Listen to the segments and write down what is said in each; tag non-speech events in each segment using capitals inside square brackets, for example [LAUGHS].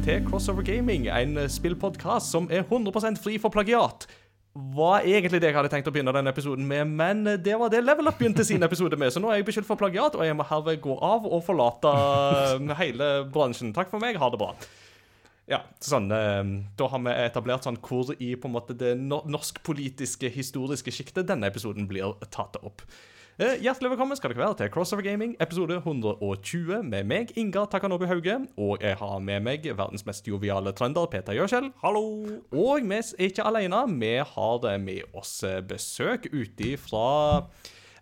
Velkommen til Crossover Gaming, en spillpodkast som er 100% fri for plagiat. Var egentlig det jeg hadde tenkt å begynne denne episoden med, men det var det Level Up begynte sin episode med, så nå er jeg beskyldt for plagiat, og jeg må herved gå av og forlate hele bransjen. Takk for meg, ha det bra. Ja, sånn, eh, Da har vi etablert sånn hvor i på en måte det norsk-politiske, historiske sjiktet denne episoden blir tatt opp. Eh, Hjertelig velkommen skal dere være til Crossover Gaming, episode 120, med meg, Inga Takanobu Hauge. Og jeg har med meg verdens mest joviale trønder, Peter Gjørskjell. Hallo! Og vi er ikke alene. Vi har det med oss eh, besøk ute fra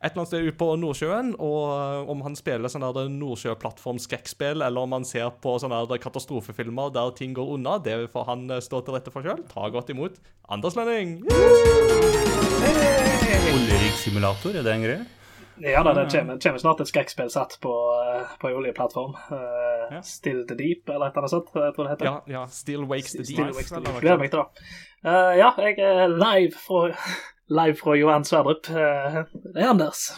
et eller annet sted ute på Nordsjøen. Og om han spiller sånn Nordsjø-plattform-skrekkspill, eller om han ser på sånne katastrofefilmer der ting går unna, det får han eh, stå til rette for sjøl. Ta godt imot Anders Lønning. Oljerigsimulator, er det en greie? Ja da, det kommer, kommer snart et skrekkspill satt på, eh, på en oljeplattform. Uh, Ja. Still the Deep, eller et eller annet sånt. Jeg tror det heter. Ja, ja. Still Wakes the Still Deep. Wakes the Deep. Gleder meg til det. Uh, ja, jeg er live fra, [LAUGHS] live fra Johan Sverdrup. Uh, det er Anders.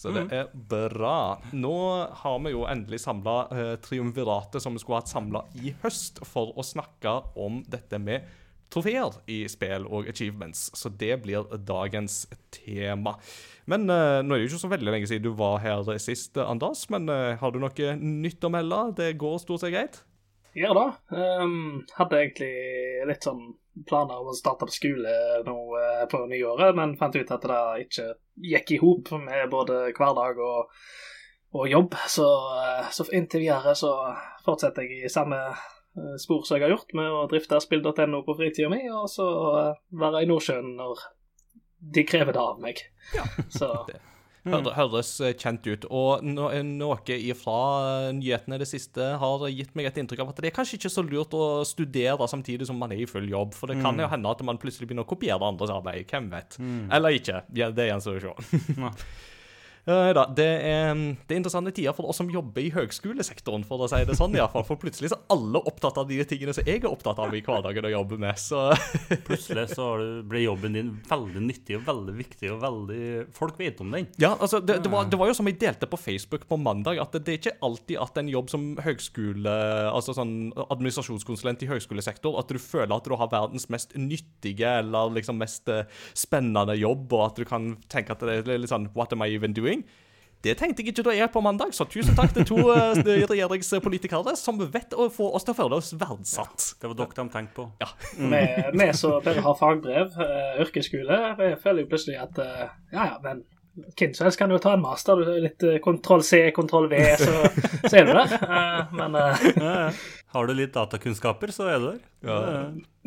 Så det er bra. Nå har vi jo endelig samla uh, triumviratet som vi skulle hatt samla i høst, for å snakke om dette med trofeer i spill og achievements. Så det blir dagens tema. Men uh, nå er det jo ikke så veldig lenge siden du var her sist, Anders. Men uh, har du noe nytt å melde? Det går stort sett greit? Ja da. Um, hadde egentlig litt sånn planer om å starte på skole nå uh, på nyåret, men fant ut at det ikke gikk i hop med både hverdag og, og jobb. Så, uh, så inntil videre så fortsetter jeg i samme spor som jeg har gjort, med å drifte spill.no på fritida mi, og så være i Nordsjøen når de krever det av meg. Ja. [LAUGHS] Så Det Hør, høres eh, kjent ut. Og no, noe ifra nyhetene i det siste har gitt meg et inntrykk av at det er kanskje ikke så lurt å studere samtidig som man er i full jobb, for det kan jo hende at man plutselig begynner å kopiere andres arbeid. Hvem vet? Eller ikke. Ja, det gjenstår å se. Eh, da, det, er, det er interessante tider for oss som jobber i høgskolesektoren, for å si det sånn. i hvert fall. For plutselig så er alle opptatt av de tingene som jeg er opptatt av i hverdagen å jobbe med. Så [LAUGHS] Plutselig så blir jobben din veldig nyttig og veldig viktig, og veldig Folk vet om den. Ja, altså, det, det, var, det var jo som jeg delte på Facebook på mandag, at det, det er ikke alltid at en jobb som høgskole, altså sånn administrasjonskonsulent i høgskolesektor, at du føler at du har verdens mest nyttige eller liksom mest eh, spennende jobb, og at du kan tenke at det er litt sånn What am I even doing? Det tenkte jeg ikke da jeg er på mandag, så tusen takk til to eh, [LAUGHS] regjeringspolitikere som vet å få oss til å føle oss verdsatt. Det var dere de tenkte på. Ja. vi, vi som bare har fagbrev, uh, yrkesskole, vi føler jo plutselig at eh, ja ja, men hvem som helst kan jo ta en master. Litt kontroll C, kontroll V, så, så er du der. Eh, men eh, Ja, ja. Har du litt datakunnskaper, så er du der. Ja.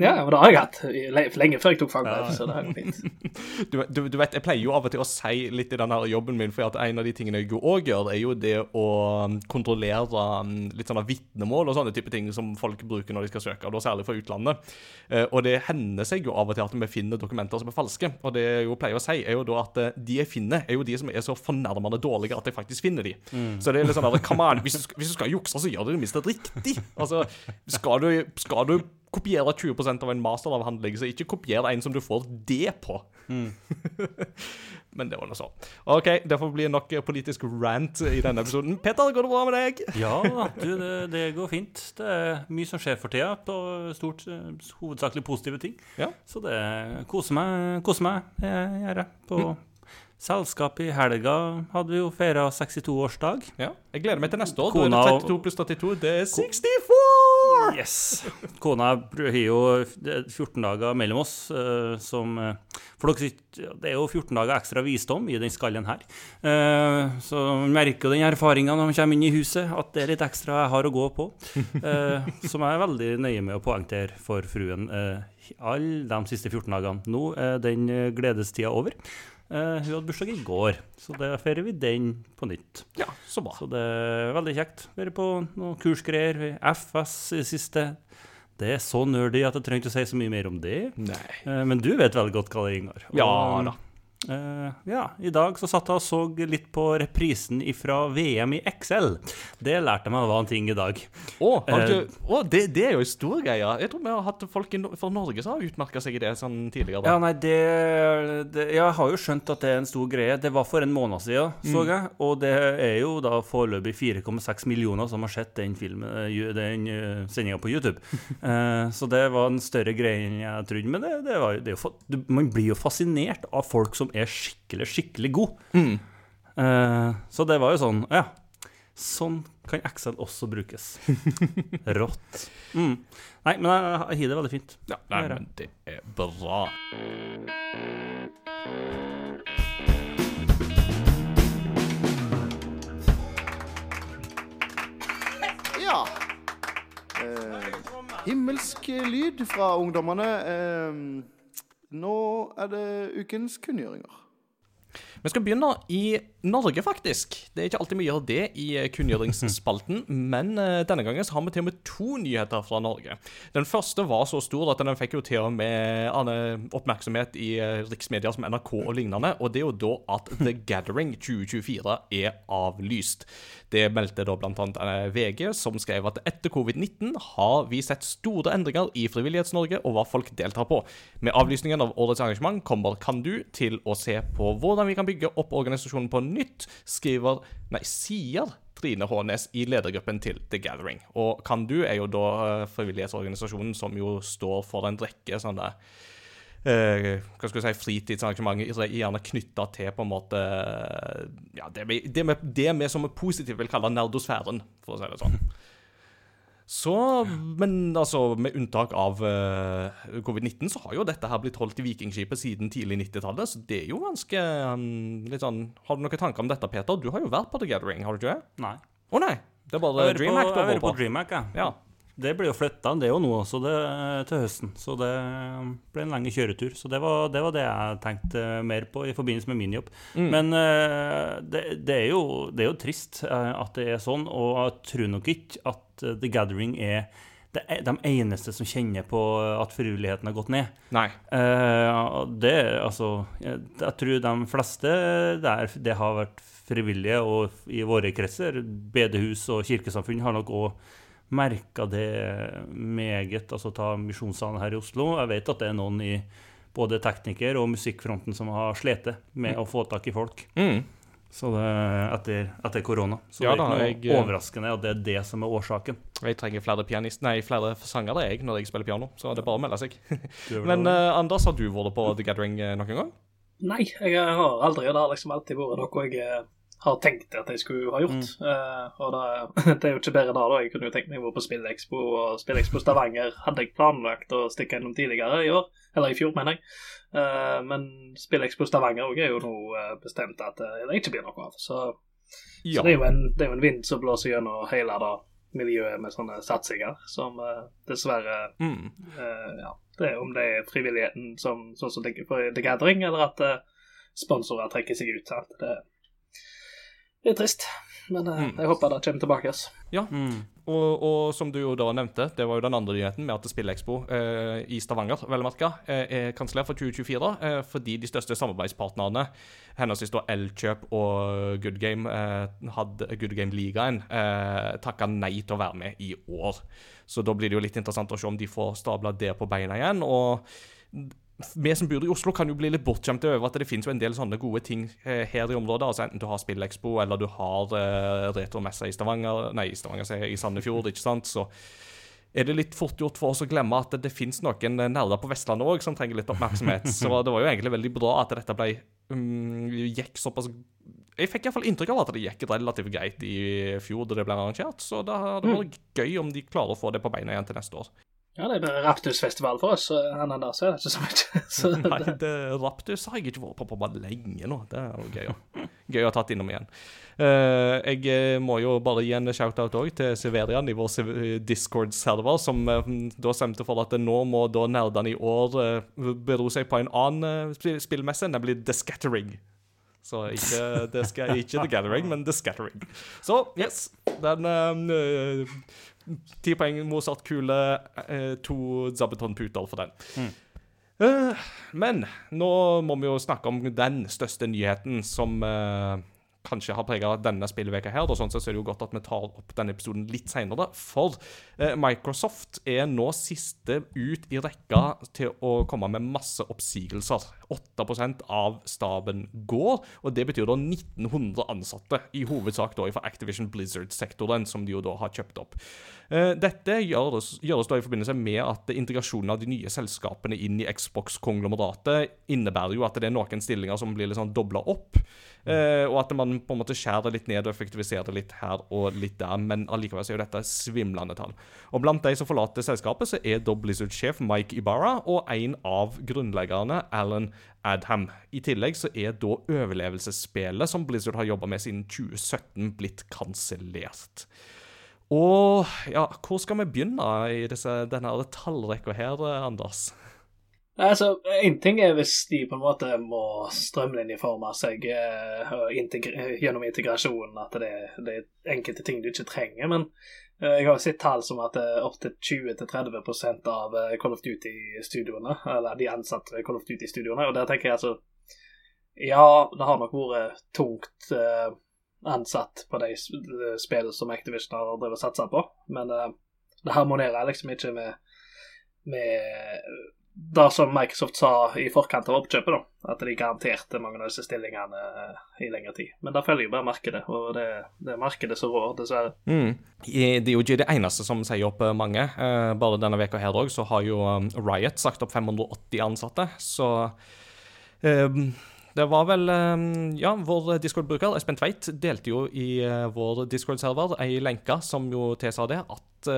ja, men det har jeg hatt lenge før jeg tok fagbrev, Ja. så det er fint. [LAUGHS] Du, du, du vet, Jeg pleier jo av og til å si litt i denne jobben min, for at en av de tingene jeg òg gjør, er jo det å um, kontrollere um, litt sånne vitnemål og sånne type ting som folk bruker når de skal søke, og da særlig fra utlandet. Eh, og det hender seg jo av og til at vi finner dokumenter som er falske. Og det jeg jo pleier å si, er jo da at eh, de jeg finner, er jo de som er så fornærmende dårlige at jeg faktisk finner de. Så det er litt sånn at, come on, hvis du, hvis du skal jukse, så gjør du det minst riktig. Altså, skal du, skal du kopiere 20 av en masteravhandling, så ikke kopier en som du får det på. [LAUGHS] Men det var nå så. OK, det får bli nok politisk rant i denne episoden. Peter, går det bra med deg? Ja du, det, det går fint. Det er mye som skjer for tida, på stort, hovedsakelig positive ting. Ja. Så det koser meg, koser meg, det gjør jeg. På selskap i helga hadde vi jo feira 62-årsdag. Ja. Jeg gleder meg til neste år. Kona da er det 32 pluss 32. Det er 64! Yes! Kona har jo er 14 dager mellom oss, eh, som eh, For dere Det er jo 14 dager ekstra visdom i den skallen her. Eh, så man merker jo den erfaringa når man kommer inn i huset, at det er litt ekstra jeg har å gå på. [LAUGHS] Som jeg er veldig nøye med å poengtere for fruen alle de siste 14 dagene. Nå er den gledestida over. Eh, hun hadde bursdag i går, så da feirer vi den på nytt. Ja, så bra. Så det er veldig kjekt. Vært på noen kursgreier. FS i siste. Det er så nerdy at jeg trenger ikke å si så mye mer om det. Nei. Uh, Men du vet veldig godt hva det er, Ingar. Ja da. Eh, ja, i dag så satt jeg og så litt på reprisen fra VM i Excel. Det lærte meg var en ting i dag. Å, oh, uh, oh, det, det er jo en stor greie. Jeg tror vi har hatt folk fra Norge som har utmerka seg i det sånn tidligere. Ja, nei, det, det Jeg har jo skjønt at det er en stor greie. Det var for en måned siden, så jeg. Og det er jo da foreløpig 4,6 millioner som har sett den filmen, eh, den sendinga på YouTube. uh, [LAUGHS] så det var en større greie enn jeg trodde. Men det, det var, jo, man blir jo fascinert av folk som er skikkelig, skikkelig god. Mm. Eh, så det var jo sånn Ja. Sånn kan Excel også brukes. [LAUGHS] Rått. Mm. Nei, men jeg, jeg har det veldig fint. Ja, nei, men det er bra. Ja. Eh, himmelsk lyd fra ungdommene. Eh, nå er det ukens kunngjøringer. Vi skal begynne i Norge, faktisk. Det er ikke alltid vi gjør det i eh, kunngjøringsspalten, [LAUGHS] men eh, denne gangen så har vi til og med to nyheter fra Norge. Den første var så stor at den fikk jo til og med oppmerksomhet i eh, riksmedier som NRK og lignende, og det er jo da at The [LAUGHS] Gathering 2024 er avlyst. Det meldte da eh, VG, som skrev at etter covid-19 har vi sett store endringer i Frivillighets-Norge og hva folk deltar på. Med avlysningen av årets arrangement kommer Kan du til å se på hvordan vi kan bygge opp organisasjonen på nytt, skriver Nei, sier Trine Hånes i ledergruppen til The Gathering. Og Kan du er jo da eh, frivillighetsorganisasjonen som jo står for en rekke sånne eh, hva skal vi si, fritidsarrangementer gjerne knytta til på en måte ja, det, vi, det, vi, det vi som er positivt vil kalle nerdosfæren, for å si det sånn. Så, men altså, med unntak av uh, covid-19, så har jo dette her blitt holdt i Vikingskipet siden tidlig 90-tallet, så det er jo ganske um, litt sånn Har du noen tanker om dette, Peter? Du har jo vært på The Gathering, har du ikke det? Nei. Å nei! Det er bare har vært på, DreamHack jeg har vært på. DreamHack, jeg. Ja. Det blir jo flytta, det er jo nå også, det, til høsten. Så det ble en lenge kjøretur. Så det var, det var det jeg tenkte mer på i forbindelse med min jobb. Mm. Men eh, det, det, er jo, det er jo trist eh, at det er sånn, og jeg tror nok ikke at The Gathering er er de eneste som kjenner på at frivilligheten har gått ned. Nei. Eh, det, altså jeg, jeg tror de fleste der det har vært frivillige, og i våre kretser, bedehus og kirkesamfunn, har nok òg merka det meget. Altså ta Misjonssalen her i Oslo. Jeg vet at det er noen i både tekniker- og musikkfronten som har slitt med å få tak i folk. Mm. Så det, etter, etter korona. Så Ja det er ikke noe jeg, eh, overraskende at det er det som er årsaken. Jeg trenger flere pianist, nei, flere sangere jeg, når jeg spiller piano, så det er bare å melde seg. [LAUGHS] Men det. eh, Anders, har du vært på The Gathering eh, noen gang? Nei, jeg har aldri, det har liksom alltid vært noe jeg har tenkt at jeg skulle ha gjort. Eh, og det, [LAUGHS] det er jo ikke bedre da, da. Jeg kunne jo tenkt meg å gå på Spillekspo, og Spillekspo Stavanger hadde jeg planlagt å stikke innom tidligere i år. Eller i fjor, mener jeg. Uh, men Spillekspo Stavanger er jo nå eh, bestemt at det ikke blir noe av. Så, Ja. så det, er jo en, det er jo en vind som blåser gjennom hele da miljøet med sånne satsinger, som uh, dessverre Mm. Ja, det er om det er frivilligheten som sånn som The Gathering, eller at sponsorer trekker seg ut. Sant? Det, det er trist, men eh, Mm. jeg håper det kommer tilbake. Altså. Mm. Og, og som du jo da nevnte, det var jo den andre nyheten med at Spillekspo eh, i Stavanger vel merka, eh, er kansellert for 2024 eh, fordi de største samarbeidspartnerne, henholdsvis da Elkjøp og Good Game, eh, hadde Good Game-ligaen, eh, takka nei til å være med i år. Så da blir det jo litt interessant å se om de får stabla det på beina igjen. og vi som bor i Oslo, kan jo bli litt bortskjemte over at det finnes jo en del sånne gode ting eh, her i området. altså Enten du har Spillekspo, eller du har uh, retromesse i Stavanger Nei, i Stavanger, sier jeg, i Sandefjord, ikke sant. Så er det litt fort gjort for oss å glemme at det, finnes noen eh, nerder på Vestlandet òg som trenger litt oppmerksomhet. Så det var jo egentlig veldig bra at dette ble um, gikk såpass Jeg fikk iallfall inntrykk av at det gikk relativt greit i fjor da det ble arrangert, så det hadde vært gøy om de klarer å få det på beina igjen til neste år. Ja, det blir Raptusfestival for oss, og der ser er ikke så mye. [LAUGHS] Så [LAUGHS] Nei, det, Raptus har jeg ikke vært på på bare lenge nå. Det er jo gøy, å- [LAUGHS] gøy å ha tatt innom igjen. Uh, jeg eh, må jo bare gi en shout-out òg til Severian i vår Discord-server, som uh, da stemte for at nå må da nerdene i år uh, bero seg på en annen uh, spillmesse, nemlig The Scattering. Så ikke, det skal, ikke The Gathering, men The Scattering. Så yes, den Ti poeng Mozart-kule, eh, to Zabeton-puter for den. Eh, men nå må vi jo snakke om den største nyheten som eh, kanskje har prega denne spillveka her. Og sånn sett så er det jo godt at vi tar opp denne episoden litt seinere. For eh, Microsoft er nå siste ut i rekka til å komme med masse oppsigelser. 8% av staben går, og det betyr da 1900 ansatte. I hovedsak da fra Activision Blizzard-sektoren, som de jo da har kjøpt opp. Eh, dette gjøres, gjøres da i forbindelse med at integrasjonen av de nye selskapene inn i Xbox-konglomeratet innebærer jo at det er noen stillinger som blir litt sånn dobla opp. Eh, og at man på en måte skjærer litt ned og effektiviserer litt her og litt der. Men allikevel så er jo dette svimlende tall. Og blant de som forlater selskapet, så er Blizzard-sjef Mike Ibarra og en av grunnleggerne, Alan Adham. I tillegg så er da overlevelsesspillet som Blizzard har jobba med siden 2017, blitt kansellert. Og ja, hvor skal vi begynne i disse, denne tallrekka her, Anders? Altså, En ting er hvis de på en måte må strømlinjeforme seg uh, integre, gjennom integrasjonen, at det, det, er enkelte ting du ikke trenger. Men uh, jeg har sett tall som at uh, opptil 20-30% av uh, Call of Duty-studioene, eller de ansatte Call of Duty-studioene, og der tenker jeg altså Ja, det har nok vært tungt ansatt på de spillene som Activision har drevet satsa på, men det harmonerer liksom ikke med, med det som Microsoft sa i forkant av oppkjøpet, da, at de garanterte mange av disse stillingene eh, i lengre tid. Men da følger jo bare markedet, og det, det er markedet som rår, dessverre. Mm. Det er jo ikke det eneste som sier opp eh, mange. Eh, bare denne veka her òg så har jo Riot sagt opp 580 ansatte, så um, det var vel Ja, vår Discord-bruker Espen Tveit delte jo i vår Discord-server ei lenke som jo tilsa det, at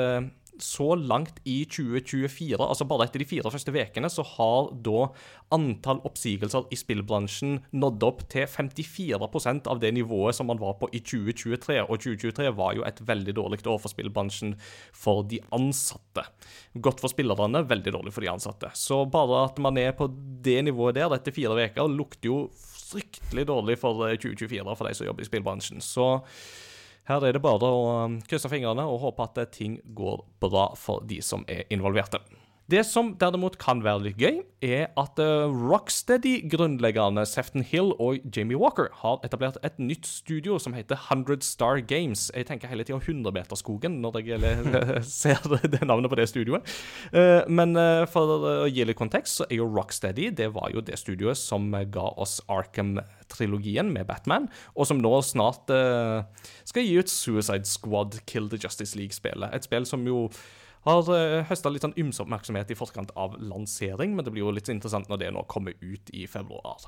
så langt i 2024, altså bare etter de fire første ukene, så har da antall oppsigelser i spillbransjen nådd opp til 54% av det nivået som man var på i 2023. Og 2023 var jo et veldig dårlig år for spillbransjen for de ansatte. Godt for spillerne, veldig dårlig for de ansatte. Så bare at man er på det nivået der etter fire uker, lukter jo fryktelig dårlig for 2024 for de som jobber i spillbransjen. Så her er det bare å um, krysse fingrene og håpe at ting går bra for de som er involverte. Det som derimot kan være litt gøy, er at uh, Rocksteady-grunnleggerne Sefton Hill og Jamie Walker har etablert et nytt studio som heter 100 Star Games. Jeg tenker hele tida 100-meterskogen når jeg [LAUGHS] ser det navnet på det studioet. Uh, men uh, for å gi litt kontekst, så er jo Rocksteady det var jo det studioet som ga oss Arkham-trilogien med Batman, og som nå snart skal gi ut Suicide Squad Kill the Justice League-spillet. Et spill som jo har uh, eh, høsta litt sånn ymse oppmerksomhet i forkant av lansering, men det blir jo litt interessant når det nå kommer ut i februar.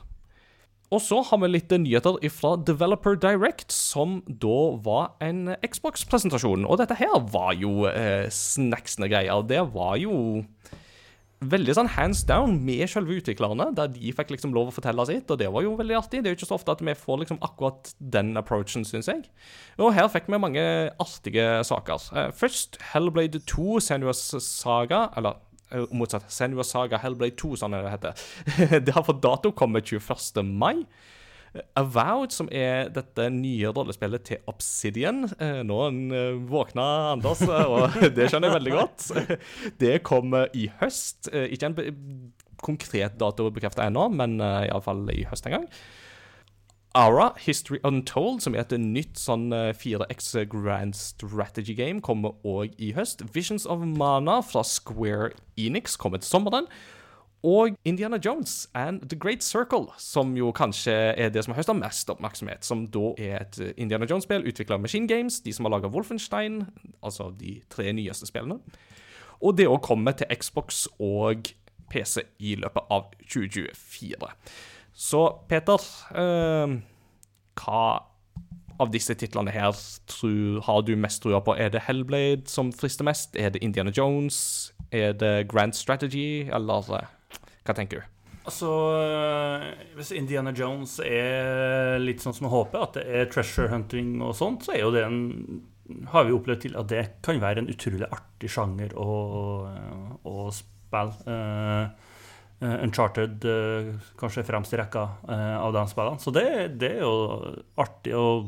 Og så har vi litt nyheter fra Developer Direct, som da var en Xbox-presentasjon. Og dette her var jo eh, snacksende greier. Det var jo veldig sånn hands down med selve utviklerne, der de fikk liksom lov å fortelle sitt, og det var jo veldig artig. Det er jo ikke så ofte at vi får liksom akkurat den approachen, syns jeg. Og her fikk vi mange artige saker. Uh, først Hellblade 2, Senua's Saga, eller uh, motsatt, Senua's Saga Hellblade 2, sånn det heter. [LAUGHS] det har fått dato kommer 21. mai. Avowed, som er dette nye rollespillet til Obsidian. Eh, nå eh, våkna Anders, eh, og [LAUGHS] det skjønner jeg veldig godt. [LAUGHS] Det kommer i høst. Ikke en konkret dato bekrefta ennå, men iallfall i høst en gang. Ara, History Untold, som er et nytt sånn 4X Grand Strategy Game, kommer òg i høst. Visions of Mana fra Square Enix kommer til sommeren. Og Indiana Jones and The Great Circle, som jo kanskje er det som har høsta mest oppmerksomhet. Som da er et eh, Indiana Jones-spill utvikla av Machine Games, de som har laga Wolfenstein, altså de tre nyeste spillene. Og det òg kommer til Xbox og PC i løpet av 2024. Så Peter, eh, hva av disse titlene her tror, har du mest trua på? Er det Hellblade som frister mest? Er det Indiana Jones? Er det Grand Strategy, eller eh, hva tenker du? Altså, Hvis Indiana Jones er litt sånn som jeg håper, at det er treasure hunting og sånt, så er jo det en har vi opplevd til at det kan være en utrolig artig sjanger å, å spille. Uh, Uncharted uh, kanskje fremst i rekka uh, av de spillene. Så det, det, er jo artig. Og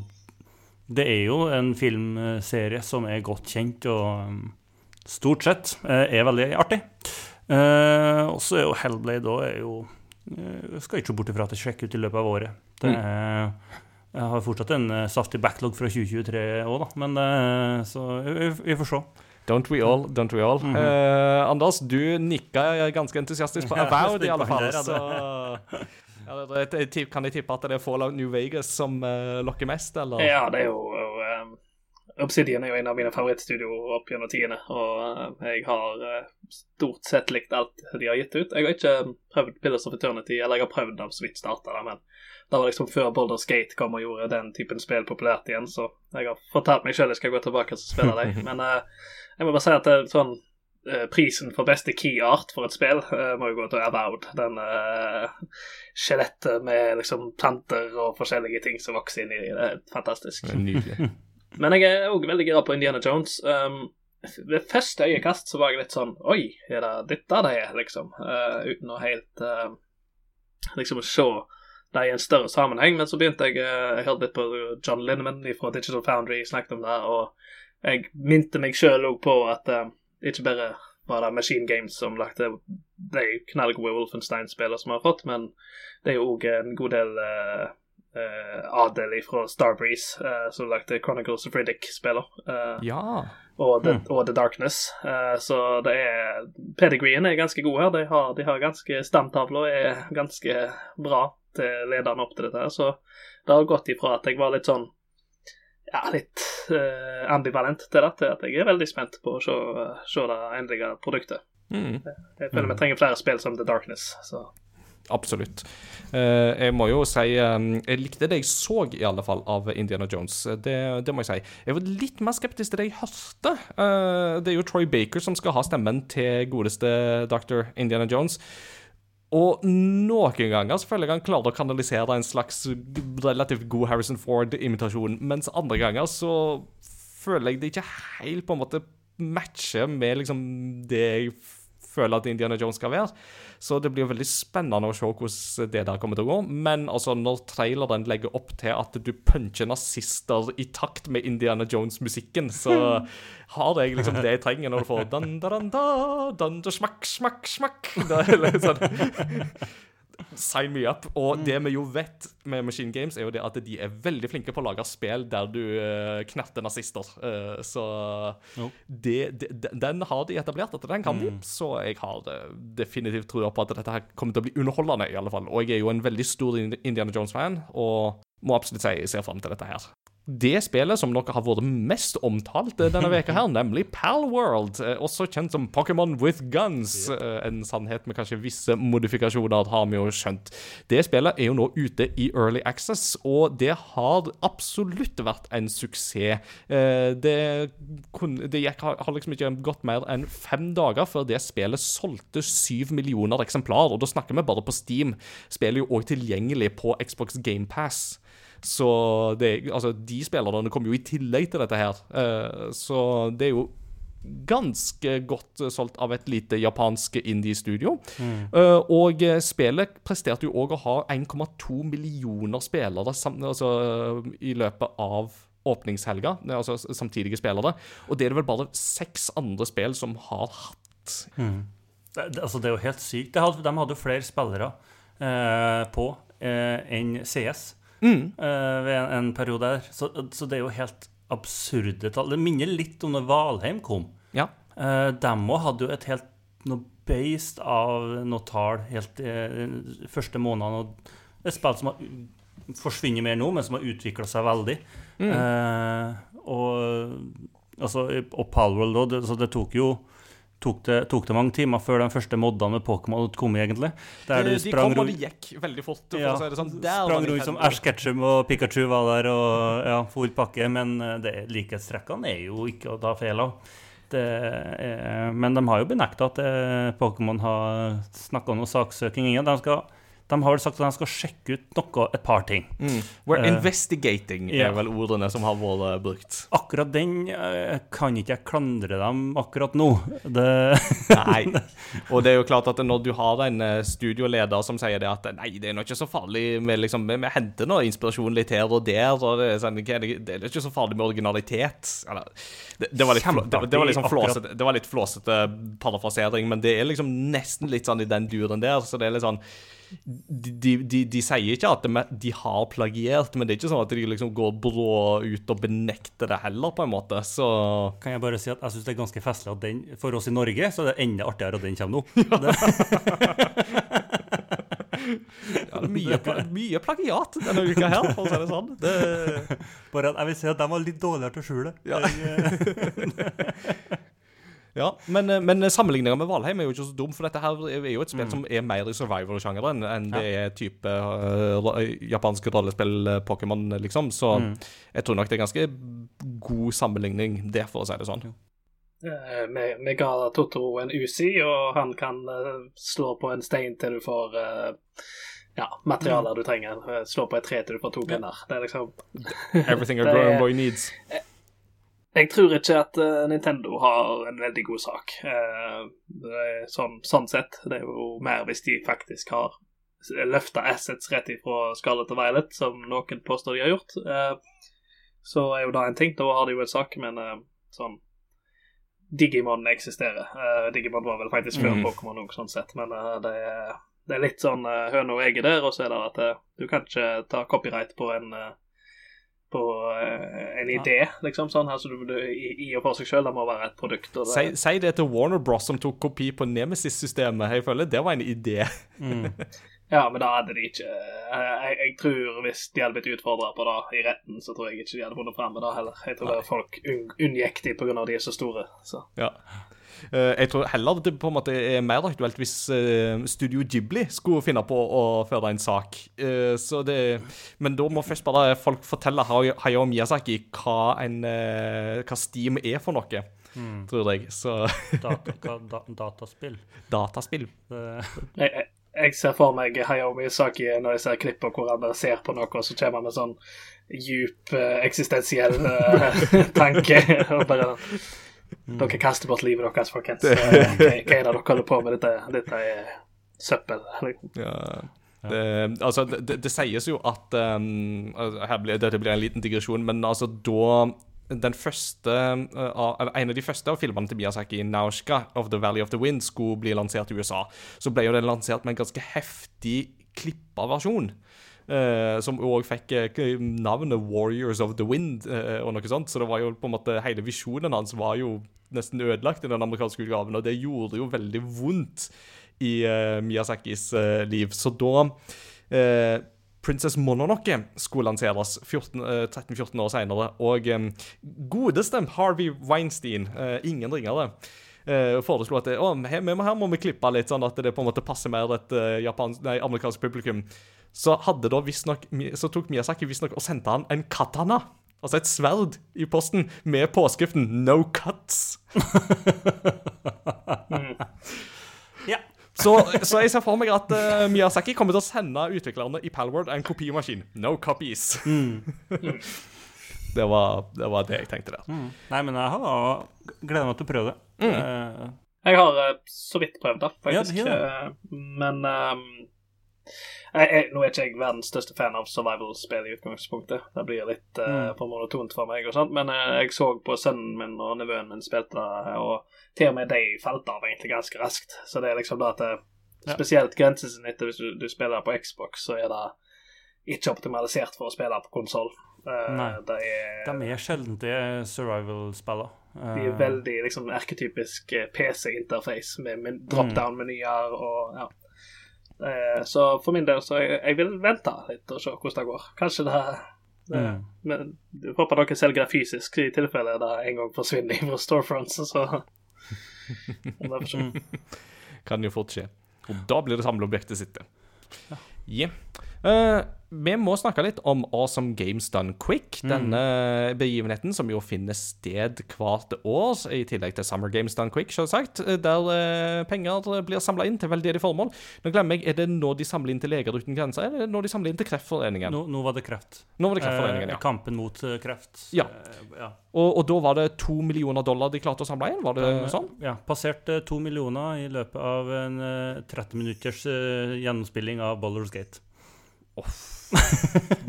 det er jo en filmserie som er godt kjent og um, stort sett er veldig artig. Uh, og så er jo Hellblade òg Jeg uh, Skal ikke bort ifra at jeg sjekker ut i løpet av året. Det mm. Jeg har fortsatt en uh, saftig backlog fra 2023 òg, da. Men uh, så vi, får se. Don't we all, don't we all. Mm -hmm. uh, Anders, du nikka ganske entusiastisk på [LAUGHS] Avowed, i alle fall. Så ja, kan jeg tippe at det er Fallout New Vegas som lokker mest, eller? Ja, det er jo Obsidian er jo en av mine favorittstudioer opp gjennom tidene, og jeg har stort sett likt alt de har gitt ut. Jeg har ikke prøvd Pillars of Eternity, eller jeg har prøvd dem så vidt starta det, men det var liksom før Boulder Skate kom og gjorde den typen spill populært igjen, så jeg har fortalt meg sjøl jeg skal gå tilbake og spille dem. [LAUGHS] Men uh, jeg må bare si at det er sånn uh, Prisen for beste key art for et spill uh, må jo gå til Avowed. Den skjelettet med liksom planter og forskjellige ting som vokser inn i det. er fantastisk. Nydelig. [LAUGHS] Men jeg er òg veldig gira på Indiana Jones. Um, ved første øyekast så var jeg litt sånn Oi, er det dette det er, liksom? uten å helt liksom se det i en større sammenheng. Men så begynte jeg uh, Jeg hørte litt på John Linneman fra Digital Foundry snakket om det, og jeg minte meg sjøl òg på at uh, ikke bare var det Machine Games som lagde de knallgode Wolfenstein-spillene som vi har fått, men det er jo òg en god del uh, uh, adel fra Starbreeze, uh, som lagde Chronicles of Riddick-spiller. ja. Og The, mm. og The Darkness. så det er Pedigreen er ganske god her. De har, de har ganske Stamtavla er ganske bra til lederen opp til dette. her, Så det har gått ifra at jeg var litt sånn ja, litt uh, ambivalent til det, til at jeg er veldig spent på å se, se det endelige produktet. Mm. Jeg føler vi trenger flere spill som The Darkness. så... Absolutt. Uh, jeg må jo si Jeg likte det jeg så, i alle fall, av Indiana Jones. Det, det må jeg si. Jeg var litt mer skeptisk til det jeg hørte. Uh, det er jo Troy Baker som skal ha stemmen til godeste Dr. Indiana Jones. Og noen ganger så føler jeg han klarer å kanalisere en slags relativt god Harrison Ford-imitasjon, mens andre ganger så føler jeg det ikke helt på en måte matcher med liksom det jeg føler at Indiana Jones skal være. Så det blir veldig spennende å se hvordan det der kommer til å gå. Men altså, når traileren legger opp til at du puncher nazister i takt med Indiana Jones-musikken, så [LAUGHS] har jeg liksom det jeg trenger når du får dan, dan, dan, dan da smakk, smakk, smakk. Det er sånn Sign me up. Og det vi jo vet med Machine Games, er jo det at de er veldig flinke på å lage spill der du uh, knatter nazister. Uh, så oh. det, det, den har de etablert, at den kan de. Mm. Så jeg har uh, definitivt trua på at dette her kommer til å bli underholdende, i alle fall. Og jeg er jo en veldig stor Indiana Jones-fan, og må absolutt si jeg ser fram til dette her det spillet som nok har vært mest omtalt denne veka her, nemlig Pal World, eh, også kjent som Pokémon with Guns. En sannhet med kanskje visse modifikasjoner, har vi jo skjønt. Det spillet er jo nå ute i Early Access, og det har absolutt vært en suksess. Eh, det, det gikk, har liksom ikke gått mer enn fem dager før det spillet solgte syv millioner eksemplar, og da snakker vi bare på Steam. Spillet er jo òg tilgjengelig på Xbox GamePass. Så det, altså, de spillerne kommer jo i tillegg til dette her. Uh, så det er jo ganske godt solgt av et lite japansk indie-studio. Mm. Uh, og spillet presterte jo òg å ha 1,2 millioner spillere altså, i løpet av åpningshelga, altså samtidige spillere. Og det er det vel bare seks andre spill som har hatt. Mm. Det, det, altså, det er jo helt sykt. De hadde, de hadde flere spillere eh, på eh, enn CS mm. uh, ved en, en, periode der. Så, så, det er jo helt absurde tall. Det minner litt om da Valheim kom. Ja. Uh, dem òg hadde jo et helt noe beist av noe tall helt de uh, første månedene. Og et spill som har, forsvinner mer nå, men som har utvikla seg veldig. Mm. Uh, og altså, og Palworld òg, så det tok jo tok det, tok det, mange timer før de første moddene med Pokémon kom, egentlig. Der de, de kom, og de gikk veldig fort. Ja, si sånn. sprang rundt som Ash Ketchum og Pikachu var der, og ja, full pakke. Men eh, det, likhetstrekkene er jo ikke å ta feil av. Er, men de har jo benekta at eh, Pokémon har snakka om noe saksøking. De skal de har vel sagt at de skal sjekke ut noe, et par ting. Mm. We're uh, investigating er yeah. vel ordene som har vært eh, brukt. Akkurat den uh, kan ikke jeg klandre dem akkurat nå. Det [LAUGHS] nei. Og det er jo klart at når du har en studioleder som sier det at nei, det er nå ikke så farlig med liksom, Vi, henter nå inspirasjon litt her og der, og det sånn, det, det er ikke så farlig med originalitet. Eller, det, det, var litt, det, det, var liksom flåsete, det var litt flåsete parafrasering, men det er liksom nesten litt sånn i den duren der, så det er litt sånn de, de, de, de sier ikke at de, har plagiert, men det er ikke sånn at de liksom går brå ut og benekter det heller, på en måte. Så Kan jeg bare si at jeg syns det er ganske festlig at den For oss i Norge så er det enda artigere at den kommer nå. [LAUGHS] Det, ja, mye, pla mye plagiat denne uka her, for å si det sånn. Det, [LAUGHS] bare at jeg vil si at de var litt dårligere til å skjule. Ja. [LAUGHS] eh, ja, men, men sammenligninga med Valheim er jo ikke så dum, for dette her er jo et spill som er mer i survival-sjangeren enn det er type uh, japanske rollespill-Pokémon, liksom. Så jeg tror nok det er ganske god sammenligning, det, for å si det sånn. Eh, Vi, vi ga Totoro en Uzi, og han kan uh, slå på en stein til du får eh, ja, materialer du trenger. Eh, Slå på et tre til du får to pinner. Det er liksom Everything a [LAUGHS] growing boy needs. Jeg tror ikke at eh, Nintendo har en veldig god sak. Eh, sånn, sånn sett. Det er jo mer hvis de faktisk har løfta assets rett ifra Scarlett og Violet, som noen påstår de har gjort. Eh, så er jo det en ting. Da har de jo en sak, men sånn Digimon eksisterer. Digimon var vel faktisk før mm. Pokémon òg, sånn sett, men det, er, det er litt sånn høne og egget der, og så er det at du kan ikke ta copyright på en på eh, en idé, liksom. sånn, altså du, du, i, I og for seg selv, det må være et produkt. Og Si, det, si det til Warner Bros, som tok kopi på Nemesis-systemet. Jeg føler det var en idé. [LAUGHS] ja, men da hadde de ikke eh, jeg, jeg tror hvis de hadde blitt utfordra på det i retten, så tror jeg ikke de hadde vunnet fram med det heller. Jeg tror det folk unn, unngikk de pga. de er så store. Så. Ja. Eh, jeg tror heller det på en måte er mer aktuelt hvis eh, Studio Ghibli skulle finne på å føre en sak. Eh, så det, men da må først bare folk fortelle Hayao Miyazaki hva, en, hva Steam er for noe, tror jeg. Så [LAUGHS] data, da, dataspill. dataspill. Jeg, jeg, ser for meg Hayao Miyazaki når jeg ser klippet hvor han ser på noe, og så kommer han med sånn djup eksistensiell [LAUGHS] tanke. og bare Dere kaster bort livet deres, folkens. Eh, hva, er det dere holder på med? Dette, dette er søppel. liksom. Ja. Det, altså, det, det, det sies jo at um, her blir, Dette blir en liten digresjon, men altså da den første, uh, av- En av de første av filmene til Miyazaki, 'Naushka of the Valley of the Wind', skulle bli lansert i USA, så ble jo den lansert med en ganske heftig klippa versjon. Eh, som òg fikk eh, navnet 'Warriors of the Wind' eh, og noe sånt. Så det var jo på en måte hele visjonen hans var jo nesten ødelagt i den amerikanske utgaven, og det gjorde jo veldig vondt i Miyazakis liv. Så da Princess Mononoke skulle lanseres 14, eh, 13-14 år senere, og godeste Harvey Weinstein, ingen ringere, eh, foreslo at det, å, her, her må vi klippe litt, sånn at det på en måte passer mer et eh, japans, nei, amerikansk publikum. Så hadde da nok, Så tok Miyazaki visstnok og sendte han en katana. Altså et sverd i posten med påskriften 'No cuts'. ja. Så, så jeg ser for meg at uh, Miyazaki kommer til å sende utviklerne i Palward en kopimaskin. No copies. [LAUGHS] det, var, det var det jeg tenkte der. Mm. Nei, men jeg har gleder meg til å prøve det. Eh, Jeg har eh, så vidt prøvd det, faktisk. Ja, det Eh, Men um, jeg, jeg, nå er ikke jeg verdens største fan av survival-spill i utgangspunktet. Det blir litt uh, for monotont for meg, og sånt, men uh, jeg så på sønnen min og nevøen min spilte det, og til og med de falt av egentlig ganske raskt. Så det er liksom da at det, Spesielt grensesnittet hvis du, du spiller på Xbox, så er det ikke optimalisert for å spille på konsoll. Nei. det er de er sjelden til survival-spiller. Eh, de er veldig liksom erketypisk eh, PC-interface med men drop-down-menyer og ja. Eh, så for min del så jeg, jeg vil vente litt og se hvordan det går. Kanskje det, det Mm. Men jeg håper dere selger det fysisk, i tilfelle det en gang forsvinner fra storefronts. Så. [LAUGHS] Kan jo fort skje. Og da blir det samleobjektet sitt. Ja. Yeah. Eh, vi må snakke litt om Awesome Games Done Quick. Denne begivenheten som jo finner sted hvert år, i tillegg til Summer Games Done Quick, selvsagt, eh, der eh, penger blir samla inn til veldedige formål. Nå glemmer jeg, Er det nå de samler inn til Leger uten grenser, eller er det når de samler inn til Kreftforeningen? nå, nå var det kreft. Nå var det Kreftforeningen, Eh, ja. Kampen mot eh, kreft. Ja. Eh, ja. Og, og da var det to millioner dollar de klarte å samle inn? Var det Den, sånn? Ja, passerte to millioner i løpet av en eh, 30 minutters eh, gjennomspilling av Bollers Gate.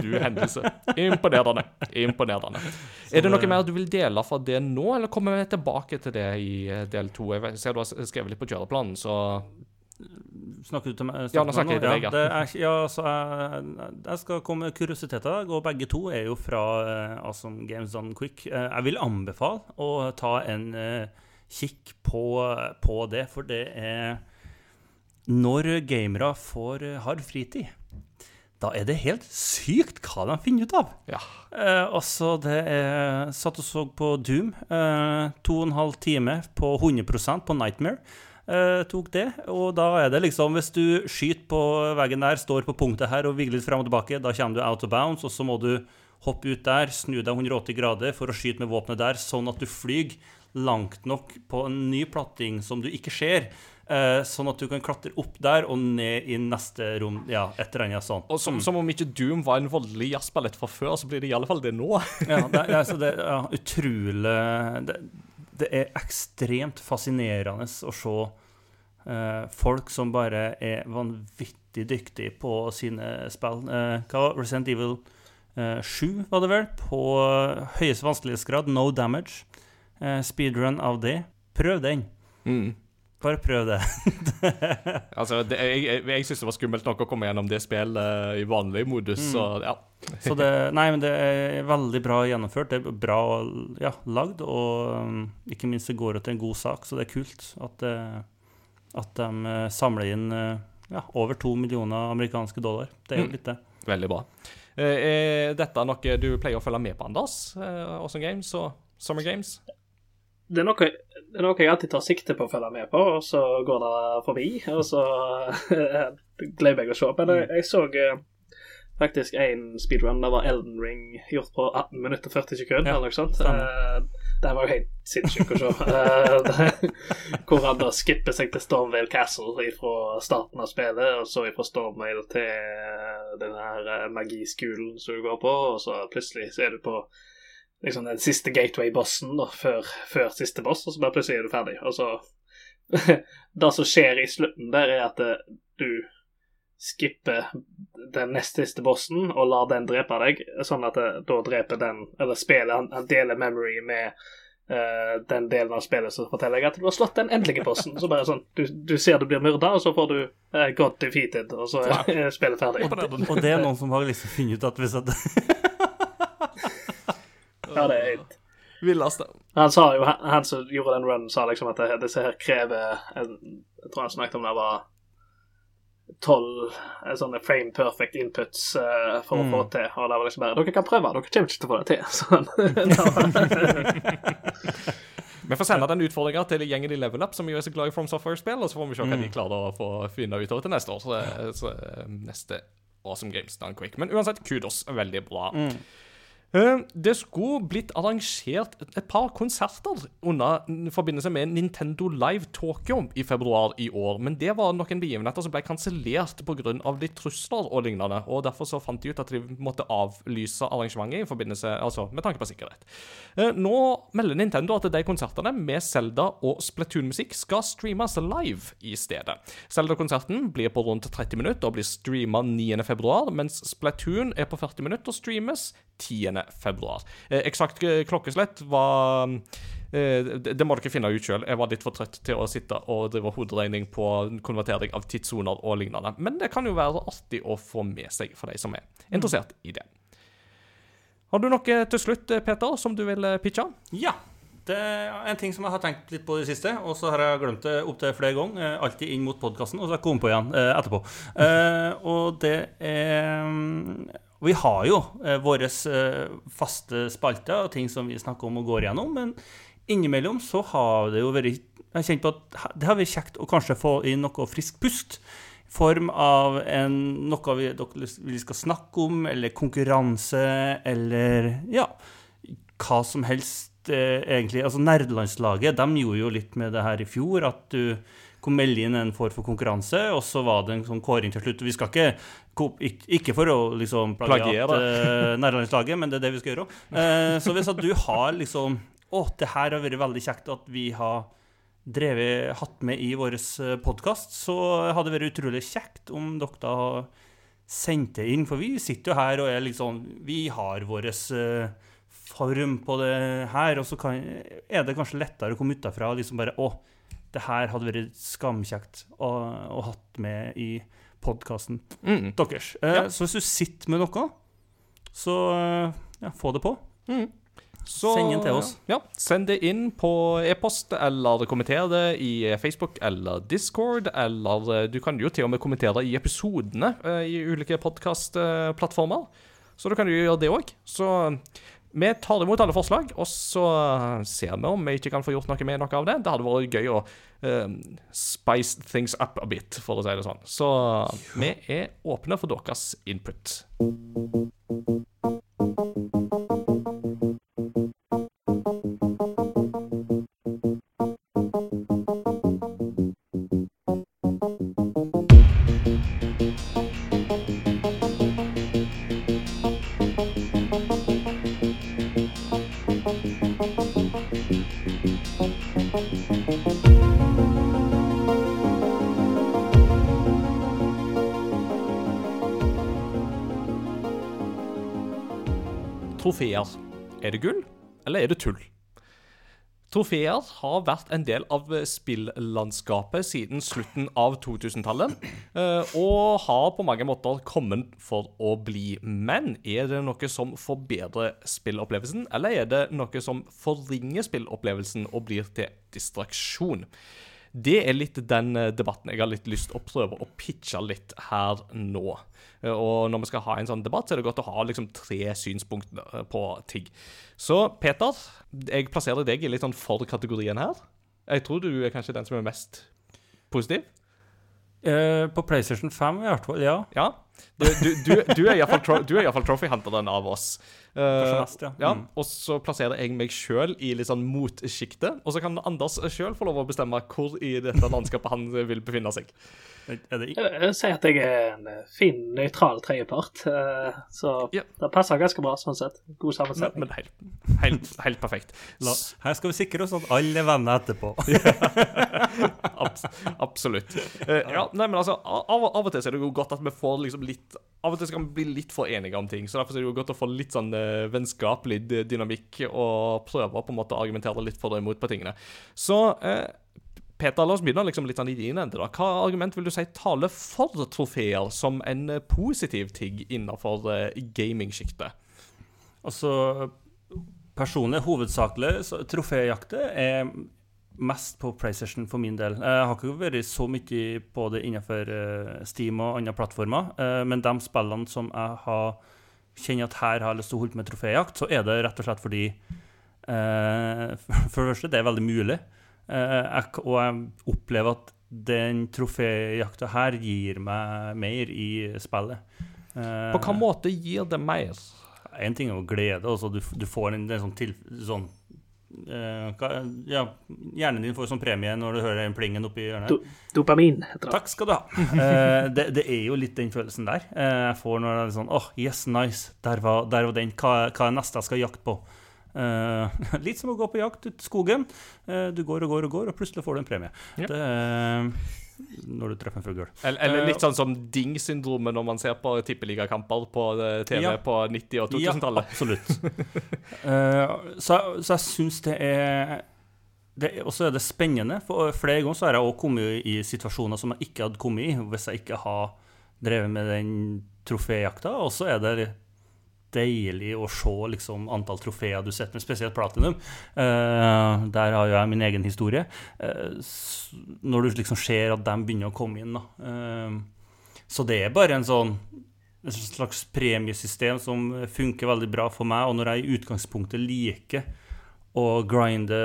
Du hendelse. Imponerende. Imponerende. Er det noe mer du vil dele fra det nå, eller kommer vi tilbake til det i eh, del to? Jeg ser du har skrevet litt på kjøreplanen, så Snakker du til meg? Ja, nå snakker jeg til deg, ja. det er, ja så jeg, jeg skal komme med kuriositeter, og begge to er jo fra uh, Awesome Games Done Quick. Uh, jeg vil anbefale å ta en uh, kikk på, på, det, for det er Når gamere får hard fritid da er det helt sykt hva de finner ut av. Ja. Eh, altså, det er Satt og så på Doom. Eh, to og en halv time på 100% på Nightmare. Eh, tok det. Og da er det liksom Hvis du skyter på veggen der, står på punktet her og vigler litt fram og tilbake, da kommer du out of bounds, og så må du hoppe ut der, snu deg 180 grader for å skyte med våpenet der, sånn at du flyr langt nok på en ny platting som du ikke ser. Uh, sånn at du kan klatre opp der og ned i neste rom. Ja, et eller annet sånt. Og som, mm. som, om ikke Doom var en voldelig jazzballett fra før, så blir det i alle fall det nå. [LAUGHS] ja, det, altså det ja, utrolig det, det, er ekstremt fascinerende å se eh, folk som bare er vanvittig dyktige på sine spill. Eh, hva var Resident Evil 7, var det vel? På høyeste vanskelighetsgrad, no damage. speedrun av det. Prøv den. Mm. Bare prøv det. [LAUGHS] altså, det, jeg, jeg, jeg syns det var skummelt nok å komme gjennom det spillet i vanlig modus, mm. så ja. [LAUGHS] så det, nei, men det er veldig bra gjennomført. Det er bra ja, lagd, og um, ikke minst det går ut til en god sak, så det er kult at, uh, at de uh, samler inn ja, over to millioner amerikanske dollar. Det er jo mm. litt det. Veldig bra. er dette noe du pleier å følge med på, Anders? Awesome Games og Summer Games? Det er, noe, det er, noe, jeg alltid tar sikte på å følge med på, og så går det forbi. Og så glemmer jeg å se. Men jeg, jeg så uh, faktisk en speedrun. Det var Elden Ring gjort på 18 minutter og 40 sekunder. Ja, eller noe sånt. Uh, det var jo helt sinnssykt å se. [LAUGHS] hvor han da skipper seg til Stormvale Castle fra starten av spillet, og så fra Stormvale til den her magiskolen som du går på, og så plutselig så er du på liksom den siste gateway-bossen før, før, siste boss, og så bare plutselig er du ferdig. Og så [LAUGHS] Det som skjer i slutten der, er at eh, du skipper den nest siste bossen og lar den drepe deg, sånn at det, eh, da dreper den Eller spillet han, han deler memory med uh, den delen av spillet som forteller deg at du har slått den endelige bossen. Så bare sånn Du, du ser du blir myrda, og så får du uh, God defeated, og så er spillet ferdig. Og det, og det er noen som har liksom funnet ut at hvis at [LAUGHS] Ja, det er helt Villeste. Han sa jo, han som gjorde den runnen, sa liksom at disse her krever en, Jeg tror han snakket om det var tolv eh, sånne frame perfect inputs uh, for mm. å få til. Og det var liksom bare Dere kan prøve, dere kommer ikke til å få det til. [LAUGHS] Sånn. [LAUGHS] Vi får sende den utfordringa til gjengen i Level Up, som jo er så glad i From Software-spill, og så får vi se hva de mm. klarer å få finne utover til neste år. Så, så neste Awesome Games Done Quick. Men uansett, kudos. Veldig bra. Mm. Eh, det skulle blitt arrangert et par konserter under forbindelse med Nintendo Live Tokyo i februar i år, men det var noen begivenheter som ble kansellert pga. litt trusler og lignende. og Derfor så fant de ut at de måtte avlyse arrangementet i forbindelse, altså med tanke på sikkerhet. Eh, nå melder Nintendo at de konsertene med Zelda og Splatoon-musikk skal streames live i stedet. Zelda-konserten blir på rundt 30 minutter og blir streama 9.2, mens Splatoon er på 40 minutter og streames 10. februar. Eh, eksakt eh, klokkeslett var eh, det må dere finne ut sjøl. Jeg var litt for trøtt til å sitte og drive hoderegning på konvertering av tidssoner og lignende. Men det kan jo være artig å få med seg for de som er interessert i det. Har du noe til slutt, Peter, som du vil pitche? Ja. Det er en ting som jeg har tenkt litt på i det siste, og så har jeg glemt det opptil flere ganger. Alltid inn mot podkasten, og så har jeg kommet på igjen etterpå. [LAUGHS] og det er og vi har jo eh, våre eh, faste spalter og ting som vi snakker om og går gjennom, men innimellom så har det jo vært Jeg har kjent på at det har vært kjekt å kanskje få inn noe frisk pust. I form av en, noe vi, vi skal snakke om, eller konkurranse, eller ja, hva som helst eh, egentlig. Altså Nerdelandslaget de gjorde jo litt med det her i fjor. At du kom melde inn en form for konkurranse, og så var det en sånn kåring til slutt. Vi skal ikke ikke for å liksom plagiere uh, nærlandslaget, men det er det vi skal gjøre. Uh, så hvis at du har liksom Å, det her har vært veldig kjekt at vi har drevet, hatt med i vår eh, podkast, så hadde det vært utrolig kjekt om dere har sendt det inn. For vi sitter jo her og er liksom Vi har vår form på det her, og så kan, er det kanskje lettere å komme utafra og liksom bare Å, det her hadde vært skamkjekt å, å hatt med i podkasten Mm. deres. Eh, Ja. Så hvis du sitter med noe, så eh, ja, få det på. Så, Send den til oss. Ja, Send det inn på e-post, eller kommenter det i Facebook eller Discord. Eller eh, du kan jo til og med kommentere i episodene eh, i ulike podkastplattformer. Så da kan du gjøre det òg. Så vi tar imot alle forslag, og så ser vi om vi ikke kan få gjort noe med noe av det. Det hadde vært gøy å uh, spice things up a bit, for å si det sånn. Så vi er åpne for deres input. Trofeer. Er det gull, eller er det tull? Trofeer har vært en del av spillandskapet siden slutten av 2000-tallet, eh, og har på mange måter kommet for å bli. Men er det noe som forbedrer spillopplevelsen, eller er det noe som forringer spillopplevelsen og blir til distraksjon? Det er litt den eh, debatten jeg har litt lyst til å prøve å pitche litt her nå. Eh, Og når vi skal ha en sånn debatt, så er det godt å ha liksom tre synspunkter eh, på ting. Så Peter, jeg plasserer deg i litt sånn for-kategorien her. Jeg tror du er kanskje den som er mest positiv. Eh, på PlayStation 5 i hvert fall, ja. Ja. Du, du, du, du er iallfall tro, du er i hvert fall trophy-hunteren av oss. Uh, ja. ja. Mm. Og så plasserer jeg meg sjøl i litt sånn motsjiktet. Og så kan Anders sjøl få lov å bestemme hvor i dette landskapet han vil befinne seg. Er det Jeg vil si at jeg er en fin, nøytral tredjepart. Uh, Så Ja. det passer ganske bra, sånn sett. God sammensetning. men helt, helt, helt perfekt. La, her skal vi sikre oss at alle er venner etterpå. [LAUGHS] Abs absolutt. Uh, ja, nei, men altså, av, av og til så er det jo godt at vi får liksom litt Av og til kan vi bli litt for enige om ting. Så derfor er det jo godt å få litt sånn eh, vennskapelig dynamikk og prøve å på en måte argumentere litt for og imot på tingene. Så eh, Peter, la oss begynne liksom litt sånn i din ende. da. Hva argument vil du si taler for trofeer som en eh, positiv ting innenfor eh, gamingsjiktet? Altså, personlig, hovedsakelig, troféjakter er mest på PlayStation for min del. Jeg har ikke vært så mye på det innenfor eh, Steam og andre plattformer, eh, men de spillene som jeg har kjenner at her har jeg lyst til å holde på med troféjakt, så er det rett og slett fordi eh, For det første, det er veldig mulig, og jeg opplever at den troféjakta her gir meg mer i spillet. På hvilken måte gir det mer? en ting er jo glede. Altså du, du får en, en sånn, til, sånn ja, Hjernen din får sånn premie når du hører den plingen oppi hjørnet. Do dopamin, heter det. Takk skal du ha. Eh, det, det er jo litt den følelsen der. Eh, jeg får når det er sånn åh, yes, nice. Der var, der var den. Hva, hva er neste jeg skal jakte på? Uh, [LAUGHS] litt som å gå på jakt ut i skogen. Uh, du går og går og går, og plutselig får du en premie. Ja. Det, eh, når du treffer en fugl. Eller, eller Eh, litt sånn som Ding-syndromet når man ser på tippeligakamper på eh, TV Ja. på 90- og 2000-tallet. Ja, absolutt. uh, [LAUGHS] så, så jeg syns det er det, Og så er det spennende. For flere ganger så har jeg også kommet i situasjoner som jeg ikke hadde kommet i hvis jeg ikke har drevet med den troféjakta. Og så er det deilig å se liksom, antall trofeer du setter spesielt platinum. Uh, der har jo jeg min egen historie. Uh, når du liksom ser at de begynner å komme inn. Eh, så det er bare en sånn et slags premiesystem som funker veldig bra for meg. Og når jeg i utgangspunktet liker å grinde,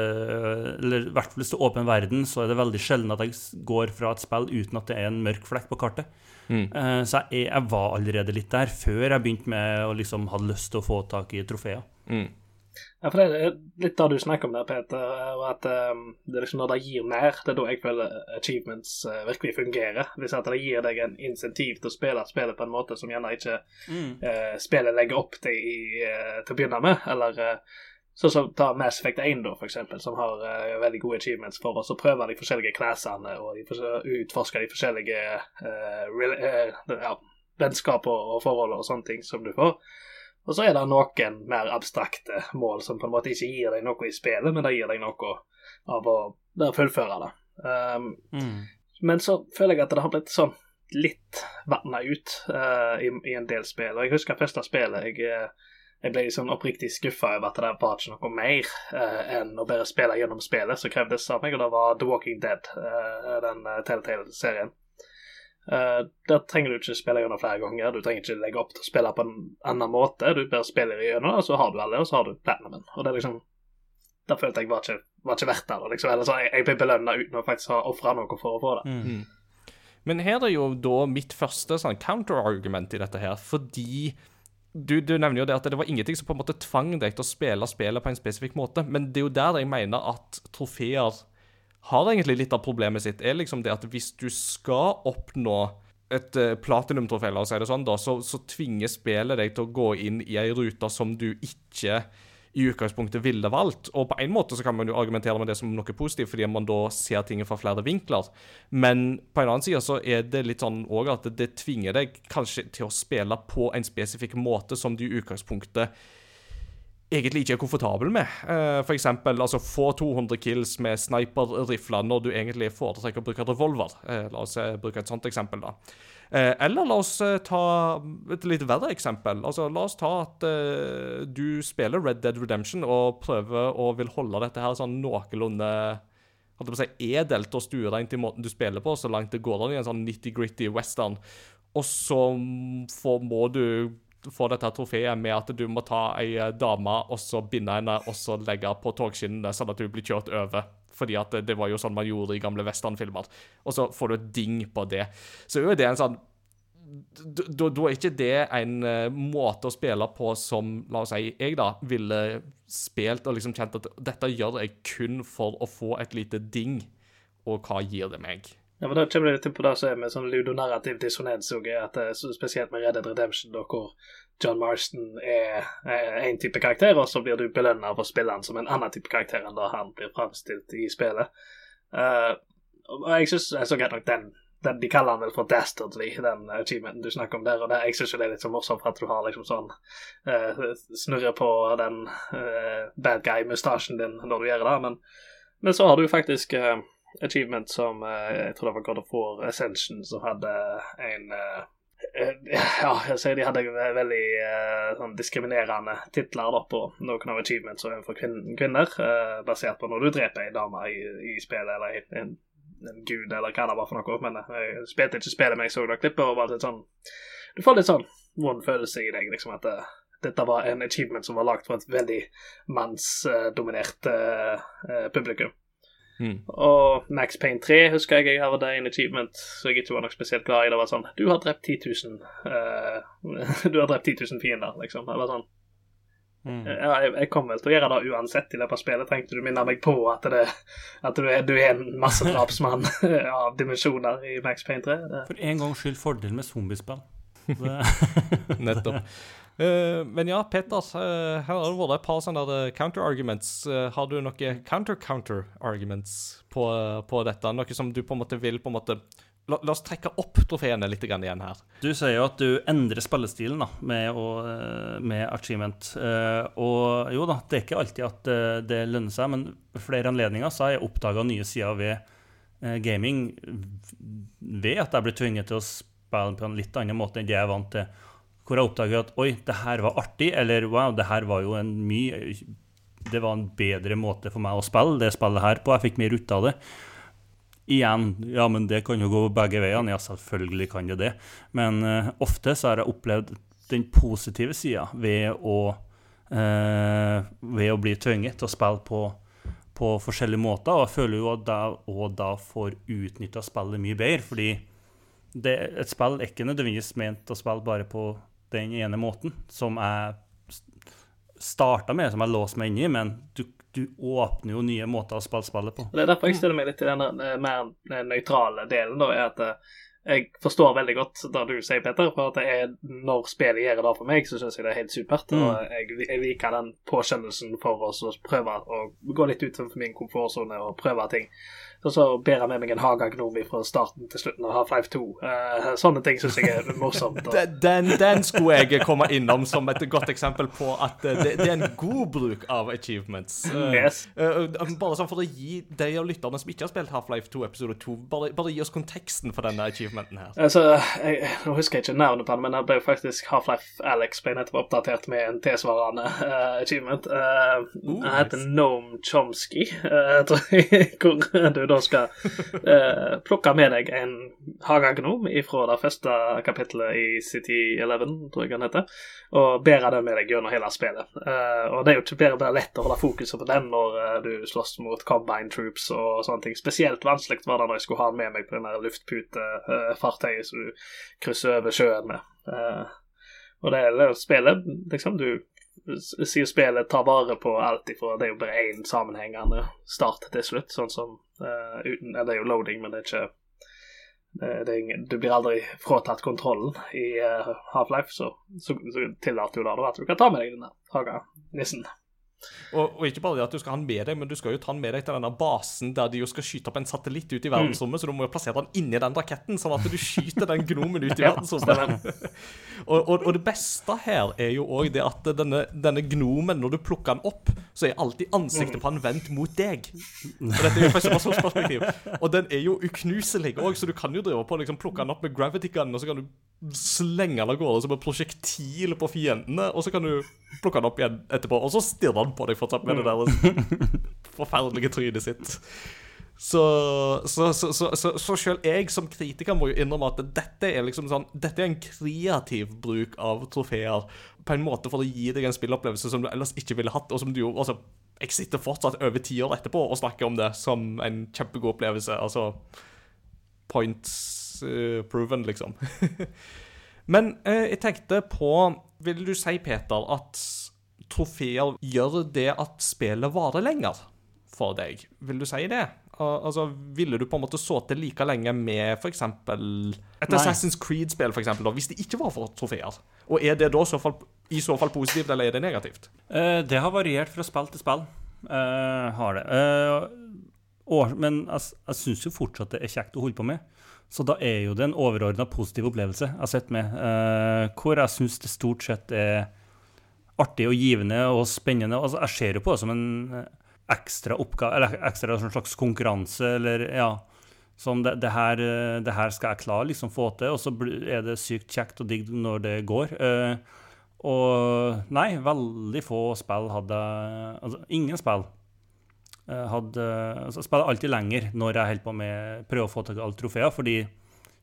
eller i hvert fall hvis det er åpen verden, så er det veldig sjelden at jeg går fra et spill uten at det er en mørk flekk på kartet. Mm. Eh, Så jeg, jeg var allerede litt der før jeg begynte med å liksom hadde lyst til å få tak i trofeer. Mm. Ja, for det er litt det du snakker om der, Peter, og at um, det er liksom når det gir mer, det er da jeg føler achievements uh, virkelig fungerer. Hvis at det gir deg en insentiv til å spille spillet på en måte som gjerne ikke uh, spillet legger opp til, i, til å begynne med, eller Sånn som ta Mass Effect 1, da, for eksempel, som har uh, veldig gode achievements for oss å prøve de forskjellige classene og de fors- utforske de forskjellige uh, uh, ja, vennskap og, og forhold og sånne ting som du får. Og så er det noen mer abstrakte mål som på en måte ikke gir deg noe i spillet, men det gir deg noe av å fullføre det. Um, Mm. men så føler jeg at det har blitt sånn litt vanna ut i, i en del spill. Og jeg husker første spillet jeg, jeg ble sånn oppriktig skuffa over at det var ikke noe mer uh, enn å bare spille gjennom spillet som krevdes av meg, og det var The Walking Dead, uh, den uh, Telltale-serien. Uh, der trenger du ikke spille gjennom flere ganger. Du trenger ikke legge opp til å spille på en annen måte. Du bare spiller igjennom, og så har du alle, og så har du platinumen. Og det er liksom Da følte jeg var ikke, var ikke verdt det. Liksom. Eller så jeg, jeg ble belønna uten å faktisk ha ofra noe for å få det. Mm. Men her er jo da mitt første sånn counter-argument i dette her, fordi du, du nevner jo det at det var ingenting som på en måte tvang deg til å spille spillet på en spesifikk måte, men det er jo der jeg mener at trofeer har egentlig litt av problemet sitt, er liksom det at hvis du skal oppnå et uh, platinum-trofé, si sånn, så, så tvinger spillet deg til å gå inn i ei rute som du ikke i utgangspunktet ville valgt. Og på en måte så kan man jo argumentere med det som noe positivt, fordi man da ser ting fra flere vinkler. Men på en annen side så er det litt sånn òg at det tvinger deg kanskje til å spille på en spesifikk måte som du i utgangspunktet egentlig ikke er komfortabel med. Uh, for eksempel altså, få 200 kills med sniper-rifler når du egentlig foretrekker å bruke revolver. Uh, la oss uh, bruke et sånt eksempel, da. Eller la oss ta et litt verre eksempel. Altså, la oss ta at du spiller Red Dead Redemption og prøver å vil holde dette her sånn noenlunde holdt på å si, edelt og stuereint i måten du spiller på, så langt det går an i en sånn nitty-gritty western. Og så får, må du få dette trofeet med at du må ta ei dame og så binde henne og så legge på togskinnene sånn at hun blir kjørt over. Fordi at det var jo sånn man gjorde i gamle westernfilmer. Og så får du et ding på det. Så er jo det en sånn Da er ikke det en uh, måte å spille på som, la oss si, jeg da ville spilt og liksom kjent at dette gjør jeg kun for å få et lite ding, og hva gir det meg? Ja, men Da kommer det litt på det som er med sånn ludonarrativ dissonans òg, er spesielt med Red Dead Redemption, da, hvor John Marston er én type karakter, og så blir du belønna for å spille han som en annen type karakter enn da han blir framstilt i spillet. Uh, og jeg syns så greit nok den, den, De kaller han vel for Dastardly, den achievementen du snakker om der. Og det, jeg syns det er litt så morsomt at du har liksom sånn uh, Snurre på den uh, bad guy-mustasjen din når du gjør det, men, men så har du faktisk uh, achievement som jeg tror det var God of War Ascension som hadde en ja, jeg sier de hadde veldig uh, sånn diskriminerende titler da, på noen av achievements for kvinner, uh, basert på når du dreper ei dame i, i spillet, eller en, en, gud, eller hva det var for noe. Men jeg spilte ikke spillet, men jeg så det klippet, og var litt sånn Du får litt sånn vond følelse i deg, liksom, at det, dette var en achievement som var lagd for et veldig mannsdominert uh, publikum. Mm. Og Max Payne 3 husker jeg jeg hadde en achievement så jeg ikke var nok spesielt glad i. Det var sånn Du har drept 10 000 uh, Du har drept 10 000 fiender, liksom. Det var sånn Mm. ja, jeg, jeg kommer vel til å gjøre det uansett i løpet av spillet. Trengte du minne meg på at, det, at du, er, du er en massedrapsmann [LAUGHS] [LAUGHS] av dimensjoner i Max Payne 3? Det. For en gangs skyld fordel med zombiespill. [LAUGHS] Nettopp. Eh, men ja, Peter, eh, her har det vært et par sånne counter-arguments. Eh, har du noen counter-counter-arguments på, på dette? Noe som du på en måte vil på en måte La, la oss trekke opp trofeene litt igjen her. Du sier jo at du endrer spillestilen da, med, å, med achievement. Og jo da, det er ikke alltid at det lønner seg, men flere anledninger så har jeg oppdaga nye sider ved gaming ved at jeg blir tvunget til å spille på en litt annen måte enn det jeg er vant til. Hvor jeg oppdager at oi, det her var artig, eller wow, det her var jo en mye Det var en bedre måte for meg å spille det spillet her på. Jeg fikk mer ut av det. Igjen, ja, men det kan jo gå begge veiene. Ja, selvfølgelig kan det det. Men uh, ofte så har jeg opplevd den positive sida ved å uh, Ved å bli tvunget til å spille på, på forskjellige måter. Og jeg føler jo at jeg òg da får utnytta spillet mye bedre, fordi det, et spill er ikke nødvendigvis ment å spille bare på den ene måten, som jeg starta med, som jeg låste meg inn i, men du, du åpner jo nye måter å spille spillet på. Det er derfor jeg stiller meg litt til den eh, mer eh, nøytrale delen, da, er at eh, jeg forstår veldig godt det du sier, Peter, for at det er når spillet gjør det for meg, så syns jeg det er helt supert. Mm. Og jeg, jeg liker den påskjønnelsen for oss å prøve å gå litt utenfor min komfortsone og prøve ting. Og så ber jeg med meg en hagagnom fra starten til slutten av Half-Life 2. Uh, sånne ting syns jeg er morsomt. [LAUGHS] Den, den, den skulle jeg komme innom som et godt eksempel på at eh, det, det er en god bruk av achievements. Uh, Yes. eh, eh, bare sånn for å gi de av lytterne som ikke har spilt Half-Life 2 episode 2, bare, bare gi oss konteksten for denne achievementen her. Altså, jeg, Nå husker jeg ikke navnet på den, men det ble faktisk Half-Life Alex ble nettopp oppdatert med en tilsvarende eh, achievement. Uh, Uh, den heter nice. Noam Chomsky, eh, tror jeg, [LAUGHS] hvor du da skal eh, plukke med deg en hagagnom fra det første kapittelet i City 11, tror jeg den heter, og bære den med deg gjennom hele spillet. Eh, og det er jo ikke bare, bare lett å holde fokuset på den når eh, du slåss mot combine troops og sånne ting. Spesielt vanskelig var det når jeg skulle ha den med meg på den luftputefartøyet som du krysser over sjøen med. Eh, og det er spillet, liksom, du sier spillet tar vare på alt ifra Det er jo bare én sammenhengende start til slutt, sånn som uh, uten Det er jo loading, men det er ikke det, det Du blir aldri fratatt kontrollen i uh, Half-Life, så, så, så tillater jo det at du kan ta med deg denne haga-nissen. Og, og ikke bare det at du skal ha den med deg, men du skal jo ta den med deg til denne basen der de jo skal skyte opp en satellitt ut i verdensrommet, så du må jo plassere den inni den raketten, sånn at du skyter den gnomen ut i [LAUGHS] verdensrommet. [LAUGHS] og, og, og det beste her er jo òg det at denne, denne gnomen, når du plukker den opp, så er alltid ansiktet på den vendt mot deg. Og dette er jo perspektiv. Og den er jo uknuselig òg, så du kan jo drive på liksom plukke den opp med gravity gun, og så kan du slenge den av gårde som et prosjektil på fiendene, og så kan du plukke den opp igjen etterpå, og så stirrer den på deg fortsatt med det der [LAUGHS] forferdelige trynet sitt. Så, så, så, så, så, så selv jeg som kritiker må jo innrømme at dette er liksom sånn Dette er en kreativ bruk av trofeer på en måte for å gi deg en spillopplevelse som du ellers ikke ville hatt, og som du jo altså, Jeg sitter fortsatt over ti år etterpå og snakker om det som en kjempegod opplevelse. Altså Points uh, proven, liksom. [LAUGHS] Men eh, jeg tenkte på Vil du si, Peter, at trofeer gjør det at spillet varer lenger for deg? Vil du si det? Altså, Ville du på en måte sittet like lenge med f.eks. et Nei. Assassin's Creed-spill, for eksempel, da, hvis det ikke var for trofeer? Og er det da så fall, i så fall positivt, eller er det negativt? Uh, det har variert fra spill til spill. Uh, har det. Uh, og, men jeg, jeg syns jo fortsatt det er kjekt å holde på med. Så da er jo det en overordna positiv opplevelse jeg har sett med. eh, hvor jeg syns det stort sett er artig og givende og spennende. Altså, jeg ser jo på det som en eh, ekstra oppgave, eller ekstra slags konkurranse, eller ja. Som det, det, her, eh, det her skal jeg klare liksom få til, og så er det sykt kjekt og digg når det går. Eh, og nei, veldig få spill hadde Altså, ingen spill hadde altså, Jeg spiller alltid lenger når jeg holder på med prøver å få tak i alle trofeer, fordi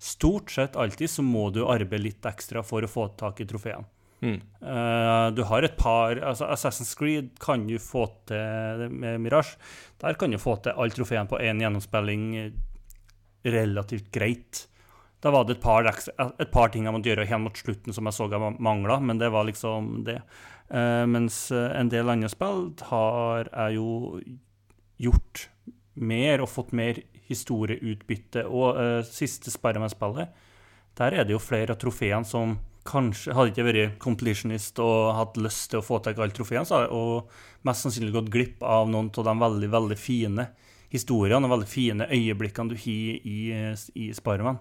stort sett alltid så må du arbeide litt ekstra for å få tak i trofeene. Eh, du har et par altså Assassin's Creed kan du få til med Mirage. Der kan du få til alle trofeene på én gjennomspilling eh, relativt greit. Da var det et par, et par ting jeg måtte gjøre helt mot slutten som jeg så jeg mangla, men det var liksom det. Uh, mens en del andre spill har jeg jo gjort mer og fått mer historieutbytte. Og uh, siste Spiderman-spillet, der er det jo flere av trofeene som kanskje hadde ikke vært completionist og hatt lyst til å få tak i alle trofeene, så har jeg mest sannsynlig gått glipp av noen av de veldig, veldig fine historiene og veldig fine øyeblikkene du har i, i Spiderman.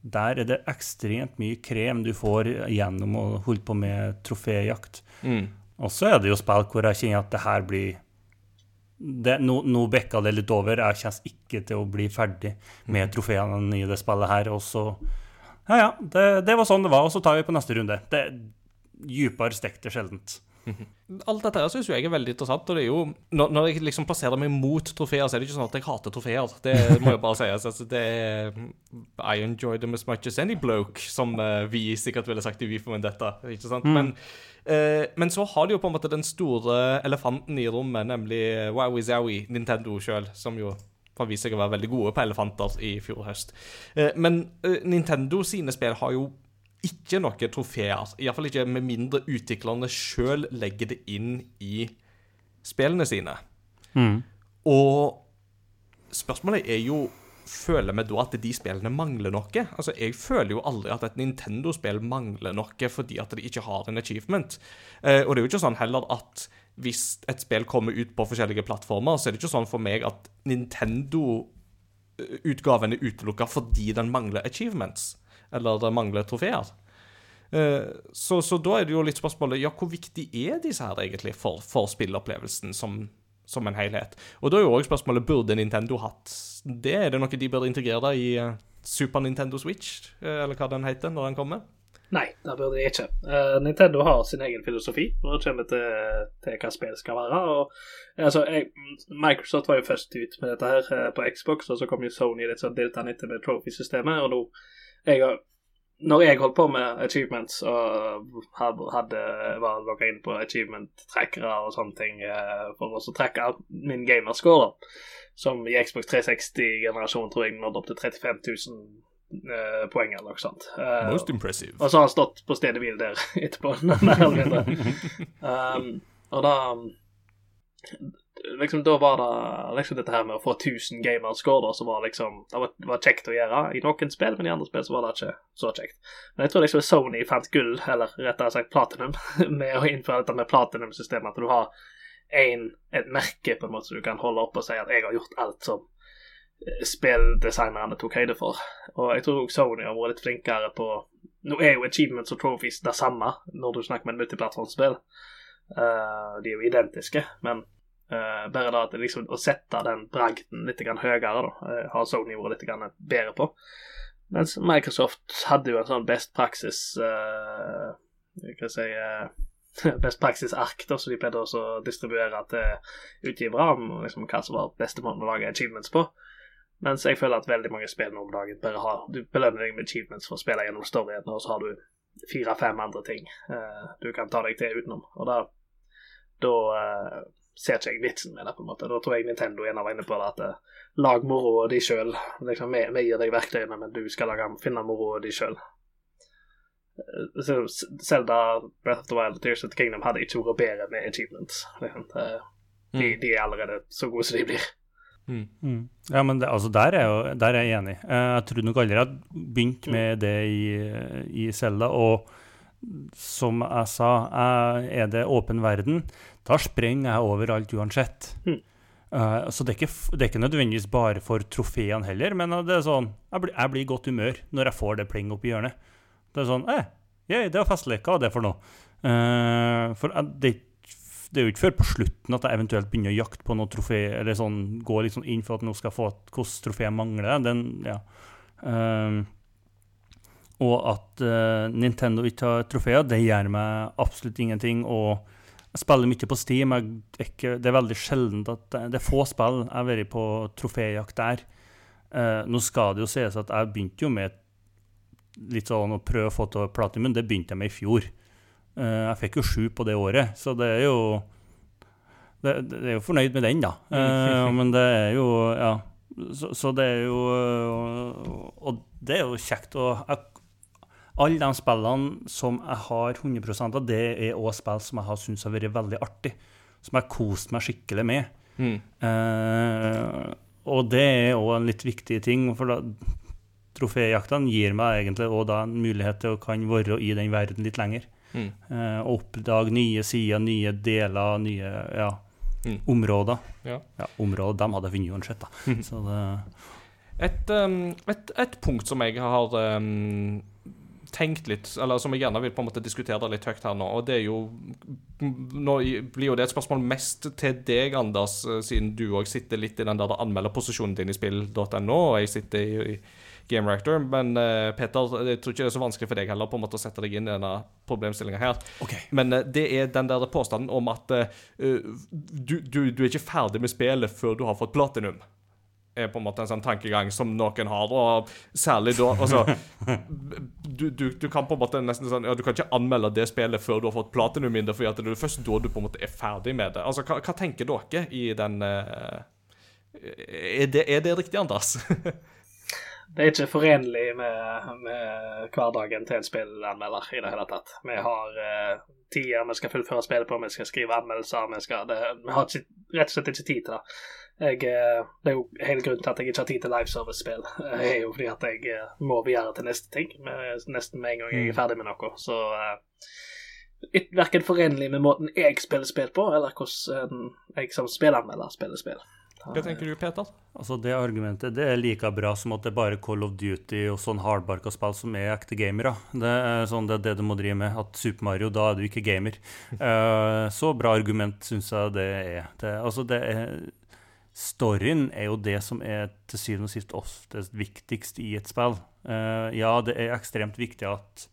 Der er det ekstremt mye krem du får gjennom å holde på med troféjakt. Og så er det jo spill hvor jeg kjenner at det her blir det, nå, nå bekka det litt over. Jeg kommer ikke til å bli ferdig med trofeene i det spillet her. Og så Ja, ja. Det, det var sånn det var, og så tar vi på neste runde. Det Dypere stekk sjeldent. [LAUGHS] Alt dette her syns jeg er veldig interessant. og det er jo, når, når jeg liksom plasserer meg mot trofeer, så er det ikke sånn at jeg hater trofeer. Det må jo bare sies. Altså, det er, I enjoy them as much as any bloke, som eh, vi sikkert ville sagt i Vi for dette. ikke sant? Men, eh, men så har de jo på en måte den store elefanten i rommet, nemlig Wowie Zowie, Nintendo sjøl, som jo har vist seg å være veldig gode på elefanter i fjor høst. Eh, men eh, Nintendo sine spill har jo ikke noe trofeer. Iallfall ikke med mindre utviklerne sjøl legger det inn i spillene sine. Og spørsmålet er jo Føler vi da at de spillene mangler noe? Altså, Jeg føler jo aldri at et Nintendo-spill mangler noe fordi at de ikke har en achievement. Eh, og det er jo ikke sånn heller at hvis et spill kommer ut på forskjellige plattformer, så er det ikke sånn for meg at Nintendo utgaven er utelukka fordi den mangler achievements, eller det mangler trofeer. Eh, Så, så da er det jo litt spørsmålet ja, hvor viktig er disse her egentlig for, for spillopplevelsen som, som en helhet? Og da er jo også spørsmålet burde Nintendo hatt det? Er det noe de bør integrere i eh, Super Nintendo Switch, eh, eller hva den heter, når den kommer? Nei, det burde de ikke. Uh, Nintendo har sin egen filosofi når det kommer til, til hva spill skal være. Og, altså, jeg, Microsoft var jo først ut med dette her eh, på Xbox, og så kom jo Sony litt sånn diltende etter med trophy-systemet. Og nå jeg Når jeg holdt på med achievements og hadde, var logga inn på achievement-trackere og sånne ting eh, for å tracke min gamerscore, som i Xbox 360-generasjonen tror jeg nådde opp til 35 000 eh, poeng eller sånt. Eh, Most impressive. og så har han stått på stedet hvil der [LAUGHS] etterpå, [LAUGHS] mer eller mindre. [LAUGHS] Um, og da Liksom Da var det liksom dette her med å få 1000 gamerscore, da, som var liksom Det var, var kjekt å gjøre i noen spill, men i andre spill så var det ikke så kjekt. Men jeg tror liksom Sony fant gull, eller rettere sagt platinum, med å innføre dette med platinum-systemet. At du har en, et merke på en måte som du kan holde opp og si at jeg har gjort alt som spilldesignerne tok høyde for. Og jeg tror også Sony har vært litt flinkere på Nå er jo achievements og trophies det samme når du snakker med et multiplattformspill. Uh, de er jo identiske, men uh, bare da at liksom, å sette den bragden litt høyere da, uh, har Sony vært litt bedre på. Mens Microsoft hadde jo en sånn best praksis uh, Hva skal jeg si eh, [LAUGHS] Best praksis-ark da, som de pleide å distribuere til utgivere om liksom, hva som var beste måten å lage achievements på. Mens jeg føler at veldig mange spill nå om dagen bare har Du belønner deg med achievements for å spille gjennom storyen, og så har du fire-fem andre ting uh, du kan ta deg til utenom. Og da, da uh, ser ikke jeg vitsen med det, på en måte. Da tror jeg Nintendo gjerne var inne på det at uh, lag moroa di sjøl. Liksom, vi, vi gir deg verktøyene, men du skal lage, finne moroa di sjøl. Selda Breath of the Wild Tears of the Kingdom hadde ikke vært bedre med achievements. Liksom. De, de er allerede så gode som de blir. Mm. Ja, men det, altså der er, jo, der er jeg enig. Eh, Jeg tror nok aldri jeg hadde begynt med det i, i Zelda. Og som jeg sa, jeg, er det åpen verden, da sprenger jeg overalt uansett. Mm. Uh, så det er, ikke, det er ikke nødvendigvis bare for trofeene heller, men det er sånn Jeg blir, jeg blir i godt humør når jeg får det pling opp i hjørnet. Det er sånn eh, yeah, det er. Hva var det for noe? Uh, for det, det er jo ikke før på slutten at jeg eventuelt begynner å jakte på noe trofé, eller sånn, gå litt sånn inn for at nå skal jeg få et hvilket trofé jeg mangler. Den, ja. Um, og at uh, Nintendo ikke har trofeer, det gjør meg absolutt ingenting. Og jeg spiller mye på Steam. Ikke, det er veldig sjelden at det, det er få spill jeg har vært på troféjakt der. Uh, nå skal det jo sies at jeg begynte jo med litt sånn å prøve å få til platinum, det begynte jeg med i fjor. Eh, jeg fikk jo sju på det året, så det er jo det, det er jo fornøyd med den, da. Eh, [LAUGHS] men det er jo Ja. Så, så det er jo Og det er jo kjekt. Og alle de spillene som jeg har 100% av, det er òg spill som jeg har syntes har vært veldig artig. Som jeg har kost meg skikkelig med. Mm. Eh, og det er òg en litt viktig ting, for da troféjaktene gir meg egentlig òg da en mulighet til å kan være i den verden litt lenger. Mm. Eh, og oppdage nye sider, nye deler, nye ja, Mm. områder. Ja. områder, de hadde vunnet uansett, da. Så det Et, um, et, et punkt som jeg har um, tenkt litt, eller som jeg gjerne vil på en måte diskutere litt høyt her nå, og det er jo Nå blir jo det et spørsmål mest til deg, Anders, eh, siden du òg sitter litt i den der anmelderposisjonen din i spill.no, og jeg sitter i, i Game Reactor. Men uh, Peter, jeg tror ikke det er så vanskelig for deg heller på en måte å sette deg inn i denne problemstillinga her. Okay. Men uh, det er den der påstanden om at uh, du, du, du er ikke ferdig med spillet før du har fått platinum. Er på en måte en sånn tankegang som noen har, og særlig da Altså [LAUGHS] du, du, du kan på en måte nesten sånn Ja, du kan ikke anmelde det spillet før du har fått platinum i det, fordi at det er først da du på en måte er ferdig med det. Altså, hva, hva tenker dere i den er, det, er det riktig, Anders? [LAUGHS] Det er ikke forenlig med, med hverdagen til en spillanmelder i det hele tatt. Vi har uh, tider vi skal fullføre spillet på, vi skal skrive anmeldelser, vi skal det, Vi har ikke, rett og slett ikke tid til det. Jeg, uh, det er jo hele grunnen til at jeg ikke har tid til liveservice-spill, [LAUGHS] Det er jo fordi at jeg uh, må begjære til neste ting med, nesten med en gang jeg er ferdig med noe. Så Verken forenlig med måten jeg spiller spill på, eller hvordan jeg som spillanmelder spiller spill. Hva tenker du, Peter? Altså Det argumentet det er like bra som at det er bare Call of Duty og sånn hardbarka spill som er ekte gamere. Det er sånn det er det du må drive med. At Super Mario, da er du ikke gamer. Uh, [LAUGHS] så bra argument syns jeg det er. Det, altså det er Storyen er jo det som er til syvende og sist oftest viktigst i et spill. Uh, ja, det er ekstremt viktig at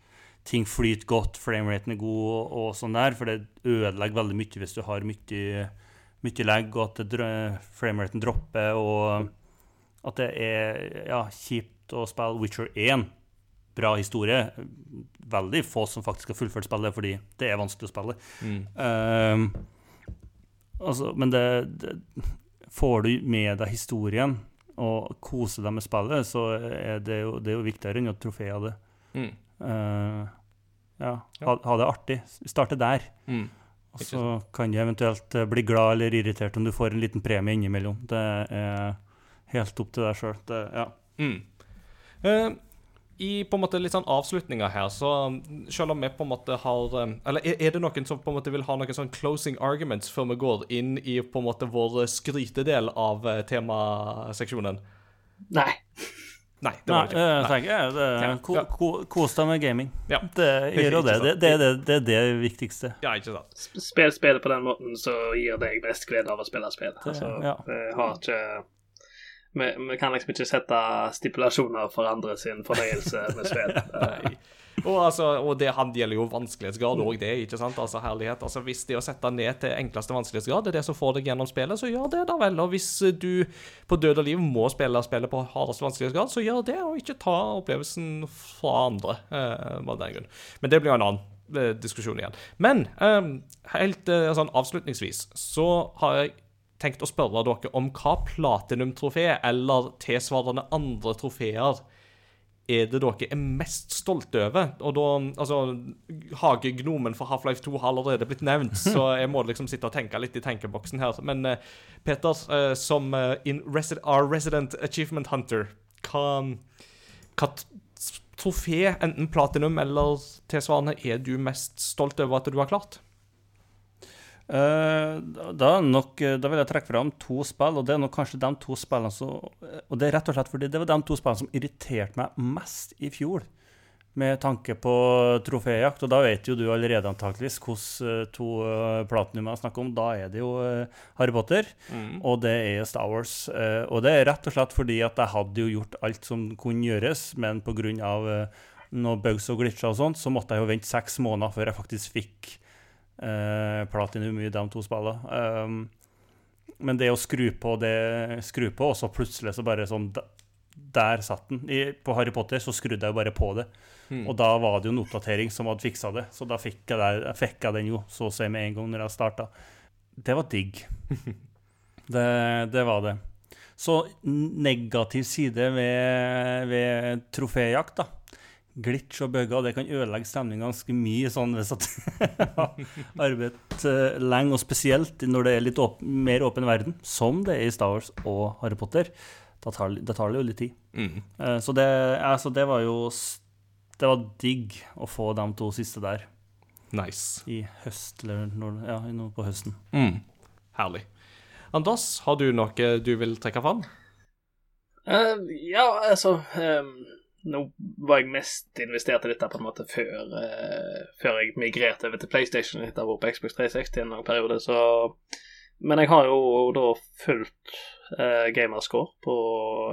ting flyter godt, frameraten er god og, og sånn der, for det ødelegger veldig mye hvis du har mye mye legg, og at frameraten dropper, og at det er ja, kjipt å spille Witcher 1. Bra historie. Veldig få som faktisk har fullført spillet, fordi det er vanskelig å spille. Mm. Um, altså, men det, det, Får du med deg historien og koser deg med spillet, så er det jo, det er jo viktigere enn å trofeer det. Mm. Uh, ja, ha, ha, det artig. Starte der. Mm. Og så kan du eventuelt eh, bli glad eller irritert om du får en liten premie innimellom. Det er helt opp til deg sjøl. Ja. Mm. Uh, I på en måte litt sånn avslutninger her, så selv om vi på en måte har eh, Eller er, er det noen som på en måte vil ha noen sånn closing arguments før vi går inn i på en måte vår skrytedel av temaseksjonen? Nei. Nei, det var det ikke. Nei, jeg. Det, ja. ko, ko, kos deg med gaming. Ja. Det gjør jo det. Det, det, det, det, er det viktigste. Ja, ikke sant. Spill spillet på den måten så gir deg mest glede av å spille spill. Altså, ja. vi har ikke vi, vi, kan liksom ikke sette stipulasjoner for andre sin fornøyelse med spill. Og, altså, og det han gjelder jo vanskelighetsgrad òg, det. ikke sant? Altså herlighet. Altså Hvis det å sette ned til enkleste vanskelighetsgrad det er det som får deg gjennom spillet, så gjør det da vel. Og hvis du på død og liv må spille spillet på hardeste vanskelighetsgrad, så gjør det, og ikke ta opplevelsen fra andre. Eh, den grunn. Men det blir jo en annen eh, diskusjon igjen. Men eh, helt eh, sånn avslutningsvis så har jeg tenkt å spørre dere om hva platinum-trofé eller tilsvarende andre trofeer er det dere er mest stolte over? Og da, altså, Hagegnomen for Half-Life 2 har allerede blitt nevnt, [LAUGHS] så jeg må liksom sitte og tenke litt i tenkeboksen her. Men uh, Peter, uh, som uh, resi our resident achievement hunter, hva, hva trofé, enten platinum eller tilsvarende, er du mest stolt over at du har klart? Uh, da, nok, eh, da, vil jeg trekke fram to spill, og det er nok kanskje de to spillene som Og det er rett og slett fordi det var de to spillene som irriterte meg mest i fjor, med tanke på troféjakt. Og da vet jo du allerede antakeligvis hvilke uh, to platinum jeg snakker om. Da er det jo Harry Potter, mm. og det er Star Wars. og det er rett og slett fordi at jeg hadde jo gjort alt som kunne gjøres, men pga. Noen bugs og glitcher og sånt, så måtte jeg jo vente seks måneder før jeg faktisk fikk platinum i de to spillene. Um, men det å skru på det skru på, og så plutselig så bare sånn Der satt den. I, på Harry Potter så skrudde jeg bare på det. Mm. Og da var det jo en oppdatering som hadde fiksa det. Så da fikk jeg, der, fikk jeg den jo så å si med en gang når jeg starta. Det var digg. [LAUGHS] det, det, var det. Så negativ side ved, ved troféjakt, da glitch og bugger, det kan ødelegge stemningen ganske mye sånn hvis at [LAUGHS] arbeidet uh, lenge, og spesielt når det er litt åp mer åpen verden, som det er i Star Wars og Harry Potter. Da tar, da tar det jo litt tid. Mm. Uh, så det, altså, det var jo Det var digg å få de to siste der. Nice. I høst, eller når, ja, nå på høsten. Mm. Herlig. Anders, har du noe du vil trekke fram? Uh, ja, altså um nå var jeg mest investert i dette på en måte før, uh, før jeg migrerte over til PlayStation etter å ha vært på Xbox 360 en lang periode, så Men jeg har jo da fulgt uh, gamerscore på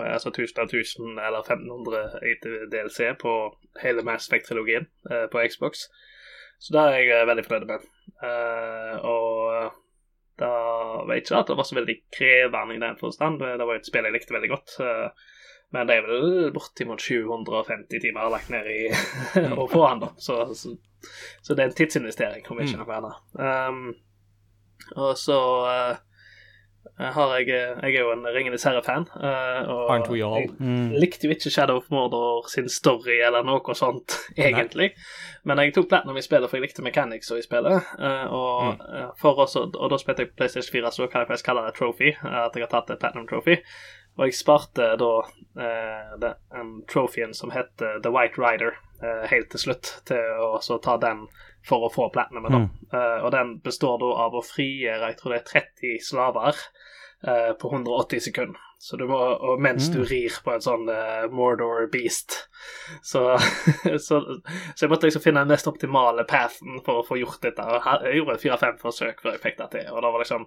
altså 1000 av 1000 eller 1500 etter DLC på hele Mass Effect-trilogien uh, på Xbox. Så det er jeg veldig fornøyd med. og da jeg ikke at det var så veldig krevende i den forstand. Det var et spill jeg likte veldig godt. Uh, men det er vel bortimot 750 timer lagt ned i [LAUGHS] å få han, da. Så, så, så, det er en tidsinvestering, om ikke mm. noe annet. Um, og så uh, har jeg Jeg er jo en Ringenes herre-fan. Uh, og Aren't? Mm. Jeg likte jo ikke Shadow of Mordor sin story eller noe sånt, [LAUGHS] egentlig. Nei. Men jeg tok platinum i spillet, for jeg likte mechanics i spillet. Uh, og, mm. også, og da spilte jeg på PlayStation 4, så kan jeg faktisk kalle det trophy. At jeg har tatt et platinum trophy. Og jeg sparte da eh, en trofeen som heter The White Rider, eh, helt til slutt, til å ta den for å få platinum. Mm. Eh, og den består da av å frigjøre jeg tror det er 30 slaver eh, på 180 sekunder. Så du må, og mens du rir på en sånn uh, Mordor Beast. Så, [LAUGHS] så, så jeg måtte liksom finne den mest optimale pathen for å få gjort dette. Og jeg gjorde fire-fem forsøk før jeg fikk det til. Og da var liksom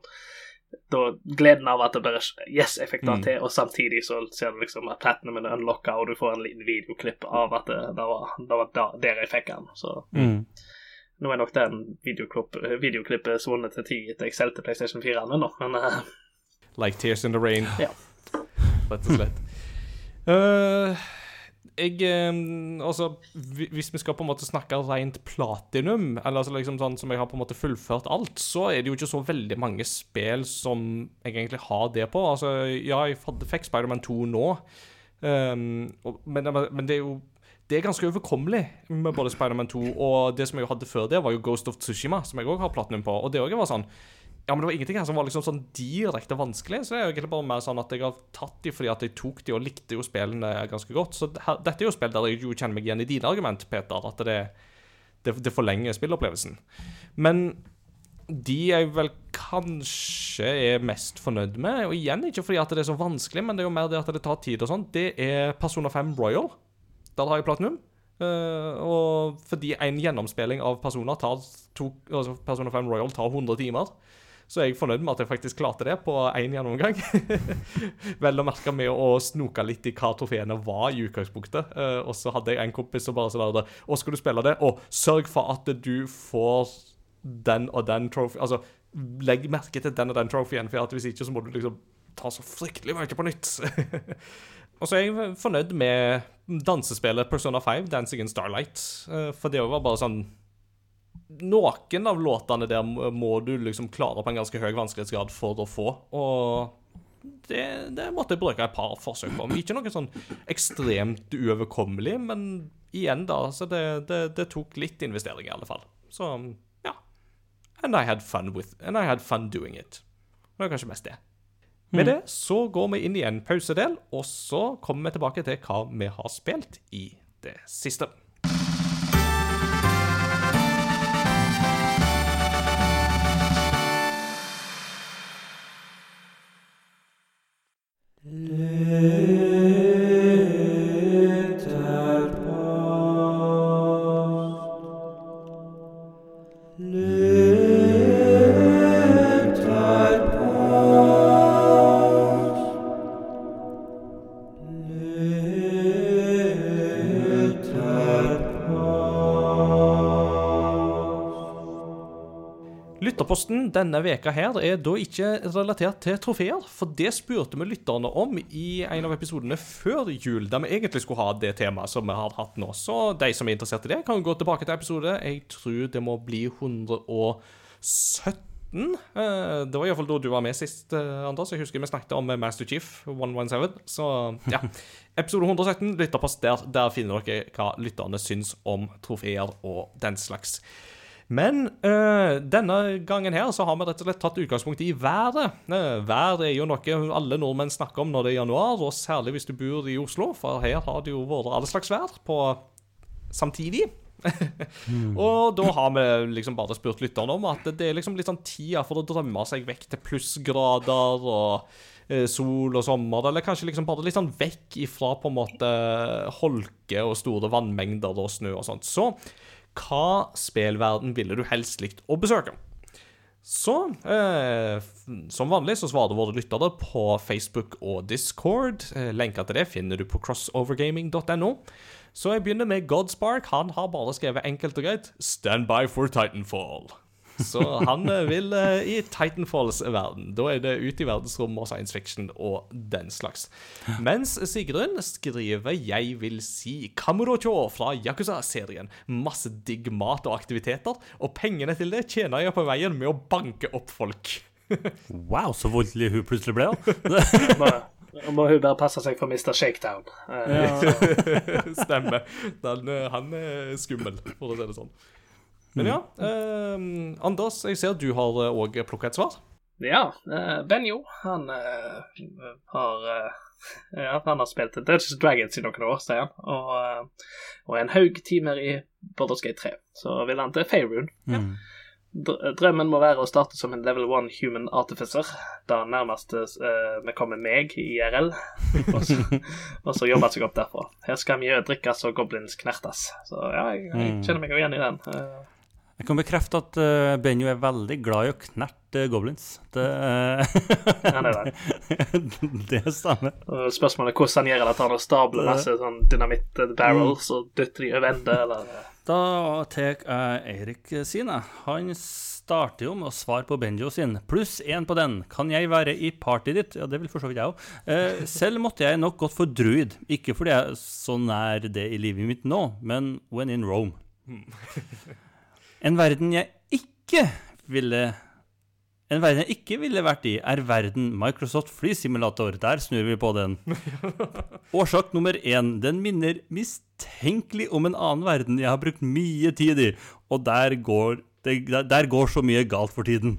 da gleden av at det bare Yes, jeg fikk det Mm. til, og samtidig så ser du liksom at platinum er unlocka, og du får en liten videoklipp av at det, det var, det var da, der jeg fikk den. Så Mm. nå er nok den videoklipp, videoklippet svunnet til tid etter jeg solgte PlayStation 4 ennå, men uh, Like Tears in the Rain, ja. rett og slett. Eh, jeg eh, Altså, hvis vi skal på en måte snakke rent platinum, eller altså liksom sånn som jeg har på en måte fullført alt, så er det jo ikke så veldig mange spill som jeg egentlig har det på. Altså, ja, jeg fikk Spiderman 2 nå, um, men, men det er jo det er ganske overkommelig med både Spiderman 2 og det som jeg hadde før det, var jo Ghost of Tsushima, som jeg òg har platinum på. Og det også var sånn Ja, men det var ingenting her som var liksom sånn direkte vanskelig, så det er jo egentlig bare mer sånn at jeg har tatt de fordi at jeg tok de og likte jo spillene ganske godt. Så her, dette er jo spill der jeg jo kjenner meg igjen i dine argument, Peter, at det, det, det forlenger spillopplevelsen. Men de jeg vel kanskje er mest fornøyd med, og igjen ikke fordi at det er så vanskelig, men det er jo mer det at det tar tid og sånn, det er Persona 5 Royal. Der har jeg platinum. Uh, og fordi en gjennomspilling av Persona tar to, altså Persona 5 Royal tar 100 timer, så er jeg fornøyd med at jeg faktisk klarte det på én gjennomgang. [LAUGHS] Vel å merke med å snoke litt i hva trofeene var i utgangspunktet. Eh, og så hadde jeg en kompis som bare sa det. Å, skal du spille det? Og sørg for at du får den og den trophy Altså, legg merke til den og den trofeen, for hvis ikke så må du liksom ta så fryktelig mye på nytt. [LAUGHS] og så er jeg fornøyd med dansespillet Persona 5, 'Dancing in Starlight'. eh, For det var bare sånn Noen av låtene der må du liksom klare på en ganske høy vanskelighetsgrad for å få. Og det, det måtte jeg bruke et par forsøk på. Men ikke noe sånn ekstremt uoverkommelig, men igjen, da. Så det, det, det tok litt investering, i alle fall. Så ja. And I had fun with And I had fun doing it. Det var kanskje mest det. Med det så går vi inn i en pausedel, og så kommer vi tilbake til hva vi har spilt i det siste. Lytterposten denne veka her er da ikke relatert til trofeer, for det spurte vi lytterne om i en av episodene før jul, der vi egentlig skulle ha det temaet som vi har hatt nå. Så de som er interessert i det, kan gå tilbake til episode. Jeg tror det må bli 117. Eh, Det var iallfall da du var med sist, eh, Anders. Jeg husker vi snakket om Master Chief 117. Så ja. [LAUGHS] Episode 117, lytterpost der. Der finner dere hva lytterne syns om trofeer og den slags. Men øh, denne gangen her så har vi rett og slett tatt utgangspunkt i været. Eh, vær er jo noe alle nordmenn snakker om når det er januar, og særlig hvis du bor i Oslo, for her har det jo vært alle slags vær på samtidig. [LAUGHS] og da har vi liksom bare spurt lytterne om at det er liksom litt sånn tida for å drømme seg vekk til plussgrader og eh, sol og sommer, eller kanskje liksom bare litt sånn vekk ifra på en måte holke og store vannmengder og snø og sånt. Så hva spillverden ville du helst likt å besøke? Så, eh, som vanlig så svarer våre lyttere på Facebook og Discord. Eh, lenker til det finner du på crossovergaming.no. Så jeg begynner med Godspark. Han har bare skrevet enkelt og greit 'Stand by for Titanfall'. Så han eh, vil uh, i Titanfalls verden. Da er det ut i verdensrommet og science fiction og den slags. Mens Sigrun skriver 'Jeg vil si Kamurocho' fra Yakuza-serien. Masse digg mat og aktiviteter, og pengene til det tjener jeg på veien med å banke opp folk. [LAUGHS] Wow, så voldelig hun plutselig ble. da. [LAUGHS] Må, må hun bare passe seg for Mr. Shakedown. Ja. [LAUGHS] Stemmer. Den, eh, han er skummel, for å si det sånn. Men ja, eh, Anders, jeg ser du har òg plukka et svar. Ja, eh, Benjo, han eh, har eh, ja, han har spilt Dungeons Dragons i noen år, sier han, og, eh, og en haug timer i Baldur's Gate 3. Så vil han til Faerun. Mm. dr- drømmen må være å starte som en level one human artificer. Da nærmest eh, vi kommer meg i IRL, [LAUGHS] og så, og så jobbe seg opp derfra. Her skal mye drikkes og goblins knertes. Så ja, jeg, jeg Mm. kjenner meg jo igjen i den. Eh, Jeg kan bekrefte at uh, Benjo er veldig glad i å knerte goblins. Det, Ja, det er det [LAUGHS] stemmer. spørsmålet er hvordan han gjør det. At han har stabler masse sånn dynamitt barrels og dytter de over ende, eller Da tar jeg Eirik sine. Han starter jo med å svare på Benjo sin. Pluss én på den. Kan jeg være i partyet ditt? Ja, det vil for så vidt jeg òg. Eh, selv måtte jeg nok gått for druid. Ikke fordi jeg er så nær det i livet mitt nå, men when in Rome. [LAUGHS] En verden jeg ikke ville En verden jeg ikke ville vært i, er verden Microsoft Flysimulator. Der snur vi på den. [LAUGHS] Årsak nummer én. Den minner mistenkelig om en annen verden jeg har brukt mye tid i, og der går det, der, går så mye galt for tiden.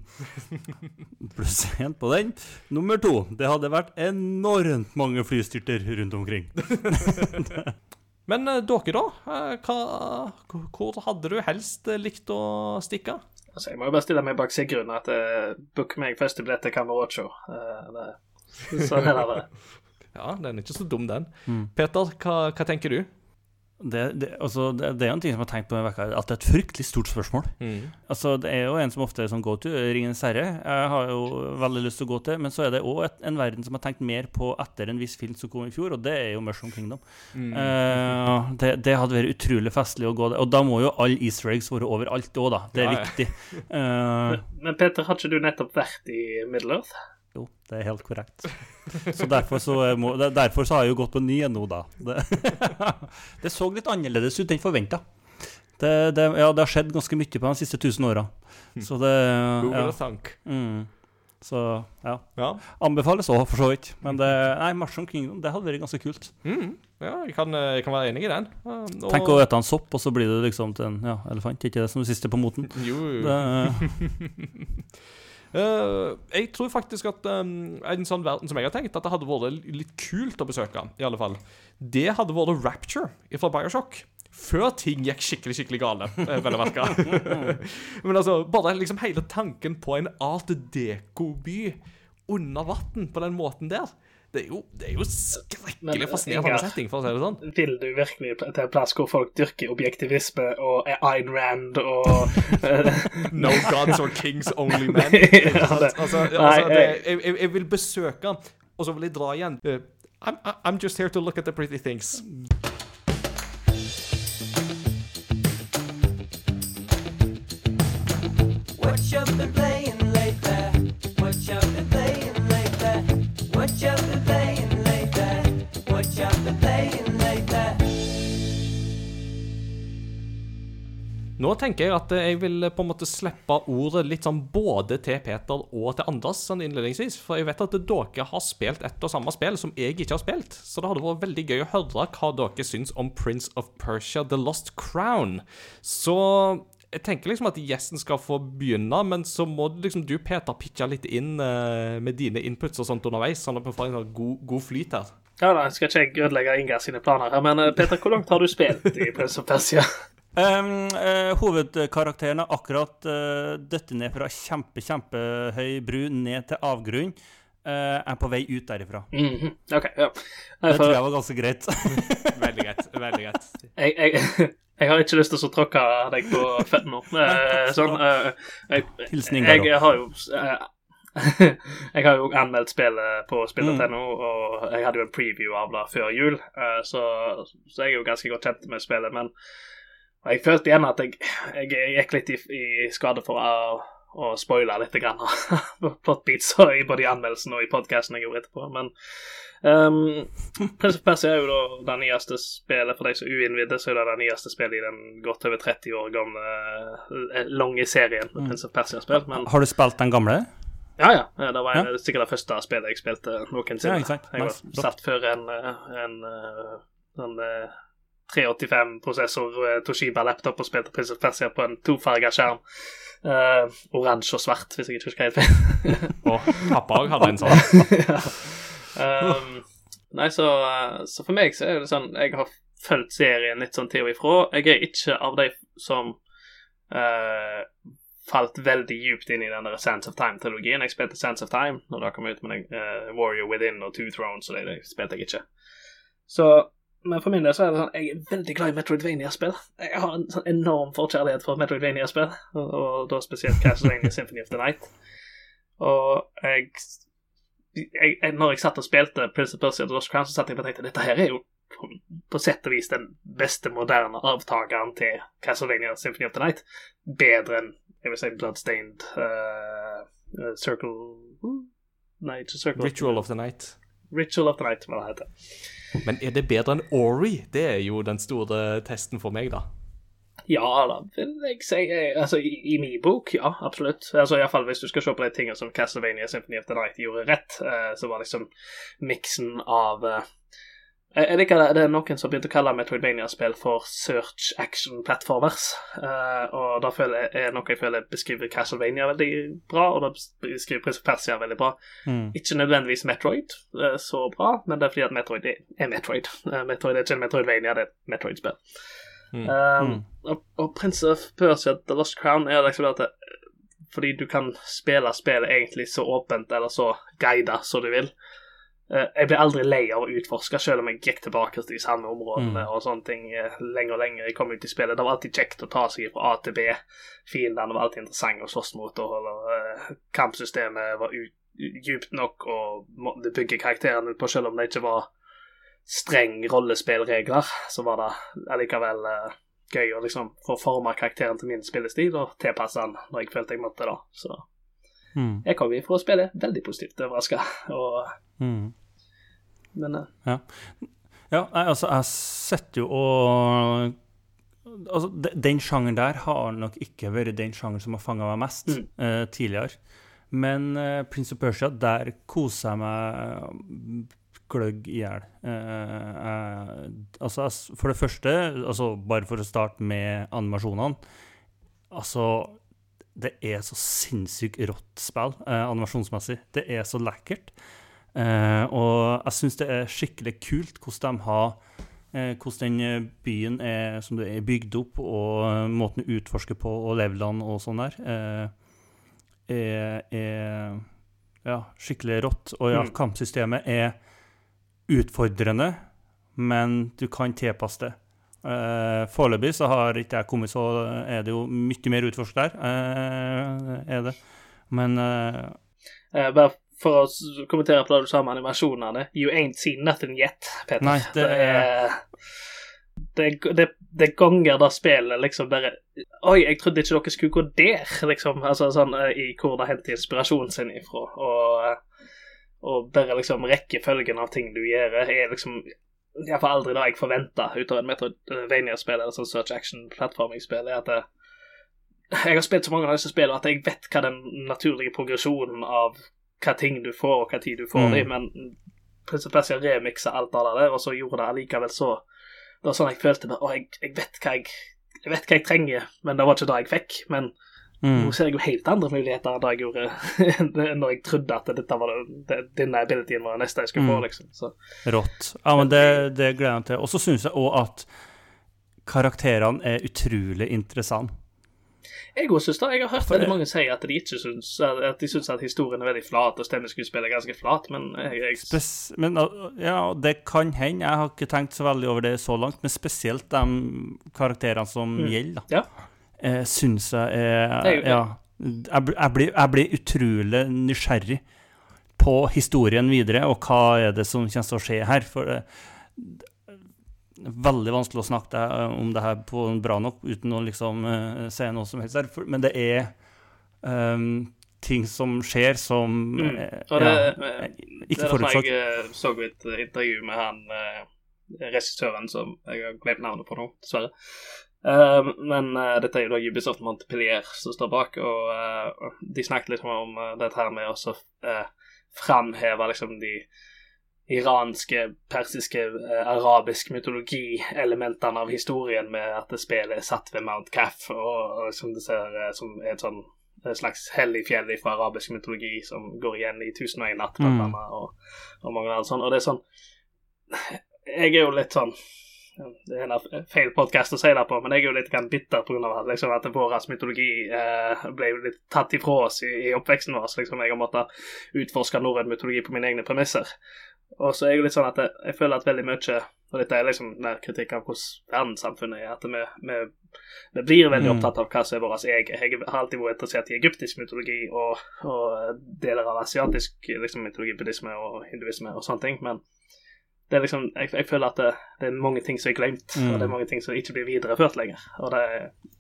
[LAUGHS] Pluss én på den. Nummer to. Det hadde vært enormt mange flystyrter rundt omkring. [LAUGHS] Men eh, dere, da? Eh, hva, hvor hadde du helst eh, likt å stikke? Altså, jeg må jo bare stille meg bak Sigrun at uh, book meg første billett til Cameracho. Uh, det- [LAUGHS] sånn er det. [LAUGHS] Ja, den er ikke så dum, den. Mm. Peter, hva, hva tenker du? Det, det, altså, det, det er jo en ting som jeg har tenkt på denne veka, at det er et fryktelig stort spørsmål. Altså, Det er jo en som ofte er sånn go to, Ringenes herre. Jeg har jo veldig lyst til å gå til, men så er det òg en verden som har tenkt mer på etter en viss film som kom i fjor, og det er jo Mushroom Kingdom. Eh, det, det hadde vært utrolig festlig å gå der. Og da må jo alle easter eggs være overalt òg, da. Det er Ja, ja. viktig. [LAUGHS] Eh, Men Peter, har ikke du nettopp vært i Middle Earth? Jo, det er helt korrekt. Så derfor så, er- må, derfor så har jeg jo gått på ny nå, da. Det, [LAUGHS] det så litt annerledes ut enn forventa. Det, det, ja, det har skjedd ganske mye på de siste tusen åra. Så det ja. Mm. Så ja. Ja. Anbefales òg, for så vidt. Men det, nei, Mushroom Kingdom det hadde vært ganske kult. Mm. ja, jeg kan, eh, jeg kan være enig i den. Og- Tenk å ete en sopp, og så blir det liksom til en ja, elefant. Ikke det som det siste på moten? Jo, jo. Det, Eh, [LAUGHS] jeg tror faktisk at um, en sånn verden som jeg har tenkt, at det hadde vært litt kult å besøke, i alle fall, det hadde vært Rapture fra Bioshock. Før ting gikk skikkelig skikkelig gale, eh, vel å merke. [LAUGHS] Men altså, bare liksom hele tanken på en art deco-by under vann på den måten der, det er jo, det er jo skrekkelig Men, fascinerende Inger, setting, for å si det sånn. Vil du virkelig til en plass hvor folk dyrker objektivisme og er Ayn Rand og eh, [LAUGHS] No gods or kings, only [LAUGHS] men. Ja, altså, altså, jeg- jeg, vil besøke han, og så vil jeg dra igjen. Uh, I'm, I'm just here to look at the pretty things. What you been Nå tenker jeg at jeg vil på en måte slippe ordet litt sånn både til Peter og til Anders sånn innledningsvis. For jeg vet at dere har spilt et og samme spill som jeg ikke har spilt. Så det hadde vært veldig gøy å høre hva dere syns om Prince of Persia The Lost Crown. Så jeg tenker liksom at gjesten skal få begynne, men så må liksom du, Peter, pitche litt inn eh, med dine inputs og sånt underveis, sånn at vi får en sånn god, god flyt her. Ja da, skal ikke jeg ødelegge Inga sine planer her, men eh, Peter, hvor langt har du spilt i Prince of Persia? Um, uh, hovedkarakteren har akkurat uh, dødd ned fra kjempe, kjempehøy bru ned til avgrunn. Uh, er på vei ut derifra. Mm -hmm. okay, ja. Nei, Det tror jeg var ganske greit. [LAUGHS] Veldig greit. veldig greit. jeg, jeg, [LAUGHS] jeg har ikke lyst til å tråkke deg på føttene nå. Eh, sånn, uh, jeg, jeg, jeg har jo [LAUGHS] Jeg har jo anmeldt spillet på spill.no, og jeg hadde jo en preview av det før jul, så, så jeg er jo ganske godt kjent med spillet. Men og jeg følte igjen at jeg, jeg gikk litt i, i skade for å, å spoile litt grann [LAUGHS] plotbeats i både i anmeldelsen og i podkasten jeg gjorde etterpå. Men um, Prince of Persia er jo da det nyeste spillet for de som er uinnvidde, så er det det nyeste spillet i den godt over 30 år gamle eh, lange serien med Prince of Persia-spill. Men Har du spilt den gamle? ja, ja. Det var ja. sikkert det første spillet jeg spilte noensinne. Ja. Jeg var satt før en, en, en, eh, sånn eh, 385-prosessor eh, Toshiba-laptop og spilte Prince of Persia på en tofarga skjerm. Uh, Oransje og svart, hvis jeg ikke husker helt feil. Og pappa òg hadde en sånn. ja. [LAUGHS] um, nei, så, eh, så for meg så er det sånn Jeg har fulgt serien litt sånn til og ifra. Jeg er ikke av de som uh, falt veldig djupt inn i den der Sands of Time-trilogien. Jeg spilte Sands of Time når det kom ut, men jeg, uh, Warrior Within og Two Thrones og det, det spilte jeg ikke. Så men for min del så er det sånn jeg er veldig glad i Metroidvania-spill. Jeg har en sånn enorm forkjærlighet for Metroidvania-spill, og, og da spesielt Castlevania Symphony of the Night. Og jeg, jeg, Når jeg satt og spilte Prince of Persia og Lost Crown, så satt jeg og tenkte dette her er jo på, på sett og vis den beste moderne avtakeren til Castlevania Symphony of the Night. Bedre enn jeg vil si Bloodstained uh, uh, Circle Nei, ikke Circle Ritual of the Night. Ritual of the Night, hva det heter. Men er det bedre enn Ori? Det er jo den store testen for meg, da. Ja da, vil jeg si. eh, Altså, i, i min bok, ja, absolutt. Altså, Iallfall hvis du skal se på de tingene som Castlevania Symphony of the Night gjorde rett, eh, så var liksom miksen av eh, jeg liker det, det er noen som begynte å kalle Metroidvania-spill for search action platformers. eh, og jeg, er noe jeg føler beskriver Castlevania veldig bra, og da beskriver Prince of Persia veldig bra. Mm. Ikke nødvendigvis Metroid eh, så bra, men det er fordi at Metroid er, er Metroid. [LAUGHS] Eh, Metroid er ikke en Metroidvania, det er et Metroid-spill. Mm. Um, og, og Prince of Persia The Lost Crown er liksom at det, fordi du kan spille spillet egentlig så åpent eller så guida som du vil. Eh, jeg ble aldri lei av å utforske, selv om jeg gikk tilbake til de samme områdene og sånne ting eh, lenger og lenger jeg kom ut i spillet. Det var alltid kjekt å ta seg fra A til B. Fiendene var alltid interessante å slåss mot, og eh, kampsystemet var ut, djupt nok og måtte bygge karakterene på, selv om det ikke var streng rollespillregler, så var det allikevel gøy å liksom få forma karakteren til min spillestil og tilpasse den når jeg følte jeg måtte, da. Så Mm. jeg kom ifra å spille veldig positivt overraska, Mm. Men eh, Ja, nei, altså, jeg sitter jo og Altså, den sjangeren der har nok ikke vært den sjangeren som har fanga meg mest Mm. eh, tidligere. Men eh, Prince of Persia, der koser jeg meg gløgg i hjel. Eh, altså, for det første, altså, bare for å starte med animasjonene Altså, det er så sinnssykt rått spill eh, animasjonsmessig. Det er så lekkert. Eh, og jeg syns det er skikkelig kult hvordan de har eh, hvordan den eh, byen er, som det er bygd opp, og eh, måten du utforsker på, og levelene og sånn der, eh, er, er ja, skikkelig rått. Og ja, Mm. kampsystemet er utfordrende, men du kan tilpasse det. Uh, Foreløpig så har ikke jeg kommet så er det jo mye mer utforsk der, Uh, er det. Men uh, uh, bare for å kommentere på det du sa med animasjonene You ain't seen nothing yet, Peter. Nei, det er- det, det, det ganger da spillet liksom bare Oi, jeg trodde ikke dere skulle gå der, liksom. Altså sånn i hvor det henter inspirasjonen sin ifra. Og, og bare liksom rekkefølgen av ting du gjør, er liksom Iallfall aldri det jeg forventa ut av et Metroidvania-spill eller sånn search action-plattforming-spill. er at det, Jeg har spilt så mange av disse spillene at jeg vet hva den naturlige progresjonen av hva ting du får, og hva tid du får Mm. dem, men Prince of Persia remiksa alt av det der, og så gjorde det allikevel så Det var sånn jeg følte det. Å, jeg, jeg vet hva jeg jeg vet hva jeg trenger, men det var ikke det jeg fikk. Men mm, nå ser jeg jo helt andre muligheter enn det jeg gjorde [LAUGHS] når jeg trodde at dette var det, denne abilityen var det neste jeg skulle få, Mm. liksom. Så rått. Ja, men det, det gleder jeg meg til. Og så syns jeg òg at karakterene er utrolig interessante. jeg òg syns det. Jeg har hørt veldig mange si at de ikke syns at de syns at historien er veldig flat, og stemmeskuespillet er ganske flat, men jeg, jeg Spes men ja, det kan hende. Jeg har ikke tenkt så veldig over det så langt, men spesielt de karakterene som Mm. gjelder, da. Ja. Eh, syns jeg er Ja. Jeg, jeg, blir, jeg blir utrolig nysgjerrig på historien videre, og hva er det som kommer til å skje her. For det det er veldig vanskelig å snakke om det her på bra nok uten å liksom eh, si noe som helst. For, men det er um, ting som skjer som Mm. eh, det, ja, ikke ikke det er derfor jeg eh, så et intervju med han regissøren som jeg har glemt navnet på nå, dessverre. Eh, men uh, dette er jo da Ubisoft Montpellier som står bak, og uh, de snakket litt om dette her med å framheve liksom de iranske, persiske, eh, arabisk mytologi-elementene av historien med at det spillet er satt ved Mount Caff, og, og som det ser eh, som er et sånn slags hellig fjell fra arabisk mytologi som går igjen i Tusen og en natt, blant annet, og, og mange andre sånn. Og det er sånn Jeg er jo litt sånn Det er en feil podkast å si det på, men jeg er jo litt bitter pga. Liksom, at vår mytologi eh, ble jo litt tatt ifra oss i, i oppveksten vår. Så liksom, jeg har måttet utforske norrøn mytologi på mine egne premisser. Og så er jeg jo litt sånn at jeg, jeg føler at veldig mye Og dette er liksom mer kritikk av hvordan verdenssamfunnet er. At vi, vi, vi blir veldig Mm. opptatt av hva som er vårt egen. Jeg har alltid vært interessert i egyptisk mytologi og, og deler av asiatisk liksom, mytologi, buddhisme og hinduisme og sånne ting. Men det er liksom, jeg, jeg føler at det, det er mange ting som er glemt, Mm. og det er mange ting som ikke blir videreført lenger. Og det,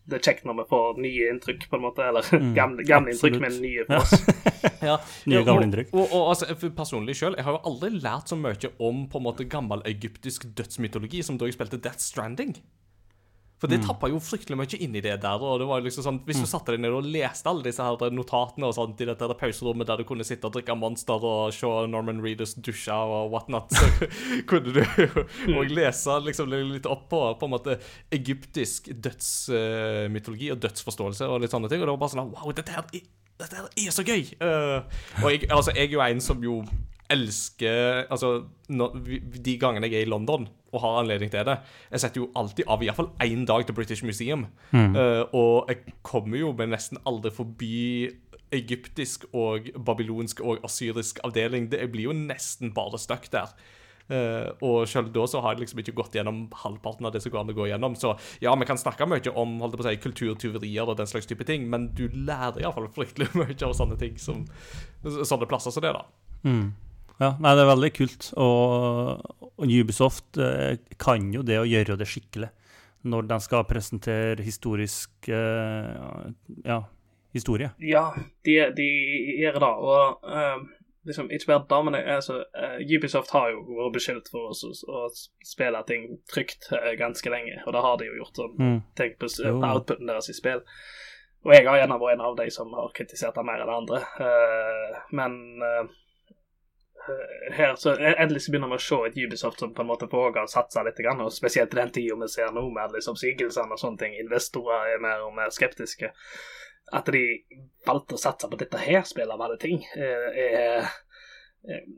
det er kjekt når vi får nye inntrykk, på en måte. Eller [LAUGHS] Mm, gamle, gamle inntrykk, men nye Ja. for oss. [LAUGHS] Ja. Nye, gamle inntrykk. Og, og altså, personlig selv, Jeg har jo aldri lært så mye om på en måte gammel egyptisk dødsmytologi som da jeg spilte Death Stranding. For det tappa jo fryktelig mye inn i det der. og det var jo liksom sånn, Hvis du satte deg ned og leste alle disse her notatene og sånt i dette her pauserommet der du kunne sitte og drikke Monster og se Norman Reedus dusje og whatnot, så [LAUGHS] kunne du jo og lese liksom litt opp på på en måte egyptisk dødsmytologi og dødsforståelse og litt sånne ting. Og det var bare sånn Wow, dette her er, dette her er så gøy! Uh, og jeg, altså, jeg er jo en som jo elsker Altså, når, de gangene jeg er i London og har anledning til det Jeg setter jo alltid av iallfall én dag til British Museum. Eh, og jeg kommer jo med nesten aldri forbi egyptisk og babylonsk og asyrisk avdeling. Det, jeg blir jo nesten bare stuck der. Uh, og selv da så har jeg liksom ikke gått gjennom halvparten av det som går an å gå gjennom. Så ja, vi kan snakke mye om holdt på å si, kulturtyverier og den slags type ting, men du lærer iallfall fryktelig [LAUGHS] mye av sånne ting som Sånne plasser som det, da. Mm. Ja, nei, det er veldig kult. Og, og Ubisoft eh, kan jo det å gjøre det skikkelig når de skal presentere historisk eh, ja, historie. Ja, de, de gjør det. Og eh, liksom, ikke bare det, men er altså, eh, Ubisoft har jo vært beskyldt for å, å spille ting trygt eh, ganske lenge, og det har de jo gjort. Sånn, Mm. Tenk på, Jo. outputen deres i spill. Og jeg har gjerne vært en av de som har kritisert det mer enn andre. Eh, men eh, eh, her så endelig så begynner vi å se et Ubisoft som på en måte våger å satse litt, og spesielt den tida vi ser nå med alle disse oppsigelsene og sånne ting. Investorer er mer og mer skeptiske. At de valgte å satse på dette her spillet av alle ting, eh, er,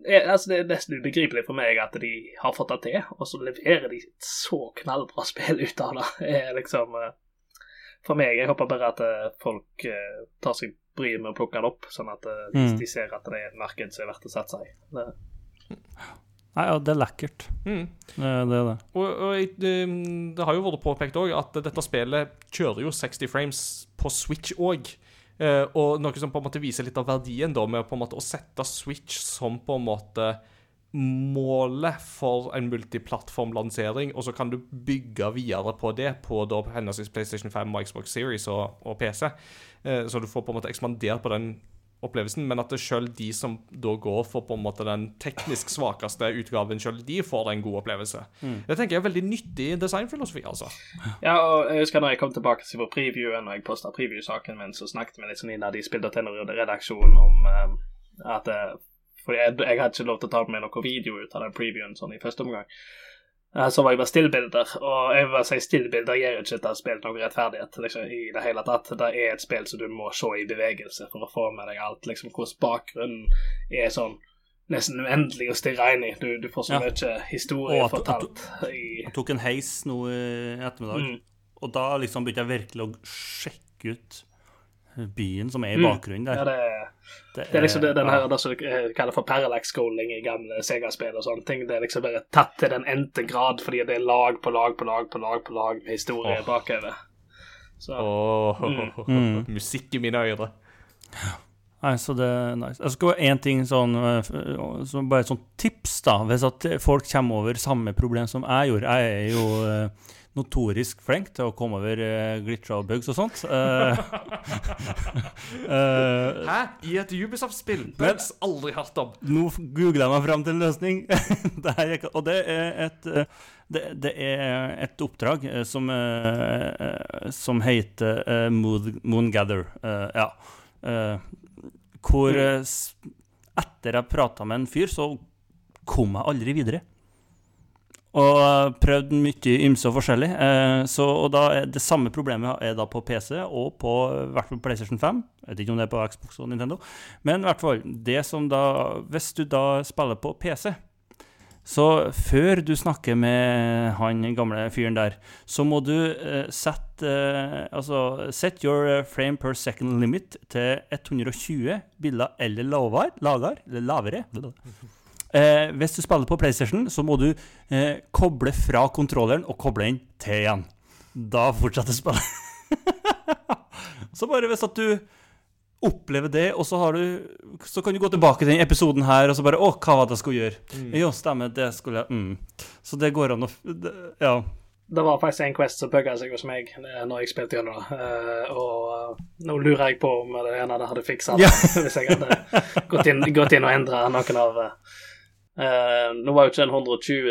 er altså Det er nesten ubegripelig for meg at de har fått det til, og så leverer de et så knallbra spill ut av det. Det er liksom eh, For meg, jeg håper bare at eh, folk eh, tar seg bryet med å plukke det opp, sånn at eh, de, Mm. de ser at det er et marked som er verdt å satse i. Det, Nei, ja, det er lekkert. Mm. Det, det er det. Og, og det, det har jo vært påpekt òg at dette spillet kjører jo 60 frames på Switch òg. Eh, og noe som på en måte viser litt av verdien da med på en måte å sette Switch som på en måte målet for en multiplattformlansering, og så kan du bygge videre på det på da henholdsvis PlayStation 5 og Xbox Series og, og PC. Eh, så du får på en måte ekspandert på den opplevelsen, men at sjøl de som da går for på en måte den teknisk svakeste utgaven, selv de får en god opplevelse. Det tenker jeg er veldig nyttig designfilosofi, altså. Ja, og jeg husker når jeg kom tilbake til vår previewen, og jeg posta preview-saken min, så snakket vi litt sånn innad i Spill.no-redaksjonen om eh, at eh, For jeg, jeg hadde ikke lov til å ta med noen video ut av den previewen sånn i første omgang. Eh, Så var jeg bare stillbilder, og jeg vil bare si stillbilder gir ikke dette spillet noen rettferdighet liksom, i det hele tatt. Det er et spill som du må se i bevegelse for å få med deg alt. liksom Hvordan bakgrunnen er sånn nesten uendelig å stirre inn i. Du, du får så Ja. mye historie Og fortalt i Jeg tok en heis nå i ettermiddag, Mm. og da liksom begynte jeg virkelig å sjekke ut byen som er i bakgrunnen bakgrunnen Ja, der. det er Det Det er liksom det, den ja. her, det som kaller for parallax-scrolling i gamle Sega-spill og sånne ting. Det er liksom bare tatt til den endte grad, fordi det er lag på lag på lag på lag på lag med historie oh. bakover. Så Åh, Mm. [LAUGHS] Musikk i mine øyne. Nei, så det er nice. Jeg skal bare én ting sånn så Bare et sånt tips, da. Hvis at folk kommer over samme problem som jeg gjorde. Jeg er jo eh, notorisk flink til å komme over uh, glitcher og bugs og sånt. Uh, [LAUGHS] eh, Hæ? I et Ubisoft-spill? Bugs aldri hørt om. Nå googler jeg meg fram til en løsning. [LAUGHS] det her og det er et eh, det, det er et oppdrag eh, som, eh, eh, som heter eh, Moongather. eh, ja. Eh, hvor eh, etter jeg prata med en fyr, så kom jeg aldri videre. Og prøvd mye ymse og forskjellig. Eh, så, og da er det samme problemet er da på PC og på hvert fall PlayStation 5. Jeg vet ikke om det er på Xbox og Nintendo. Men i hvert fall, det som da Hvis du da spiller på PC, Så før du snakker med han gamle fyren der, så må du eh, sette eh, Altså set your eh, frame per second limit til 120 bilder eller lavere. Lavere. Eh, hvis du spiller på PlayStation, så må du eh, koble fra kontrolleren og koble den til igjen. Da fortsetter spillet. [LAUGHS] så bare hvis at du opplever det, og så, har du, så kan du gå tilbake til den episoden her og så bare Å, hva var det jeg skulle gjøre? Jo, stemmer, det skulle jeg mm. Så det går an å det, Ja. Det var faktisk en Quest som bugga seg hos meg eh, når jeg spilte gjennom det. Eh, og eh, nå lurer jeg på om det ene hadde fiksa det, Ja. [LAUGHS] hvis jeg hadde gått inn, gått inn og endra noen av eh, eh, Nå var jo ikke den 120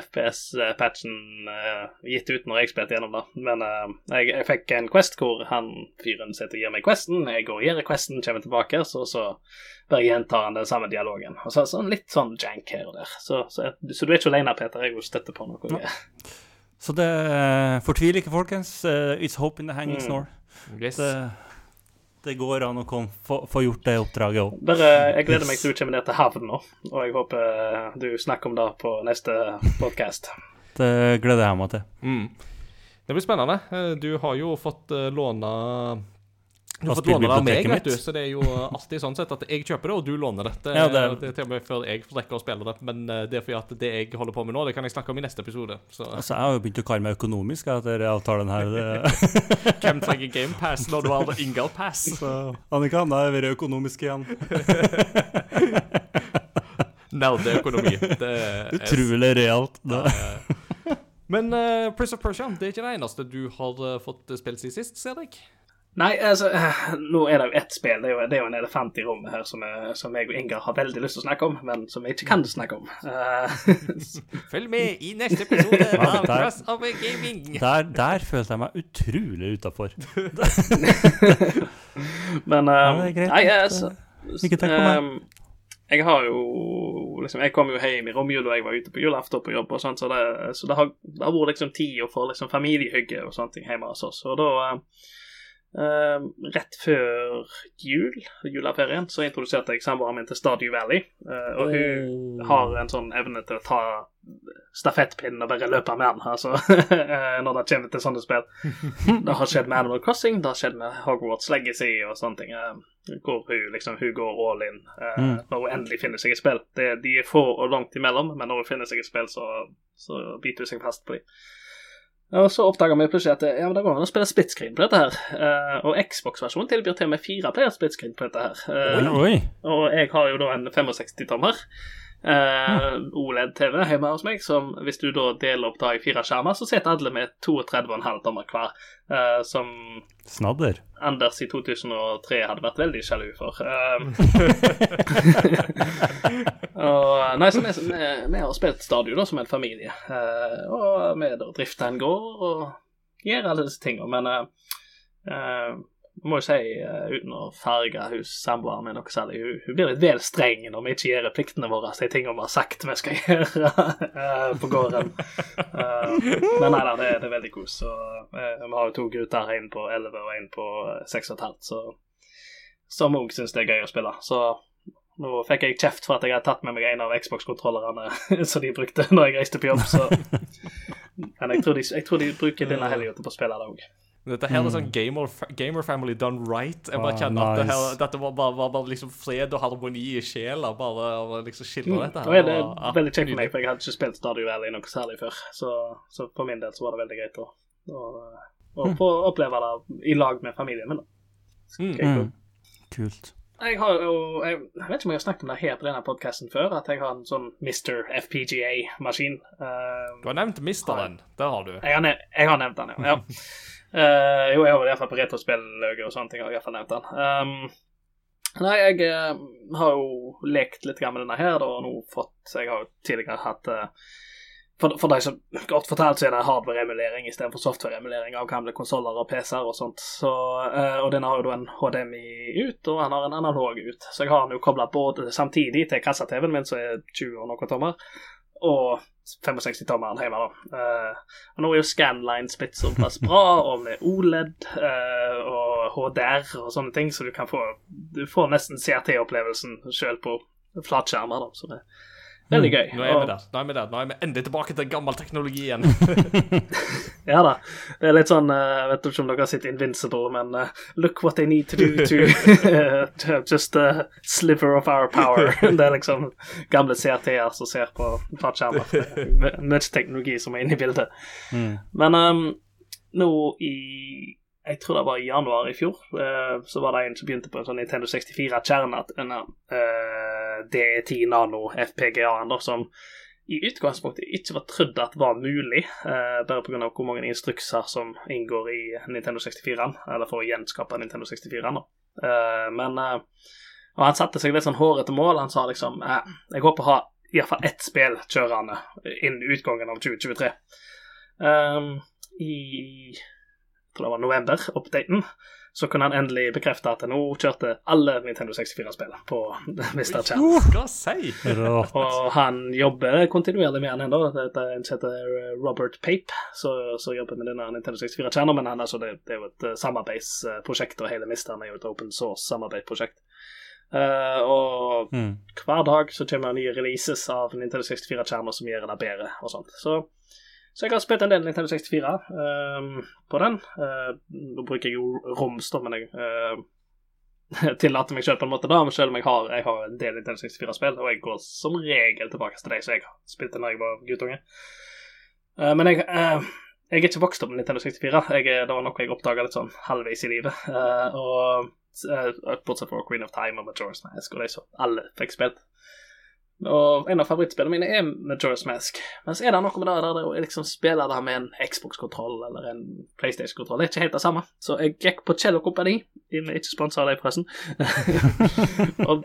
FPS-patchen uh, gitt ut når jeg spilte gjennom det, men uh, jeg, jeg fikk en Quest hvor han fyren sitter og gir meg Questen, jeg går og gir Questen, kommer tilbake, så, så bare gjentar han den samme dialogen. Og så, så litt sånn jank her og der. Så, så, så du er ikke alene, Peter, jeg støtter på noe. Så det fortviler ikke, folkens. Eh, it's hope in the hanging Mm. snore. Yes. Det, det går an å komme, få, få gjort det oppdraget òg. Jeg gleder meg til du kommer ned til havn nå, og jeg håper du snakker om det på neste podkast. [LAUGHS] Det gleder jeg meg til. Mm. Det blir spennende. Eh, Du har jo fått eh, låne du har fått låne det av meg, vet du, så det er jo alltid sånn sett at jeg kjøper det, og du låner det. Det, Ja, det- det er til og med før jeg får rekke å spille det, men eh, det er fordi at det jeg holder på med nå, det kan jeg snakke om i neste episode. Så Altså, jeg har jo begynt å kalle meg økonomisk etter avtalen her. [LAUGHS] Hvem trenger GamePass når du har Ingal Pass? [LAUGHS] så Annika, da er vi økonomiske igjen. [LAUGHS] Nerdeøkonomi. Det er Utrolig realt. Det. Men uh, Prince of Persia, det er ikke det eneste du har eh, fått spilt siden sist, ser jeg. Nei, altså, [SIGHS] nå er det jo ett spill. Det er jo, det er jo en elefant i rommet her som, er, som jeg og Ingar har veldig lyst til å snakke om, men som vi ikke kan snakke om. Eh, [LAUGHS] Følg med i neste episode [LAUGHS] av Crossover Gaming. Der, der følte jeg meg utrolig utafor. [LAUGHS] men um, Ja, greit Nei, altså Ikke takk for meg. Um, jeg har jo liksom, Jeg kom jo hjem i romjula jeg var ute på julaften på jobb, og sånt, så det, så det har, det har vært liksom tid for liksom, familiehygge og sånne ting hjemme hos oss. Og da eh, Rett før jul, juleferien, så introduserte jeg samboeren min til Stardew Valley. Uh, og hun har en sånn evne til å ta stafettpinnen og bare løpe med den, altså, [LAUGHS] når det kommer til sånne spill. [LAUGHS] Det har skjedd med Animal Crossing, det har skjedd med Hogwarts Legacy og sånne ting. Uh, hvor hun liksom hun går all in Mm. når hun endelig finner seg et spill. Det, de er få og langt imellom, men når hun finner seg et spill, så, så biter hun seg fast på dem. Og så oppdager vi plutselig at det, ja, men det går an å spille split screen på dette her. Eh, og Xbox-versjonen tilbyr til og med fire player split screen på dette her. Oi, Oi. og jeg har jo da en 65-tommer. Uh, OLED-TV hjemme hos meg, som hvis du da deler opp da i fire skjermer, så sitter alle med 32,5 tommer hver. Uh, som Snadder. Anders i 2003 hadde vært veldig sjalu for. Uh, [LAUGHS] og, nei, så vi, vi, vi har spilt Stadio da, som en familie. Eh, og vi drifter en gård og gjør alle disse tingene. Men eh, eh, må jo si, eh, uten å farge hus samboeren min noe særlig, hun, hun blir litt vel streng når vi ikke gjør pliktene våre, de tingene vi har sagt vi skal [LAUGHS] gjøre eh, på gården. Eh, men nei da, det, det er veldig kos. Så, vi har jo to gutter, en på 11 og en på eh, 6,5, så som òg syns det er gøy å spille. Så nå fikk jeg kjeft for at jeg hadde tatt med meg en av Xbox-kontrollerne [LAUGHS] som de brukte når jeg reiste på jobb, så [LAUGHS] Men jeg tror de, jeg tror de bruker denne helga til å spille det òg. Dette her er sånn gamer, gamer family done right. Jeg bare Ah, kjenner at det her, dette var bare, var bare liksom fred og harmoni i sjela. Bare å liksom skildre dette her. Nå er det var- ja, veldig kjekt for meg, for jeg hadde ikke spilt Stardew Valley noe særlig før. Så, så for min del så var det veldig greit å, å, å få oppleve det i lag med familien min. Mm. Mm. Kult. Jeg har jo jeg, jeg vet ikke om jeg har snakket om det her på denne podkasten før, at jeg har en sånn Mr. FPGA-maskin. Uh, Du har nevnt Misteren. Det har du. jeg, har nev jeg har nevnt den, ja. [LAUGHS] Eh, jo, jeg har vel iallfall på retrospillauget og sånne ting har jeg iallfall nevnt den. Um, nei, jeg uh, har jo lekt litt med denne her, da, og nå fått Jeg har jo tidligere hatt uh, for, for de som godt fortalt, så er det hardware-emulering istedenfor software-emulering av gamle konsoller og PC-er og sånt. Så, og denne har jo da en HDMI ut, og han har en analog ut. Så jeg har den jo kobla samtidig til kassa-TV-en min, som er 20 og noen tommer, og 65-tommeren hjemme, da. Eh, og nå er jo Scanline blitt såpass bra, og med OLED eh, og HDR og sånne ting, så du kan få Du får nesten CRT-opplevelsen sjøl på flatskjermer, da. Så det Veldig gøy. Nå er vi Og- der. Nå er vi der. Nå er vi endelig tilbake til gammel teknologi igjen. [LAUGHS] Ja da. Det er litt sånn eh, Jeg vet ikke om dere har sett Invincible, men uh, look what they need to do to [LAUGHS] to just a sliver of our power. [LAUGHS] Det er liksom gamle CRT-er som ser på flatskjermer. My- Mye teknologi som er inne i bildet. Men um, nå i jeg tror det var i januar i fjor, uh, så var det en som begynte på en sånn Nintendo 64-kjerne. Denne uh, DE10 Nano FPGA-en, som i utgangspunktet ikke var trodd at var mulig, uh, bare pga. hvor mange instrukser som inngår i Nintendo 64-en, eller for å gjenskape Nintendo 64-en. da. Eh, men og han satte seg litt sånn hårete mål. Han sa liksom Jeg håper å ha iallfall ett spill kjørende innen utgangen av 2023. Um, I tror det var november-updaten, så kunne han endelig bekrefte at nå kjørte alle Nintendo 64-spillene på [LAUGHS] Mr. Chan. Hva si? Rått. Og han jobber kontinuerlig med han ennå. Det er en som heter eh, Robert Pape, som jobber med denne Nintendo 64-kjernen. Men han, altså, det, det er jo et eh, samarbeidsprosjekt, og hele Misteren er jo et open source-samarbeidsprosjekt. Uh, og Mm. hver dag så kommer det nye releases av Nintendo 64-kjerner som gjør det bedre og sånt. Så, så jeg har spilt en del Nintendo 64 uh, på den. Eh, nå bruker jeg jo roms, da, men jeg uh, [LAUGHS] tillater meg selv på en måte da, selv om jeg har, jeg har en del Nintendo 64-spill, og jeg går som regel tilbake til de som jeg spilte da jeg var guttunge. Uh, men jeg, jeg er ikke vokst opp med Nintendo 64. Jeg, det var noe jeg oppdaga litt sånn halvveis i livet. Og Bortsett fra Queen of Time og Majora's Mask, og de som alle fikk spilt. Og en av favorittspillene mine er Majora's Mask. Men så er det noe med det der å liksom spille det med en Xbox-kontroll eller en PlayStation-kontroll. Det er ikke helt det samme. Så jeg gikk på Cello Kompani, er ikke sponsa av dem, forresten, [LAUGHS] og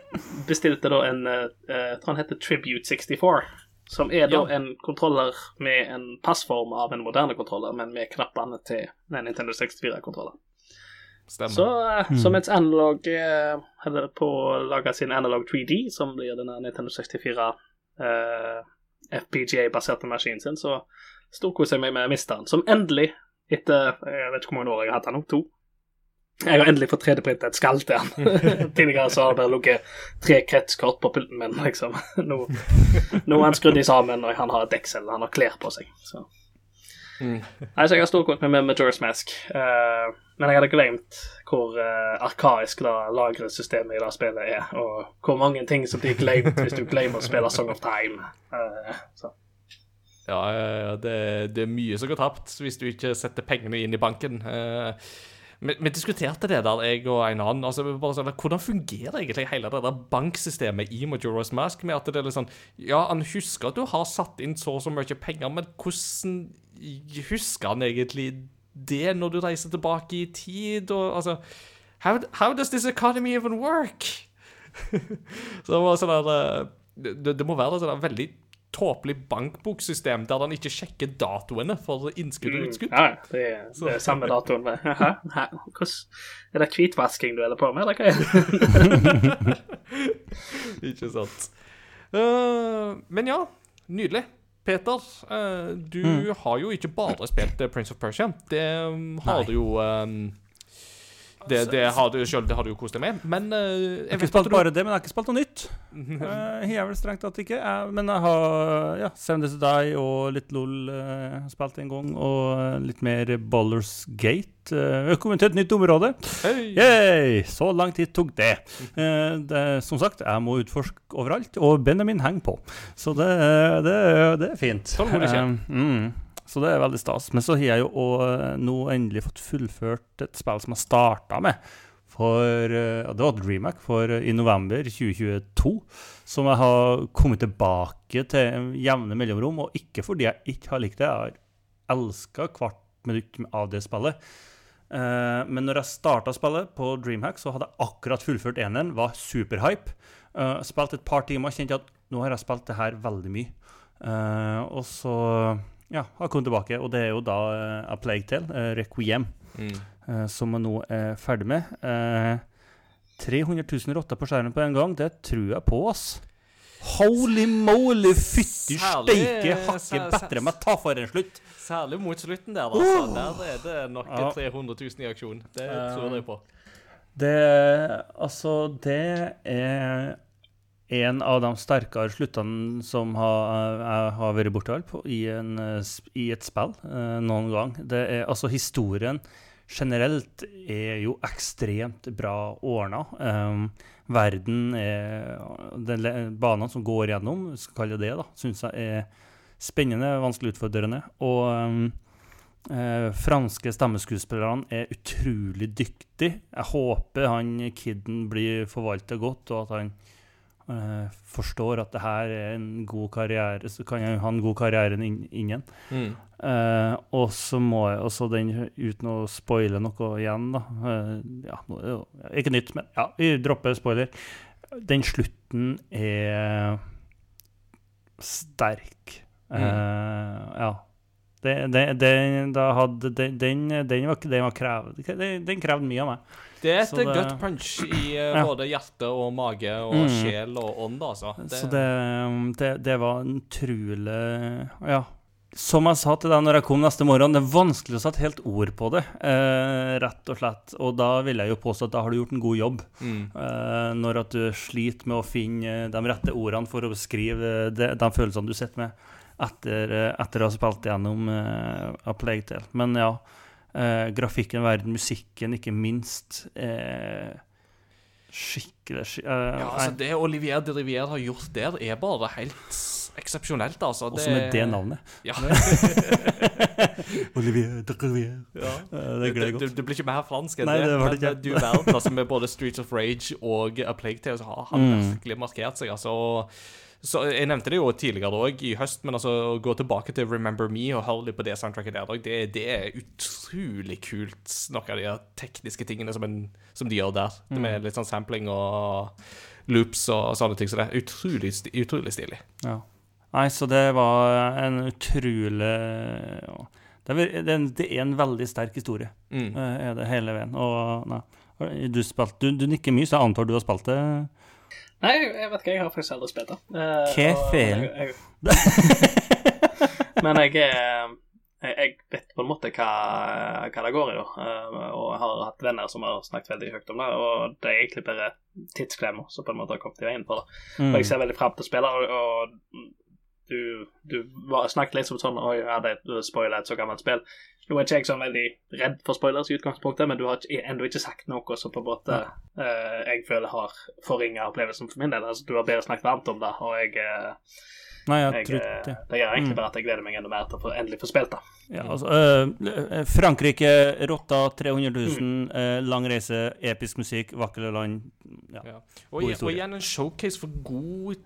bestilte da en eh, Jeg tror han heter Tribute 64. Som er da Ja. en kontroller med en passform av en moderne kontroller, men med knappene til en Nintendo 64-kontroller. Stemmer. Så, eh, så mens Analog eh, holder på å lage sin Analog 3D, som blir denne Nintendo 64 eh, FPGA-baserte maskinen sin, så storkoser jeg meg med Misteren, som endelig, etter jeg vet ikke hvor mange år jeg har hatt den nå, to Jeg har endelig fått 3D-printet et skall til den. [LAUGHS] Tidligere så har det bare ligget tre kretskort på pulten min, liksom. [LAUGHS] Nå, nå er han skrudd i sammen, og han har et deksel, han har klær på seg. Så. Mm. Nei, så jeg har storkost meg med Majora's Mask. uh, men jeg hadde glemt hvor uh, arkaisk da lagresystemet i det spillet er, og hvor mange ting som blir glemt hvis du glemmer å spille Song of Time. Uh, så. Ja, det, det er mye som går tapt hvis du ikke setter pengene inn i banken. Eh, Vi, vi diskuterte det der, jeg og en annen. altså vi bare sånn, Hvordan fungerer egentlig hele det der banksystemet i Majora's Mask? med at det er litt sånn, Ja, han husker at du har satt inn så og så mye penger, men hvordan husker han egentlig det når du reiser tilbake i tid? og altså, How, how does this economy even work? [LAUGHS] så det var sånn der, eh, det, det må være et sånn veldig tåpelig bankboksystem der han ikke sjekker datoene for innskudd og utskudd. Ja, det er, det er samme datoen. Hæ? Hæ? Er det hvitvasking du holder på med, eller hva er det? [LAUGHS] Ikke sant. Uh, men ja, nydelig. Peter, du du har jo ikke bare spilt eh, Prince of Persia. Det um, har Nei. du jo um, det, det har du selv, det har du jo kost deg med. Men eh, Jeg jeg har ikke spilt bare det, men jeg har ikke spilt noe nytt. Uh, [LAUGHS] jeg vel strengt tatt ikke. Jeg, men jeg har ja, Seven Days to Die og litt LOL uh, spilt en gang. Og eh, litt mer Ballers Gate. Uh, kommet til et nytt område. Hey. Yay! Så lang tid tok det. Uh, det. Som sagt, jeg må utforske overalt, og Benjamin henger på. Så det, det, det er fint. Det skje. Eh, mm, så det er veldig stas. Men så har jeg jo også nå endelig fått fullført et spill som jeg starta med. For, eh, det var DreamHack for eh, i november 2022. Som jeg har kommet tilbake til jevne mellomrom. Og ikke fordi jeg ikke har likt det. Jeg har elska hvert minutt av det spillet. Eh, men når jeg starta spillet på Dreamhack, så hadde jeg akkurat fullført eneren, var superhype. Spilte spilt et par timer, kjente at nå har jeg spilt det her veldig mye. Eh, og så ja, har kommet tilbake, og det er jo da uh, A Plague Tale, eh, Requiem, Mm. eh, som jeg nå er ferdig med. Uh, 300 000 rotter på skjermen på en gang, det tror jeg på, ass. Holy moly, fytti steike, hakke bedre meg ta for en slutt. Særlig mot slutten der, altså. Der er det nok Ja. 300 000 i aksjon. Det tror jeg på. Det Altså, det er en av de sterkere sluttene som har, jeg har vært borti i, eh, i et spill eh, noen gang. Det er, altså, historien generelt er jo ekstremt bra ordna. Um, verden er banene som går gjennom, skal kalle det det, syns jeg er spennende, vanskelig utfordrende. Og um, eh, franske stemmeskuespillerne er utrolig dyktige. Jeg håper han kiden blir forvalta godt, og at han eh, forstår at det her er en god karriere, så kan jeg ha en god karriere inn- innen. Mm. Uh, og så må jeg også den, uten å spoile noe igjen, da uh, ja, Ikke nytt, men ja, vi dropper spoiler. Den slutten er sterk. Eh, ja. Det, det, det, hadde, den, den, var, den var krev, den, krevde mye av meg. Det er et det- gut punch i eh, Ja. både hjerte og mage og Mm. sjel og ånd, altså. Så det, det, det var en utrolig Ja. Som jeg sa til deg når jeg kom neste morgen, det er vanskelig å sette helt ord på det, eh, rett og slett. Og da vil jeg jo påstå at da har du gjort en god jobb. Mm. Eh, når at du sliter med å finne de rette ordene for å beskrive de, de følelsene du sitter med etter, eh, etter å ha spilt gjennom uh, A Plague Tale. Men ja, eh, grafikken, verden, musikken, ikke minst. Eh, skikkelig skik eh, Ja, altså, det Olivier de Rivière har gjort der, er bare helt eksepsjonelt, altså. Også med det navnet. Ja. [LAUGHS] Olivier de Rivière. ja. Eh, det Det, godt. det blir ikke mer fransk enn Nei, det. det var det ikke. eh, du verden, altså, med både Streets of Rage og A Plague Tale, så har han Mm. virkelig markert seg, altså. Så Jeg nevnte det jo tidligere òg, i høst, men altså, å gå tilbake til Remember Me og høre litt på det soundtracket der, det, det er utrolig kult, noen av de tekniske tingene som, en, som de gjør der. Det Med litt sånn sampling og loops og sånne ting. Så det er utrolig, utrolig stilig. Ja. Nei, så det var en utrolig ja. det, er, det, er en, veldig sterk historie, Mm. eh, er det hele veien. Og nei, du, spilte, du, du nikker mye, så jeg antar du har spilt det? Nei, jeg vet ikke, jeg har faktisk aldri spilt det. Uh, Hva faen? [LAUGHS] Men jeg er jeg, jeg vet på en måte hva, hva det går i, da. Uh, og jeg har hatt venner som har snakket veldig høyt om det. Og det er egentlig bare tidsklemmer som på en måte har kommet i veien for det. Mm. Og jeg ser veldig fram til å spille, og, og du, du snakket litt som sånn Oi, ja, det er spoiler et så gammelt spill. Nå er ikke jeg sånn veldig redd for spoilers i utgangspunktet, men du har ennå ikke sagt noe som på en måte eh, jeg føler har forringa opplevelsen for min del. Altså, du har bedre snakket varmt om det, og jeg, eh, Nei, jeg jeg tror eh, ikke det. Det gjør egentlig Mm. bare at jeg gleder meg enda mer til å få endelig få spilt det. Ja, altså, eh, Frankrike, rotta, 300 000, Mm. eh, lang reise, episk musikk, vakre land. Ja. Ja. Og, God og igjen en showcase for god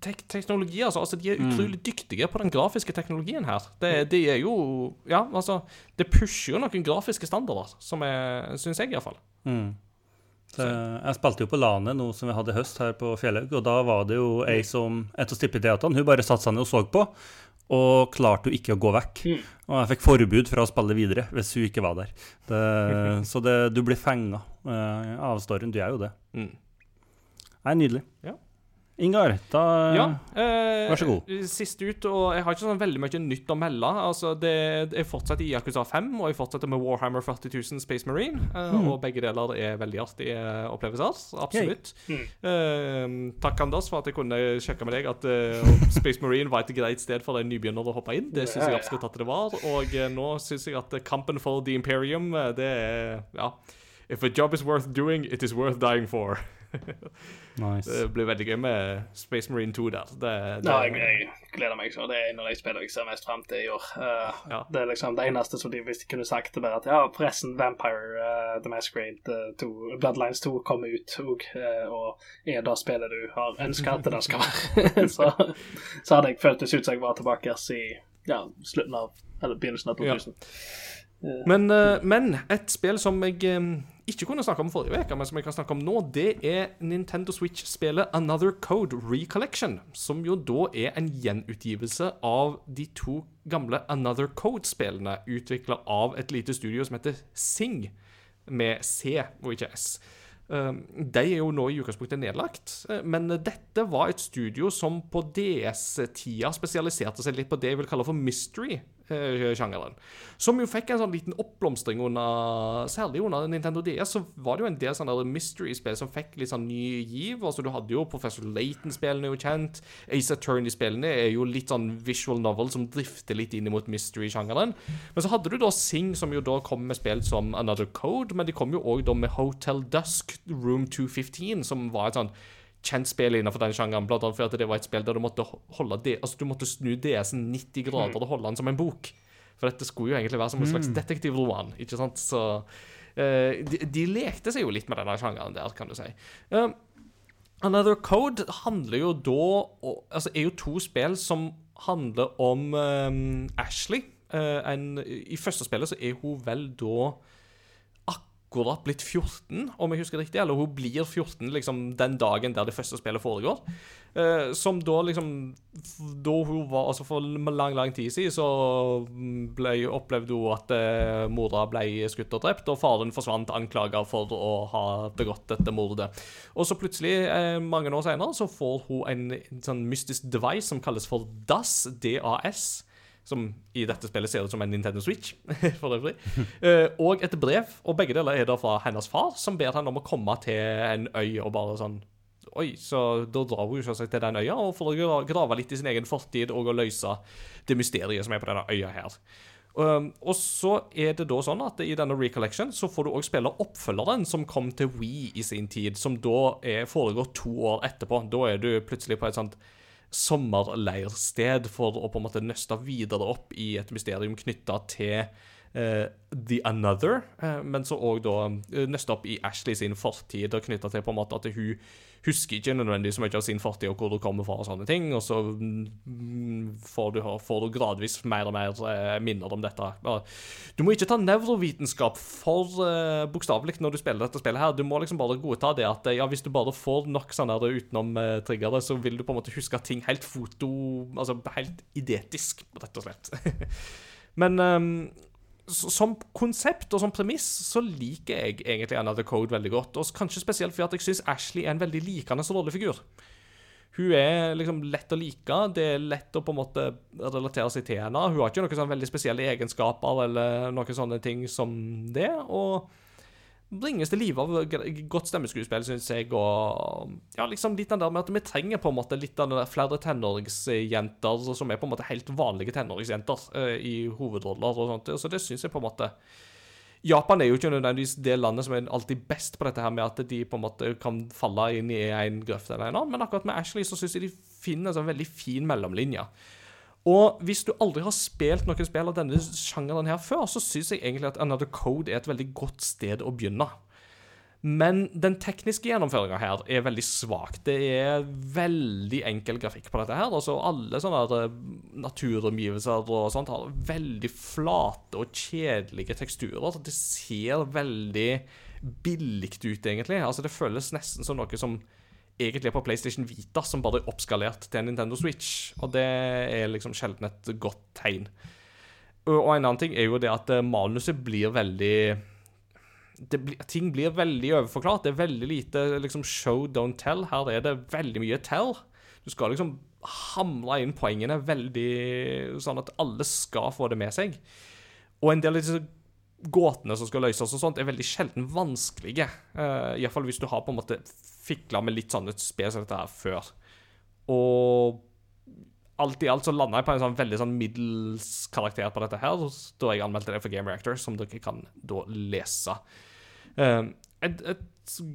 tek teknologi. Altså. altså, De er Mm. utrolig dyktige på den grafiske teknologien her. Det, de er jo Ja, altså Det pusher jo noen grafiske standarder, som jeg Syns jeg, iallfall. Mm. Så, jeg spilte jo på LANet nå som vi hadde i høst her på Fjellhaug, og da var det jo ei som Et stipendiatene, hun bare satte seg ned og så på, og klarte jo ikke å gå vekk. Mm. Og jeg fikk forbud fra å spille videre hvis hun ikke var der. Det, [LAUGHS] så det, du blir fenga uh, av storyen. Du er jo det. Mm. Nei, nydelig. Ja. Ingar, da Ja, eh, vær så god. Sist ut, og jeg har ikke sånn veldig mye nytt å melde. Altså, det, Jeg fortsetter i Yakuza 5, og jeg fortsetter med Warhammer 40 000 Space Marine. eh, Mm. Og begge deler er veldig artige opplevelser. Absolutt. Mm. Eh, takk, Anders, for at jeg kunne sjekke med deg at eh, Space Marine var et greit sted for en nybegynner å hoppe inn. Det syns jeg absolutt at det var. Og eh, nå syns jeg at eh, kampen for The Imperium, eh, det er Ja. If a job is worth doing, it is worth dying for. [LAUGHS] Nice. Det blir veldig gøy med Space Marine 2 der. Det, det, Ja, jeg, jeg gleder meg sånn. Det er en av de spillene jeg ser mest fram til i år. Uh, Ja. Det er liksom det eneste som de hvis de kunne sagt, det bare at ja, forresten, Vampire uh, The Masquerade uh, 2, Bloodlines 2 kommer ut òg, og er det spillet du har ønska at det skal være, [LAUGHS] så, så hadde jeg føltes ut som jeg var tilbake i ja, slutten av Eller begynnelsen av 2000. Men, eh, men et spill som jeg eh, ikke kunne snakke om forrige uke, men som jeg kan snakke om nå, det er Nintendo Switch-spillet Another Code Recollection. Som jo da er en gjenutgivelse av de to gamle Another Code-spillene, utvikla av et lite studio som heter Sing, med C og ikke S. Um, De er jo nå i utgangspunktet nedlagt, eh, men dette var et studio som på DS-tida spesialiserte seg litt på det jeg vil kalle for mystery Metroidvania-sjangeren. Som jo fikk en sånn liten oppblomstring under Særlig under Nintendo DS, så var det jo en del sånne mystery-spill som fikk litt sånn ny giv. Altså, du hadde jo Professor Laton-spillene jo kjent. Ace Attorney-spillene er jo litt sånn visual novel som drifter litt inn mot mystery-sjangeren. Men så hadde du da Sing, som jo da kom med spill som Another Code, men de kom jo òg da med Hotel Dusk, Room 215, som var et sånn kjent spill innenfor den sjangeren, blant annet fordi det var et spill der du måtte holde det, altså du måtte snu DS-en 90 grader og holde den som en bok. For dette skulle jo egentlig være som en slags detektivroman, ikke sant? Så uh, de, de lekte seg jo litt med denne sjangeren der, kan du si. Uh, Another Code handler jo da Altså er jo to spill som handler om um, Ashley. Uh, en, I første spillet så er hun vel da akkurat blitt 14, om jeg husker riktig. Eller hun blir 14 liksom den dagen der det første spillet foregår. Eh, som da liksom Da hun var Altså for lang, lang tid siden så ble, opplevde hun at eh, mora ble skutt og drept, og faren forsvant anklaga for å ha begått dette mordet. Og så plutselig, eh, mange år senere, så får hun en, en sånn mystisk device som kalles for DAS. DAS som i dette spillet ser ut som en Nintendo Switch, [LAUGHS] for øvrig. Eh, og et brev, og begge deler er da fra hennes far, som ber henne om å komme til en øy og bare sånn Oi, så da drar hun selvsagt til den øya og for å grave litt i sin egen fortid og å løse det mysteriet som er på denne øya her. Um, og så er det da sånn at i denne recollection så får du òg spille oppfølgeren som kom til Wii i sin tid, som da er, foregår to år etterpå. Da er du plutselig på et sånt sommerleirsted for å på en måte nøste videre opp i et mysterium knytta til The Another, eh, men så òg da eh, nøste opp i Ashley sin fortid, og knytta til på en måte at hun husker ikke nødvendigvis så mye av sin fortid og hvor hun kommer fra og sånne ting, og så mm, får, du, får du gradvis mer og mer eh, minner om dette. Du må ikke ta nevrovitenskap for uh, bokstavelig når du spiller dette spillet her. Du må liksom bare godta det at eh, ja, hvis du bare får nok sånne her utenom uh, triggere, så vil du på en måte huske ting helt foto... Altså helt idetisk, rett og slett. [LAUGHS] Men s- som konsept og som premiss så liker jeg egentlig Another Code veldig godt. Og kanskje spesielt fordi jeg syns Ashley er en veldig likende rollefigur. Hun er liksom lett å like. Det er lett å på en måte relatere seg til henne. Hun har ikke noen sånn veldig spesielle egenskaper eller noen sånne ting som det. Og bringes til live av godt stemmeskuespill, syns jeg. Og ja, liksom litt den der med at vi trenger på en måte litt av den der flere tenåringsjenter som er på en måte helt vanlige tenåringsjenter uh, i hovedroller og sånt. Så det syns jeg på en måte Japan er jo ikke nødvendigvis det landet som er alltid best på dette her med at de på en måte kan falle inn i en grøft eller en annen, men akkurat med Ashley så syns jeg de finner en sånn veldig fin mellomlinje. Og hvis du aldri har spilt noen spill av denne sjangeren her før, så syns jeg egentlig at Another Code er et veldig godt sted å begynne. Men den tekniske gjennomføringa her er veldig svak. Det er veldig enkel grafikk på dette her. Altså Alle sånne eh, naturomgivelser og sånt har veldig flate og kjedelige teksturer. Det ser veldig billig ut, egentlig. Altså Det føles nesten som noe som egentlig er på PlayStation Vita, som bare er oppskalert til en Nintendo Switch. Og det er liksom sjelden et godt tegn. Og en annen ting er jo det at eh, manuset blir veldig blir, ting blir veldig overforklart. Det er veldig lite liksom show, don't tell. Her er det veldig mye tell. Du skal liksom hamle inn poengene veldig sånn at alle skal få det med seg. Og en del av disse gåtene som skal løses og sånt, er veldig sjelden vanskelige. Uh, Iallfall hvis du har på en måte fikla med litt sånn et spill som dette her før. Og alt i alt så landa jeg på en sånn veldig sånn middels karakter på dette her, da jeg anmeldte det for Game Reactor, som dere kan da lese. Eh, et, et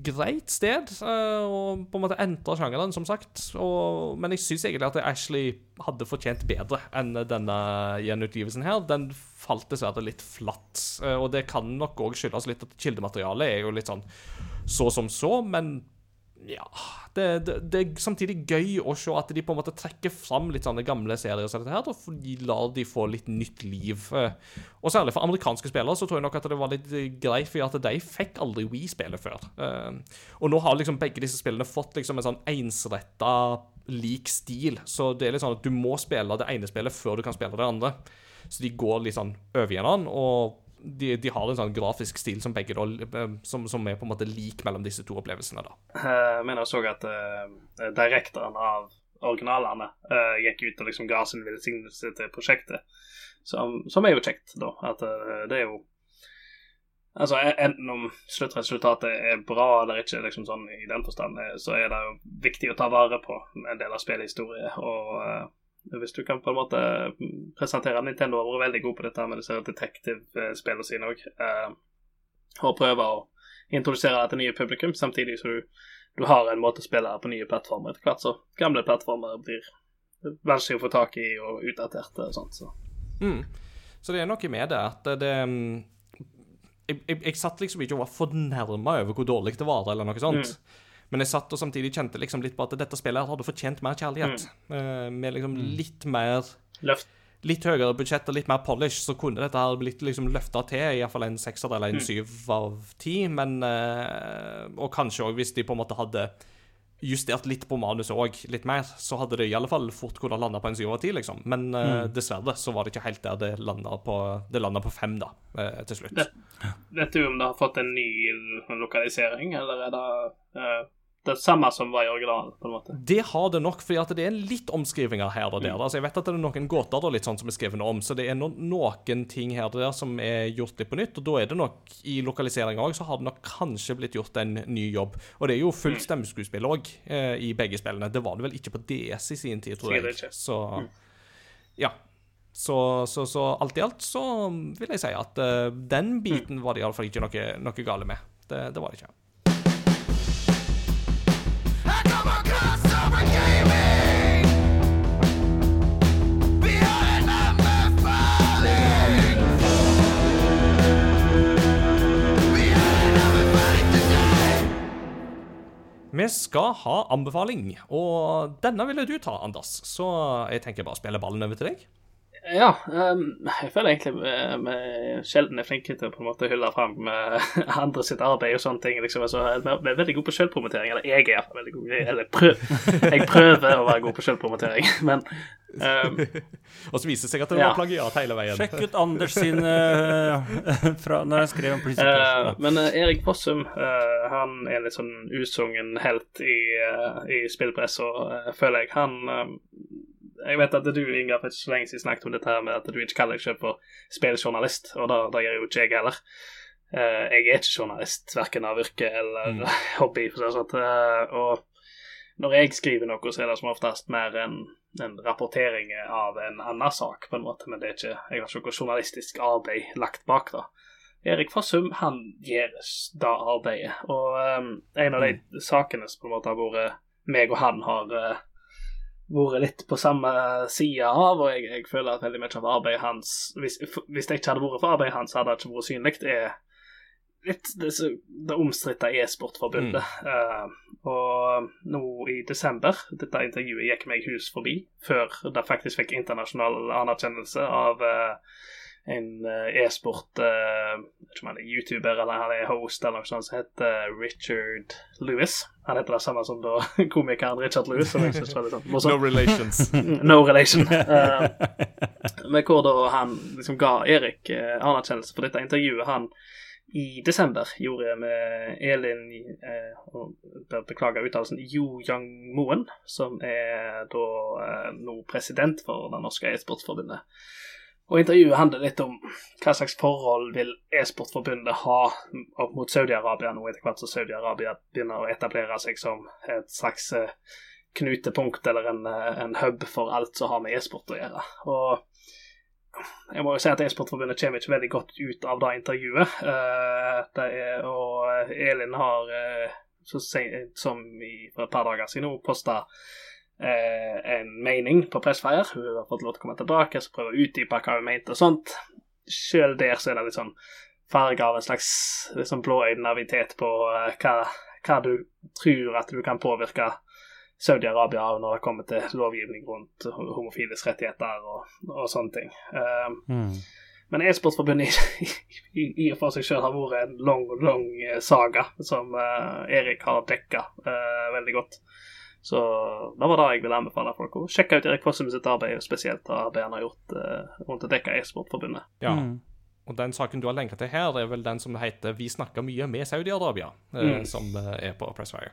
greit sted og å på en måte entre sjangeren, som sagt. Og, men jeg syns egentlig at Ashley hadde fortjent bedre enn denne gjenutgivelsen her. Den falt dessverre litt flatt. Eh, og det kan nok òg skyldes litt at kildematerialet er jo litt sånn så som så, men ja det, det, det er samtidig gøy å se at de på en måte trekker fram litt sånne gamle serier dette her, og de lar de få litt nytt liv. Eh, Og særlig for amerikanske spillere så tror jeg nok at det var litt eh, greit, for at de fikk aldri Wii-spillet før. Eh, Og nå har liksom begge disse spillene fått liksom en sånn ensretta, lik stil, så det er litt sånn at du må spille det ene spillet før du kan spille det andre. Så de går litt sånn over igjen, og de, de har en sånn grafisk stil som begge eh, som, som er på en måte lik mellom disse to opplevelsene. da. Jeg mener jeg så at uh, direktoren av originalene uh, gikk ut og liksom ga sin velsignelse til prosjektet. Som, som er jo kjekt, da. At uh, det er jo Altså, e- enten om sluttresultatet er bra eller ikke, liksom sånn i den forstand, eh, så er det jo viktig å ta vare på en del av spillhistorie. Og eh, hvis du kan på en måte presentere Nintendo har vært veldig god på dette med disse detektivspillene sine òg, og prøve å introdusere det til nye publikum, samtidig som du, du har en måte å spille på nye plattformer etter hvert, så gamle plattformer blir vanskelig å få tak i og utdaterte og sånt. Så. Mm. Så det er noe med det at det mm, jeg, jeg, jeg satt liksom ikke og var fornærma over hvor dårlig det var, eller noe sånt. Men jeg satt og samtidig kjente liksom litt på at dette spillet hadde fortjent mer kjærlighet. Mm. med liksom litt mer Løft. Litt høyere budsjett og litt mer polish, så kunne dette her blitt liksom løfta til iallfall en sekser eller en syv av ti. Men eh, Og kanskje òg hvis de på en måte hadde justert litt på manuset òg, litt mer, så hadde det i alle fall fort kunnet lande på en syv av ti, liksom. Men eh, dessverre så var det ikke helt der det landa på, det på fem, da, eh, til slutt. Det- Vet du om det har fått en ny lokalisering, eller er det eh, det samme som var i originalen, på en måte? Det har det nok, at det er litt omskrivinger her og der. Mm. Altså, jeg vet at det er noen gåter litt sånn som er skrevet om, så det er no noen ting her og der som er gjort litt på nytt. Og da er det nok, i lokaliseringa òg, så har det nok kanskje blitt gjort en ny jobb. Og det er jo Mm. fullt stemmeskuespill òg, eh, i begge spillene. Det var det vel ikke på DS i sin tid, tror jeg. ikke. Mm. Så ja. Så, så, så alt i alt så vil jeg si at uh, den biten var det iallfall ikke noe, noe gale med. Det, det var det ikke. Vi skal ha anbefaling, og denne ville du ta, Anders. Så jeg tenker bare å spille ballen over til deg. Ja, ehm, jeg føler egentlig vi vi sjelden er flinke til å på en måte hylle fram eh, [LAUGHS] andre sitt arbeid og sånne ting. Liksom. Altså, vi er veldig gode på selvpromotering, eller jeg er iallfall veldig god. Eller prøv, [LAUGHS] jeg prøver å være god på selvpromotering, men um, [LAUGHS] Og så viser det seg at det Ja. var plagiat hele veien. Sjekk ut Anders sin uh, fra når jeg skrev om Prison Eh, men uh, Erik Fossum eh, han er en litt sånn usungen helt i, uh, i spillpress, og eh, føler jeg han eh, Jeg vet at du, Inga, for ikke så lenge siden snakket om dette her med at du ikke kaller deg selv for spilljournalist, og da, da gjør jo ikke jeg heller. Uh, jeg er ikke journalist, verken av yrke eller [LAUGHS] hobby. for sånn at, uh. Eh, og når jeg skriver noe, så er det som oftest mer en, en rapportering av en annen sak, på en måte, men det er ikke, jeg har ikke noe journalistisk arbeid lagt bak da. Erik Fossum han gjør det arbeidet. Og um, en av de sakene som på en måte har vært meg og han har uh, vært litt på samme side av, og jeg, jeg føler at veldig mye av arbeidet hans Hvis, hvis det ikke hadde vært for arbeidet hans, hadde det ikke vært synlig. Det er litt det, det omstridte e-sportforbundet. Uh, og nå i desember Dette intervjuet gikk meg hus forbi, før det faktisk fikk internasjonal anerkjennelse av uh, en eh, e-sport eh, er eller han er host eller noe sånt som heter Richard Lewis. Han heter det samme som da [LAUGHS] komikeren Richard Lewis, som jeg synes var litt sånn No relations. [LAUGHS] No relation. Uh, med hvor da han liksom ga Erik uh, anerkjennelse for dette intervjuet han i desember gjorde med Elin uh, og be- Beklager uttalelsen Jo Young Moen, som er da eh, nå president for det norske e-sportforbundet. Og intervjuet handler litt om hva slags forhold vil e-sportforbundet ha opp mot Saudi-Arabia nå etter hvert som Saudi-Arabia begynner å etablere seg som et slags eh, knutepunkt eller en, eh, en hub for alt som har med e-sport å gjøre. Og jeg må jo si at e-sportforbundet kommer ikke veldig godt ut av det intervjuet. Eh, det er, og Elin har, som i, et par dager siden, posta eh, en mening på Pressfire. Hun har fått lov til å komme tilbake og prøve å utdype hva hun mente og sånt. Sjøl der så er det litt sånn farge av en slags sånn blåøyd navitet på eh, hva, hva du tror at du kan påvirke Saudi-Arabia av når det kommer til lovgivning rundt homofiles rettigheter og, og sånne ting. Um, Mm. men e-sportforbundet i, i, i og for seg selv har vært en lang, lang eh, saga som uh, Erik har dekka uh, veldig godt. Så det var det jeg ville anbefale folk å sjekke ut Erik Fossum sitt arbeid, spesielt arbeidet han har gjort eh, rundt å dekke e-sportforbundet. Ja. Mm. Og den saken du har lenka til her, er vel den som heter 'Vi snakker mye med Saudi-Arabia', eh, som eh, er på Pressfire.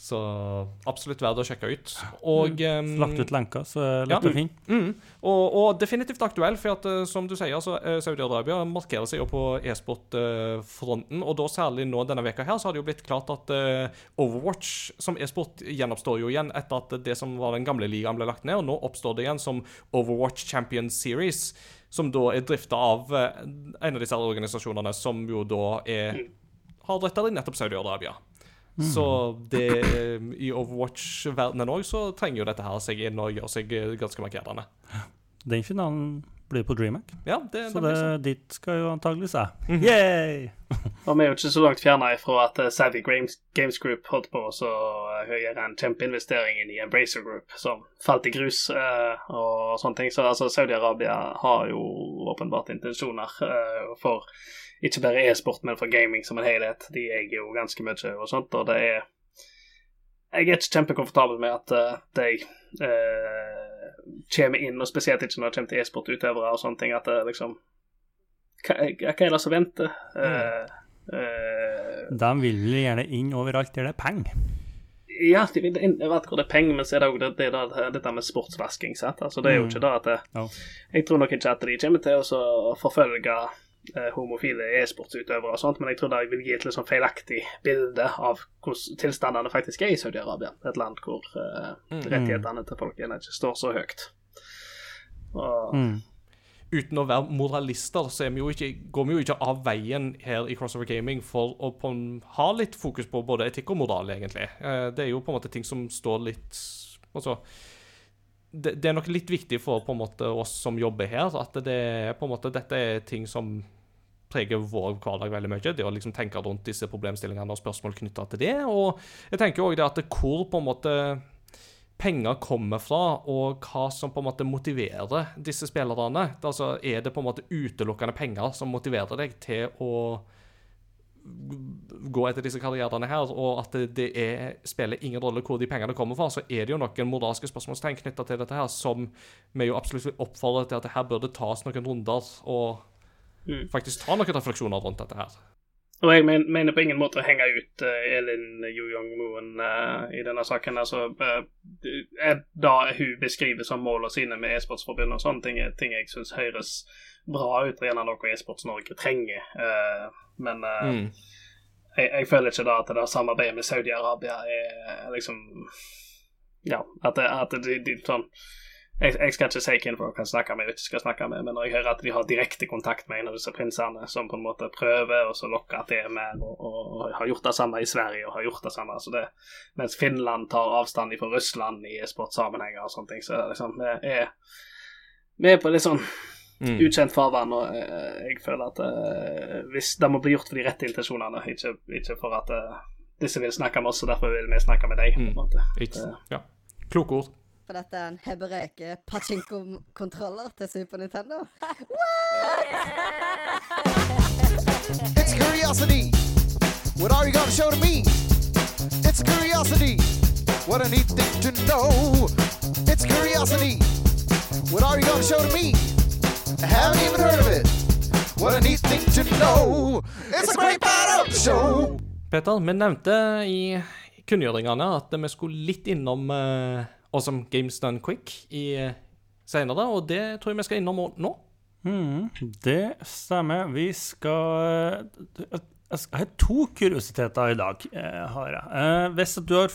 Så absolutt verdt å sjekke ut. Og mm. Lagt ut lenker, så lett Ja. og. Mm. Og, og definitivt aktuell, for at, eh, som du sier, så eh, Saudi-Arabia markerer seg jo på e-sport-fronten. Og da særlig nå denne veka her, så har det jo blitt klart at eh, Overwatch som e-sport gjenoppstår jo igjen etter at det som var den gamle ligaen ble lagt ned, og nå oppstår det igjen som Overwatch Champions Series. Som da er drifta av eh, en av disse organisasjonene, som jo da er har retta i nettopp Saudi-Arabia. Så det, i Overwatch-verdenen òg så trenger jo dette her seg inn og gjøre seg eh, ganske markerende. Den finalen blir på DreamHack, Ja, det, så det sånn. dit skal jo antageligvis jeg. Yay! [LAUGHS] Og vi er jo ikke så langt fjerna ifra at eh, Savvy Games, Games Group holdt på å høyere gjøre en kjempeinvestering inn i Embracer Group, som falt i grus eh, og sånne ting. Så altså, Saudi-Arabia har jo åpenbart intensjoner eh, for ikke bare e-sport, men for gaming som en helhet. De eier jo ganske mye og sånt, og det er Jeg er ikke kjempekomfortabel med at uh, de eh, kommer inn, og spesielt ikke når det kommer til e-sportutøvere og sånne ting, at det liksom Hva, hva er det som venter? Mm. Uh, uh, De vil gjerne inn overalt der det er penger. Ja, de vil inn, vet hvor det er penger, men så er det jo det, det, det, dette med sportsvasking. Sant? Altså, det er jo Mm. ikke det at det. Jeg tror nok ikke at de kommer til å forfølge homofile e-sportsutøvere og sånt, men jeg tror jeg vil gi et litt sånn feilaktig bilde av hvordan tilstandene faktisk er i Saudi-Arabia. Et land hvor eh, rettighetene til folk gjerne ikke står så høyt. Og, Mm. Uten å være moralister, så vi ikke, går vi jo ikke av veien her i Crossover Gaming for å en, ha litt fokus på både etikk og moral, egentlig. Uh, det er jo på en måte ting som står litt Altså det, det er nok litt viktig for på en måte oss som jobber her, at det på en måte dette er ting som preger vår hverdag veldig mye. Det å liksom tenke rundt disse problemstillingene og spørsmål knytta til det. Og jeg tenker òg det at hvor på en måte penger kommer fra, og hva som på en måte motiverer disse spillerne. Altså, er det på en måte utelukkende penger som motiverer deg til å gå etter disse karrierene her, og at det, det er, spiller ingen rolle hvor de pengene kommer fra, så er det jo noen moralske spørsmålstegn knytta til dette her, som vi jo absolutt vil oppfordre til at det her burde tas noen runder, og Mm. faktisk ta noen refleksjoner rundt dette her. Og jeg men, mener på ingen måte å henge ut eh, Elin Yu-Yong-moen eh, i denne saken. Altså, eh, er da hun beskriver som målene sine med e-sportsforbundet og sånne ting, er ting jeg syns høres bra ut, gjerne noe e-sports-Norge trenger. Men Mm. jeg, jeg føler ikke da at det der samarbeidet med Saudi-Arabia er liksom Ja, at, det, at de, de sånn jeg, jeg skal ikke si hvem folk kan snakke med og ikke skal snakke med, men når jeg hører at de har direkte kontakt med en av disse prinsene som på en måte prøver og så lokker til mer, og, og, og har gjort det samme i Sverige og har gjort det samme altså det, Mens Finland tar avstand fra Russland i e-sportsammenhenger og sånne ting, så det liksom vi er, vi er på litt sånn Mm. ukjent farvann, og eh, jeg føler at uh, hvis det må bli gjort for de rette intensjonene, ikke, ikke for at uh, disse vil snakke med oss, og derfor vil vi snakke med deg. på en måte. Mm. Ja. Kloke ord. For dette er en hebreke pachinko-kontroller til Super Nintendo. It's curiosity. What are you gonna show to me? It's curiosity. What a neat thing to know. It's curiosity. What are you gonna show to me? I haven't even heard of it. What a neat thing to know. It's a great part of the show. Peter, vi nevnte i kunngjøringene at vi skulle litt innom uh, Awesome Games Done Quick i seinere, senere, og det tror jeg vi skal innom nå. Mm, det stemmer. Vi skal Jeg har to kuriositeter i dag. eh, har jeg. Eh, hvis du har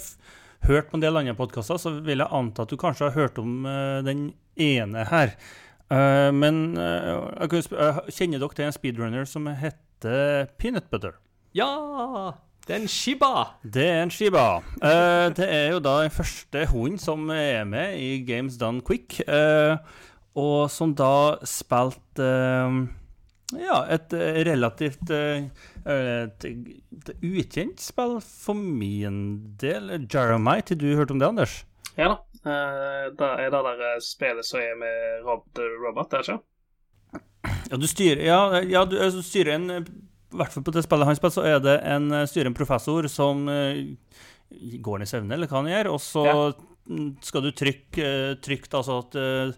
hørt på en del andre podkaster, så vil jeg anta at du kanskje har hørt om eh, den ene her. Eh, men eh, jeg eh, kjenner dere til en speedrunner som heter Peanut Butter? Ja! Det er en Shiba! Det er en Shiba. Uh, det er jo da den første hunden som er med i Games Done Quick, uh, og som da spilte uh, ja, et relativt et, et ukjent spill for min del. Jeremite, til du hørte om det, Anders? Ja da. Uh, det er det der spillet som er med Rob the Robot, er det ikke? Ja, du styrer, ja, ja, du, du styrer en hvert fall på det spillet han spiller, så er det en, eh, styrer en professor som eh, går ned i søvne, eller hva han gjør, og så Ja. mm, skal du trykke, eh, trykke da, så at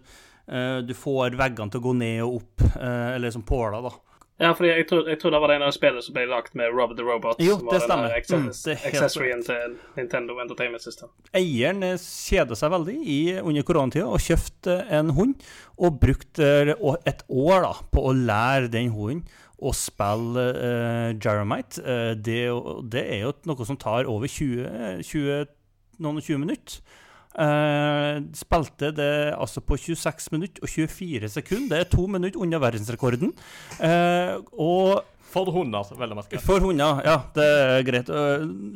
du får veggene til å gå ned og opp, eller som påler, da. Ja, fordi jeg tror, jeg tror det var det ene spillet som ble lagt med Rob the Robot. Jo, det var stemmer. Mm, det accessoryen til Nintendo Entertainment System. Eieren kjeda seg veldig i, under koronatida og kjøpte en hund. Og brukte et år da, på å lære den hunden å spille uh, Jeremite. uh, det, det er jo noe som tar over 20, eh, 20 noen og 20 minutter. Uh, spilte det altså på 26 minutter og 24 sekunder. Det er to minutter unna verdensrekorden. Uh, og For hunder, vel å merke. for hunder, ja, det er greit.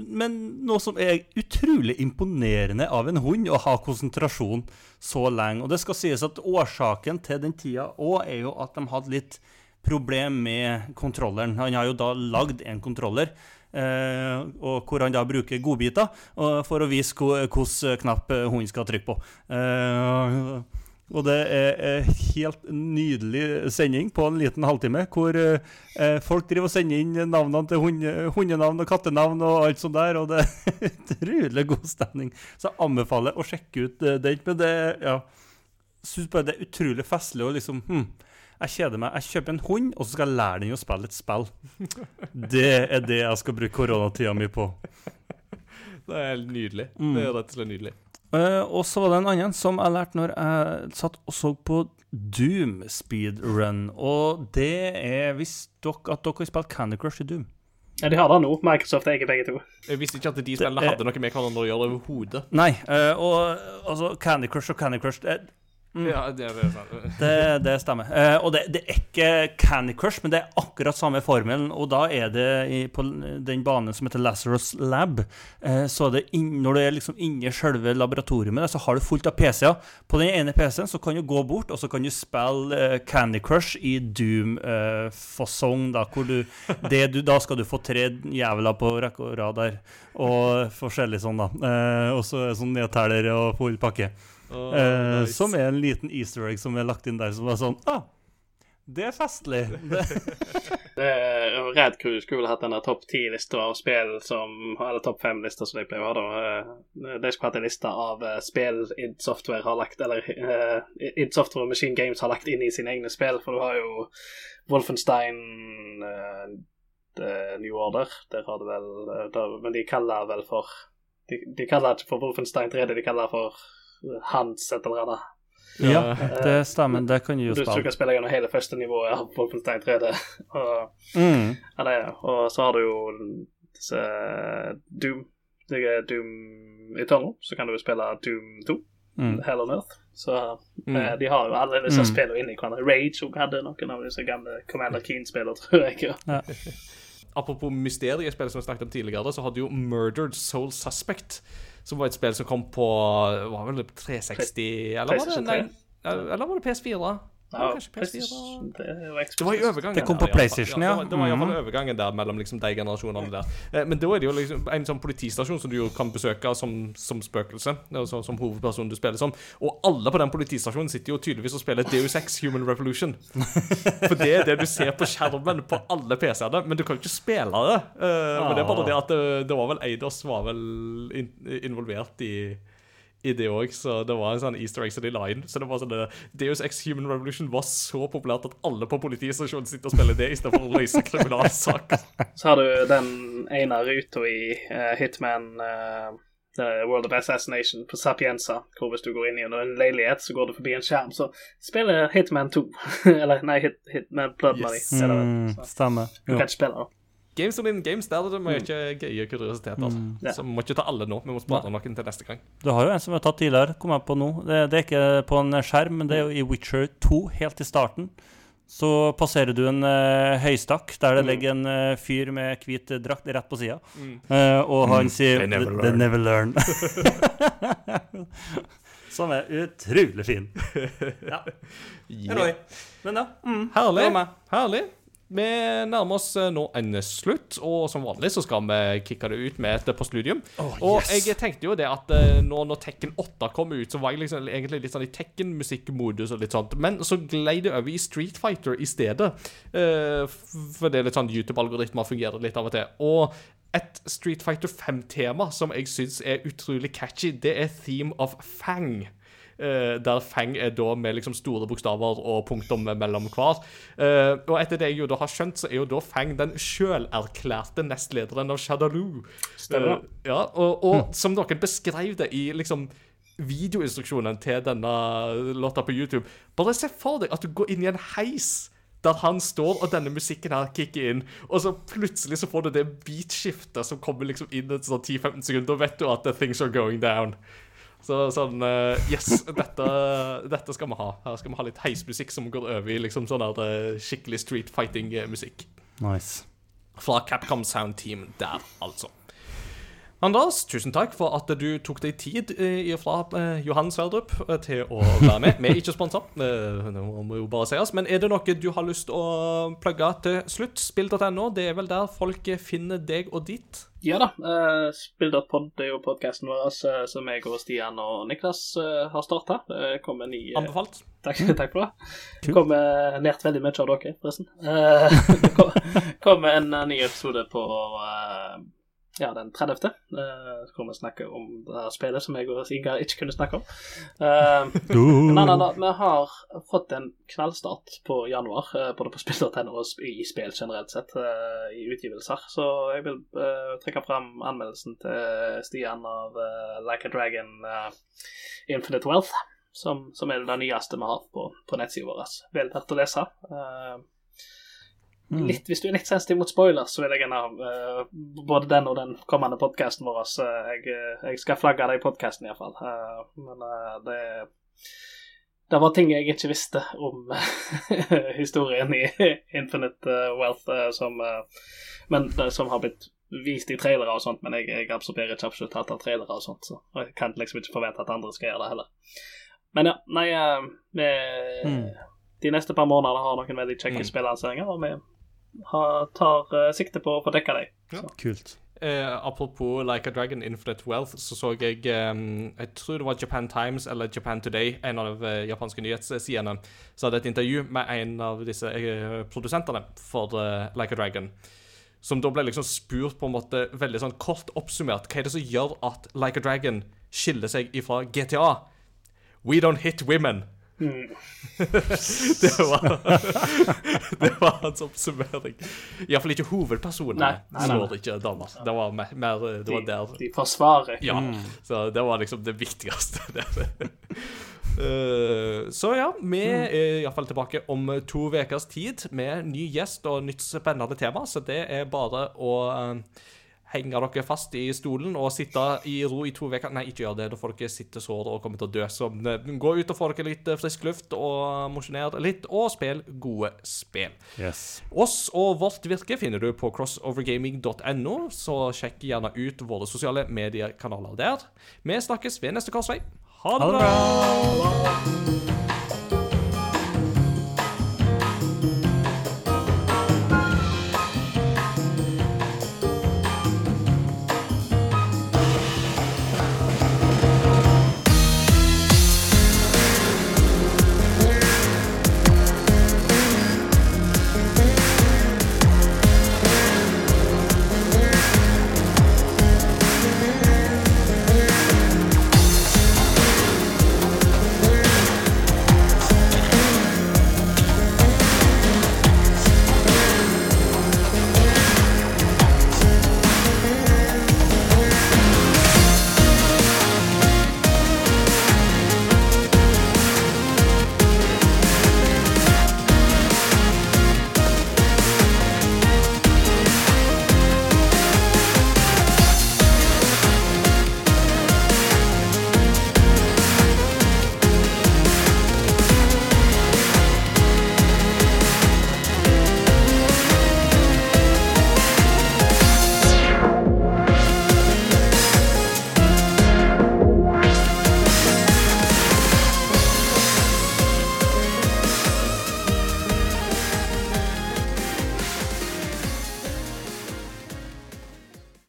Men noe som er utrolig imponerende av en hund, å ha konsentrasjon så lenge. Og det skal sies at årsaken til den tida òg er jo at de hadde litt problem med kontrolleren. Han har jo da lagd en kontroller. Uh, og hvor han da bruker godbiter uh, for å vise hvilken knapp hunden skal trykke på. Uh, og det er en helt nydelig sending på en liten halvtime, hvor eh, folk driver og sender inn navnene til hunde, hundenavn og kattenavn og alt sånt der, og det er [LAUGHS] utrolig god stemning. Så jeg anbefaler å sjekke ut den. Men det ja, synes bare det er utrolig festlig å liksom hm, Jeg kjeder meg. Jeg kjøper en hund, og så skal jeg lære den å spille et spill. [LAUGHS] Det er det jeg skal bruke koronatida mi på. Det er nydelig. Mm. Det er rett og slett nydelig. Uh, og så var det en annen som jeg lærte når jeg satt og så på Doom speedrun. Og det er hvis dere at dere har spilt Candy Crush i Doom. Ja, de har det nå. Microsoft eier begge to. Jeg visste ikke at de spillene hadde noe med hverandre å gjøre overhodet. Nei, uh, og altså Candy Crush og Candy Crush det, Ja, det, det er sant. [LAUGHS] det, det stemmer. Eh, og det, det er ikke Candy Crush, men det er akkurat samme formelen. Og da er det i, på den banen som heter Lazarus Lab, eh, så det inn, når du er liksom inne i selve laboratoriet, så har du fullt av PC-er. På den ene PC-en så kan du gå bort, og så kan du spille eh, Candy Crush i Doom-fasong, da, hvor du, du Da skal du få tre jævler på rekke og rad der, og forskjellig sånn, da. Eh, og så sånn nedteller og full pakke. Eh, nice. Som er en liten easter egg som er lagt inn der, som er sånn ah, det er festlig. [LAUGHS] Det, Eh, Red Crew skulle vel hatt denne topp ti-lista av spill som Eller topp fem-lista, som de pleier å ha, da. Eh, De skulle hatt en liste av eh, spill id Software har lagt Eller uh, id Software og Machine Games har lagt inn i sine egne spill, for du har jo Wolfenstein uh, New Order. Der har du vel der, Men de kaller vel for de, de kaller ikke for Wolfenstein 3D, de kaller for Hans et eller annet. ja, det stemmer. Det kan du jo Du kan spille gjennom hele første nivået av Wolfenstein 3D. Og Mm. ja, det. Og så har du jo disse Doom. Det er Doom Eternal. Så kan du jo spille Doom 2, Mm. Hell on Earth. Så Mm. eh, de har jo alle disse Mm. spillene inni hverandre. Rage og hadde noen av disse gamle Commander Keen-spillene, tror jeg. Ja. [LAUGHS] Apropos mysteriespill som vi snakket om tidligere, så hadde jo Murdered Soul Suspect, som var et spill som kom på Var vel 360 Eller var det, nei, eller var det PS4? Ja, kanskje PS4 det Det var i overgangen. Det kom på. PlayStation, ja. Det var, det var i hvert fall Mhm. overgangen der mellom liksom de generasjonene der. Eh, Men da er det jo liksom en sånn politistasjon som du jo kan besøke som, som spøkelse. altså, Som, som hovedperson du spiller som. Og alle på den politistasjonen sitter jo tydeligvis og spiller Deus Ex Human Revolution. For det er det du ser på skjermen på alle PC-ene, men du kan jo ikke spille det. Eh, Men det er bare det at det, det var vel Eidos var vel involvert i i det òg, så det var en sånn easter egg som de la inn. Så det var sånn det, Deus Ex Human Revolution var så populært at alle på politistasjonen sitter og spiller det istedenfor å løse kriminalsaker. [LAUGHS] Så har du den ene ruta i uh, Hitman uh, The World of Assassination på Sapienza, hvor hvis du går inn i en leilighet, så går du forbi en skjerm, så spiller Hitman 2. [LAUGHS] Eller nei, Hit, Hitman Blood Money. Yes. det. Mm, stemmer. Du kan ikke spille, da. Games within games, der er det mye gøye kuriositeter. Ja. Så vi må ikke ta alle nå. Vi må spare noen til neste gang. Du har jo en som vi har tatt tidligere, kom jeg på nå. Det, det er ikke på en skjerm, men det er jo i Witcher 2, helt i starten. Så passerer du en uh, høystakk der det ligger en uh, fyr med hvit drakt rett på sida, og han sier They never They learn." never learn. [LAUGHS] Som er utrolig fin. [LAUGHS] Ja. Roy. Men ja. Mm, Herlig. Herlig. Vi nærmer oss eh, nå en slutt, og som vanlig så skal vi kicke det ut med et postludium. og yes. jeg tenkte jo det at eh, nå når Tekken 8 kom ut, så var jeg liksom egentlig litt sånn i Tekken-musikkmodus og litt sånt, men så glei det over i Street Fighter i stedet. Uh, for det er litt sånn YouTube-algoritmer fungerer litt av og til. Og et Street Fighter 5-tema som jeg syns er utrolig catchy, det er Theme of Fang. Eh, der Fang er da med liksom store bokstaver og punktum mellom hver. Eh, og etter det jeg jo da har skjønt, så er jo da Fang den sjølerklærte nestlederen av Shadaloo. Eh, ja, og, og som noen beskrev det i liksom videoinstruksjonen til denne låta på YouTube. Bare se for deg at du går inn i en heis der han står, og denne musikken her kicker inn, og så plutselig så får du det beatskiftet som kommer liksom inn et sånn 10-15 sekunder, da vet du at the things are going down. Så sånn eh, Yes, dette, dette skal vi ha. Her skal vi ha litt heismusikk som går over i liksom sånn der eh, skikkelig street fighting-musikk. Nice. Fra Capcom Sound Team der, altså. Andreas, tusen takk for at du tok deg tid eh, fra eh, Johan Sverdrup eh, til å være med. Vi er ikke sponsa, det [LAUGHS] må jo bare sies. Men er det noe du har lyst til å plugge til slutt? Spill.no, det er vel der folk finner deg og ditt? Ja da. Uh, Spill.pod er jo podkasten vår som jeg og Stian og Niklas uh, har starta. Det kommer ny uh, Anbefalt. Takk, [LAUGHS] takk for det. Cool. kommer nært veldig mye av dere, forresten. Uh, [LAUGHS] det kom- kommer en ny episode på ja, den 30. Uh, så kommer vi snakke om det her spillet som jeg og Sigar ikke kunne snakke om. [LAUGHS] Uh, Nei, nei, nei, vi har fått en knallstart på januar, uh, både på [LAUGHS] spill.no og i spill generelt sett, uh, i utgivelser. Så jeg vil eh, trekke fram anmeldelsen til Stian av eh, Like a Dragon eh, Infinite Wealth, som, som er det nyeste vi har på, på nettsida vår. Vel verdt å lese. Eh, Litt, hvis du er litt sensitiv mot spoilers, så vil jeg gjerne uh, både den og den kommende podkasten vår så jeg, eh, jeg skal flagge det i podkasten iallfall. Uh, men uh, det det var ting jeg ikke visste om [LAUGHS] historien i Infinite eh, Wealth eh, som, eh, men, som har blitt vist i trailere og sånt, men jeg, jeg absorberer ikke absolutt alt av trailere og sånt, så jeg kan liksom ikke forvente at andre skal gjøre det heller. Men ja, nei eh, mm De neste par månedene har noen veldig kjekke Mm. spillanseringer, og vi tar eh, sikte på å få dekka Ja, Kult. Eh, apropos Like a Dragon Infinite Wealth, så så jeg um, Jeg tror det var Japan Times eller Japan Today, en av de eh, japanske nyhetssidene, så hadde et intervju med en av disse eh, produsentene for eh, Like a Dragon. Som da ble liksom spurt på en måte veldig sånn kort oppsummert hva er det som gjør at Like a Dragon skiller seg ifra GTA. We don't hit women. [LAUGHS] det var [LAUGHS] Det var hans oppsummering. Iallfall ikke hovedpersonene Nei, nei, nei, ikke damer. Det var mer, mer Det var der de forsvarer. Ja. Så det var liksom det viktigste. [LAUGHS] uh, så ja, vi er iallfall tilbake om to ukers tid med ny gjest og nytt spennende tema, så det er bare å eh, henge dere fast i stolen og sitte i ro i to uker. Nei, ikke gjør det. Da får dere sitte sår og kommer til å dø. Så eh, gå ut og få dere litt eh, frisk luft og mosjoner litt, og spill gode spill. Yes. Oss og vårt virke finner du på crossovergaming.no, så sjekk gjerne ut våre sosiale mediekanaler der. Vi snakkes ved neste korsvei. Ha det Ha det bra!